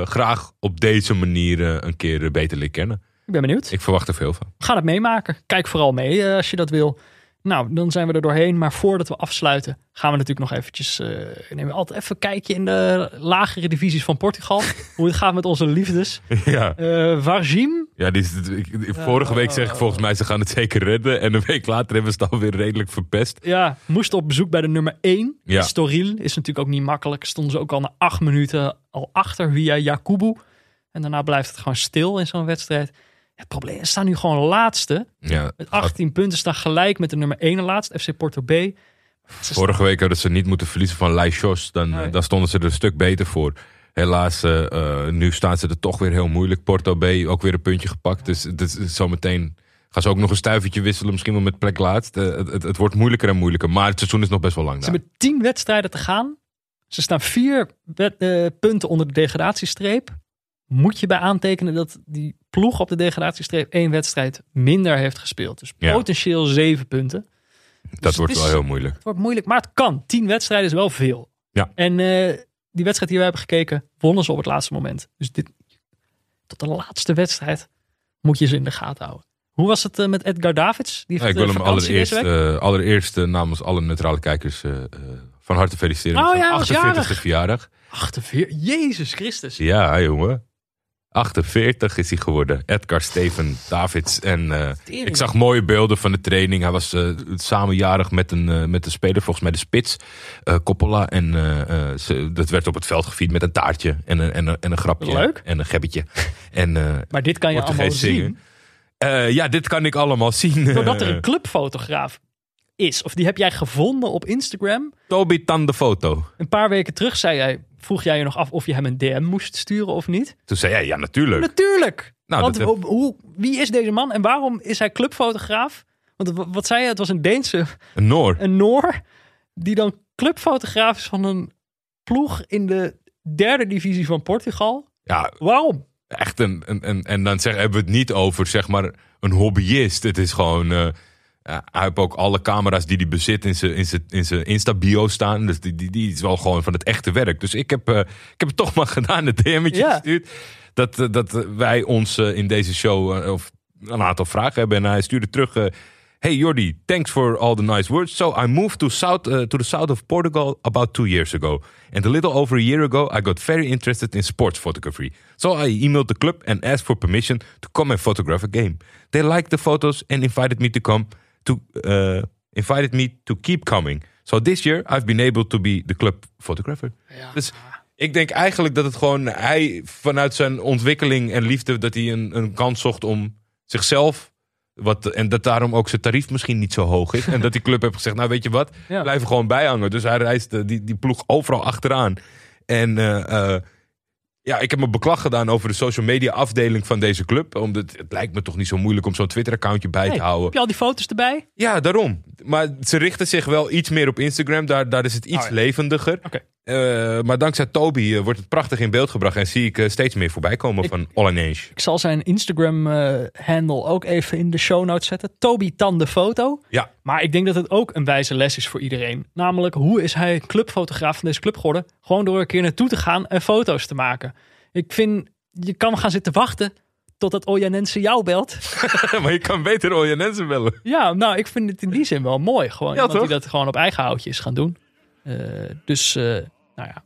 graag op deze manier een keer beter leer kennen. Ik ben benieuwd. Ik verwacht er veel van. Gaan het meemaken. Kijk vooral mee als je dat wil. Nou, dan zijn we er doorheen. Maar voordat we afsluiten, gaan we natuurlijk nog eventjes... eh, nemen we altijd even een kijkje in de lagere divisies van Portugal. hoe het gaat met onze liefdes. ja. Vargim, Ja, die ik- vorige week zeg ik volgens mij ze gaan het zeker redden. En een week later hebben ze het alweer redelijk verpest. ja, moest op bezoek bij de nummer 1. Ja. Storil is natuurlijk ook niet makkelijk. Stonden ze ook al na acht minuten al achter via Jakubu. En daarna blijft het gewoon stil in zo'n wedstrijd. Het probleem is, ze staan nu gewoon laatste. Ja, Met 18 punten staan gelijk met de nummer 1 laatst, FC Porto B. Vorige week hadden ze niet moeten verliezen van Leijos. Dan, Nee. eh, dan stonden ze er een stuk beter voor. Helaas, eh, eh, nu staan ze er toch weer heel moeilijk. Porto B ook weer een puntje gepakt. Dus, dus zometeen gaan ze ook nog een stuivertje wisselen. Misschien wel met plek laatst. Het, het, het wordt moeilijker en moeilijker. Maar het seizoen is nog best wel lang Ze hebben 10 wedstrijden te gaan. Ze staan vier punten onder de degradatiestreep. Moet je bij aantekenen dat die ploeg op de degradatiestreep één wedstrijd minder heeft gespeeld. Dus Ja. potentieel zeven punten. Dat Dus wordt wel heel moeilijk. Het wordt moeilijk, maar het kan. 10 wedstrijden is wel veel. Ja. En eh, die wedstrijd die we hebben gekeken, wonnen ze op het laatste moment. Dus dit, tot de laatste wedstrijd moet je ze in de gaten houden. Hoe was het eh, met Edgar Davids? Die Ja, heeft ik wil eh, hem allereerst, allereerst namens alle neutrale kijkers van harte feliciteren. Oh met ja, zijn was 48e jarig. verjaardag. 48. Jezus Christus. Ja, jongen. 48 is hij geworden. Edgar Steven Davids. En eh, ik zag mooie beelden van de training. Hij was eh, samenjarig met een, eh, met een speler, volgens mij de spits, Coppola. En ze, dat werd op het veld gevierd met een taartje en een, en een, en een grapje. Leuk. En een gebbetje. En Maar dit kan je allemaal zien. zingen. Eh, ja, dit kan ik allemaal zien. Doordat er een clubfotograaf is. Of die heb jij gevonden op Instagram. Toby Tan de foto. Een paar weken terug zei jij, vroeg jij je nog af of je hem een DM moest sturen of niet. Toen zei jij, ja natuurlijk. Natuurlijk. Nou, Want dat hoe, wie is deze man en waarom is hij clubfotograaf? Want wat zei je? Het was een Deense, Een Noor. een Noor, die dan clubfotograaf is van een ploeg in de derde divisie van Portugal. Ja, Waarom? echt een, een, een- en dan zeg, hebben we het niet over zeg maar een hobbyist. Het is gewoon, eh, ja, hij heeft ook alle camera's die hij bezit in zijn in zijn in zijn Insta-bio staan. Dus die, die, die is wel gewoon van het echte werk. Dus ik heb, eh, ik heb het toch maar gedaan, een DM'tje Ja. gestuurd. Dat, eh, dat wij ons eh, in deze show, eh, of een aantal vragen hebben. En hij stuurde terug... eh, Hey Jordi, thanks for all the nice words. So I moved to, south, uh, to the south of Portugal about two years ago. And a little over a year ago, I got very interested in sports photography. So I emailed the club and asked for permission to come and photograph a game. They liked the photos and invited me to come to uh, invited me to keep coming. So this year I've been able to be the club photographer. Dus ik denk eigenlijk dat het gewoon hij vanuit zijn ontwikkeling en liefde dat hij een, een kans zocht om zichzelf wat, en dat daarom ook zijn tarief misschien niet zo hoog is. En dat die club heeft gezegd, nou weet je wat, Ja. blijf er gewoon bij hangen. Dus hij reist eh, die, die ploeg overal achteraan. En eh, eh, ja, ik heb me beklag gedaan over de social media afdeling van deze club. Omdat het lijkt me toch niet zo moeilijk om zo'n Twitter accountje bij te houden. heb je al die foto's erbij? Ja, daarom. Maar ze richten zich wel iets meer op Instagram. Daar, daar is het iets Oh ja. levendiger. Oké. Eh, maar dankzij Toby eh, wordt het prachtig in beeld gebracht. En zie ik eh, steeds meer voorbij komen Ik- van Age. Ik zal zijn Instagram-handle ook even in de show notes zetten. Toby Tan de foto. Ja, Maar ik denk dat het ook een wijze les is voor iedereen. Namelijk, hoe is hij clubfotograaf van deze club geworden? Gewoon door een keer naartoe te gaan en foto's te maken. Ik vind, je kan gaan zitten wachten totdat Ojanense jou belt. maar je kan beter Jensen bellen. Ja, nou, ik vind het in die zin wel mooi. Gewoon Ja, die toch? dat gewoon op eigen houtje is gaan doen. Dus, nou ja,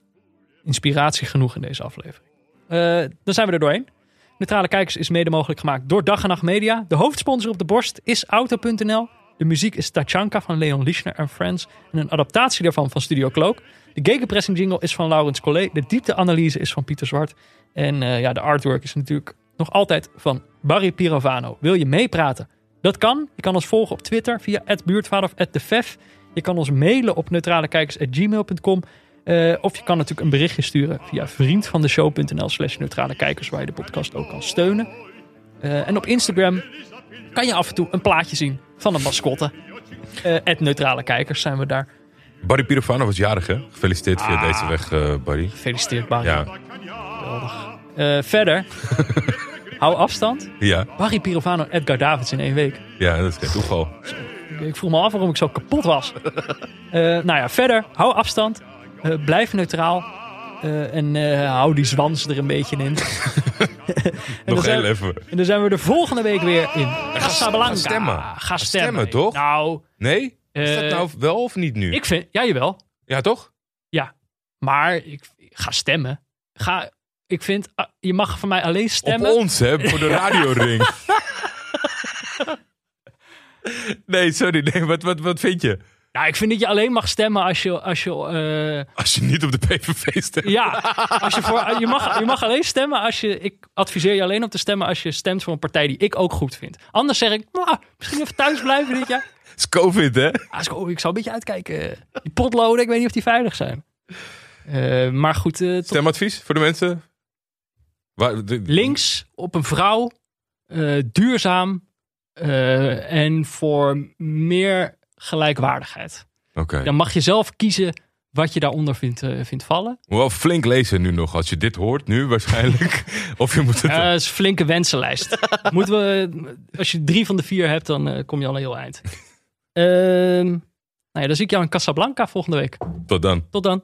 inspiratie genoeg in deze aflevering. Eh, dan zijn we er doorheen. Neutrale Kijkers is mede mogelijk gemaakt door Dag en Nacht Media. De hoofdsponsor op de borst is Auto.nl. De muziek is Tachanka van Leon Lischner en Friends. En een adaptatie daarvan van Studio Cloak. De gegenpressing jingle is van Laurens Collet. De diepteanalyse is van Pieter Zwart. En eh, ja, de artwork is natuurlijk nog altijd van Barry Pirovano. Wil je meepraten? Dat kan. Je kan ons volgen op Twitter via buurtvader of @defef. Je kan ons mailen op neutralekijkers.gmail.com. Eh, of je kan natuurlijk een berichtje sturen via vriendvandeshow.nl slash neutrale kijkers, waar je de podcast ook kan steunen. Eh, en op Instagram kan je af en toe een plaatje zien van een mascotte. Eh neutrale kijkers zijn we daar. Barry Pirofano was jarig, hè? Gefeliciteerd via Ah. deze weg, Barry. Gefeliciteerd, Barry. Ja, Geweldig. Verder, hou afstand. ja, Barry Pirovano en Edgar Davids in één week. ja, dat is geen toeval. Ik vroeg me af waarom ik zo kapot was. Nou ja, verder, hou afstand. Eh, blijf neutraal. Eh, en eh, hou die zwans er een beetje in. en, Nog heel even. en dan zijn we er volgende week weer in Casablanca. ga stemmen. Ga stemmen. stemmen, toch? Nou, Nee? Is dat nou wel of niet nu? ik vind... Ja, jawel. Ja, toch? Ja. Maar ik ga stemmen. Ga... Ik vind... ah, je mag van mij alleen stemmen. Op ons, hè? Voor de radioring. nee, sorry. Nee, wat, wat, wat vind je? Nou, ik vind dat je alleen mag stemmen als je... Als je eh, Als je niet op de PVV stemt. Ja, als je, voor, je, mag, je mag alleen stemmen als je. Ik adviseer je alleen om te stemmen als je stemt voor een partij die ik ook goed vind. Anders zeg ik, nou, misschien even thuis blijven dit jaar. Het is COVID, hè? Ah, ik zou een beetje uitkijken. Die potloden, ik weet niet of die veilig zijn. Eh, maar goed, eh, Stemadvies voor de mensen? Waar, de- links op een vrouw, duurzaam en voor meer gelijkwaardigheid. Oké. Dan mag je zelf kiezen wat je daaronder vindt, eh, vindt vallen. Wel flink lezen nu nog, als je dit hoort nu waarschijnlijk. of je moet het... Is een flinke wensenlijst. Moeten we, als je drie van de vier hebt, dan eh, kom je al een heel eind. Ehm nou ja, dan zie ik jou in Casablanca volgende week. Tot dan. Tot dan.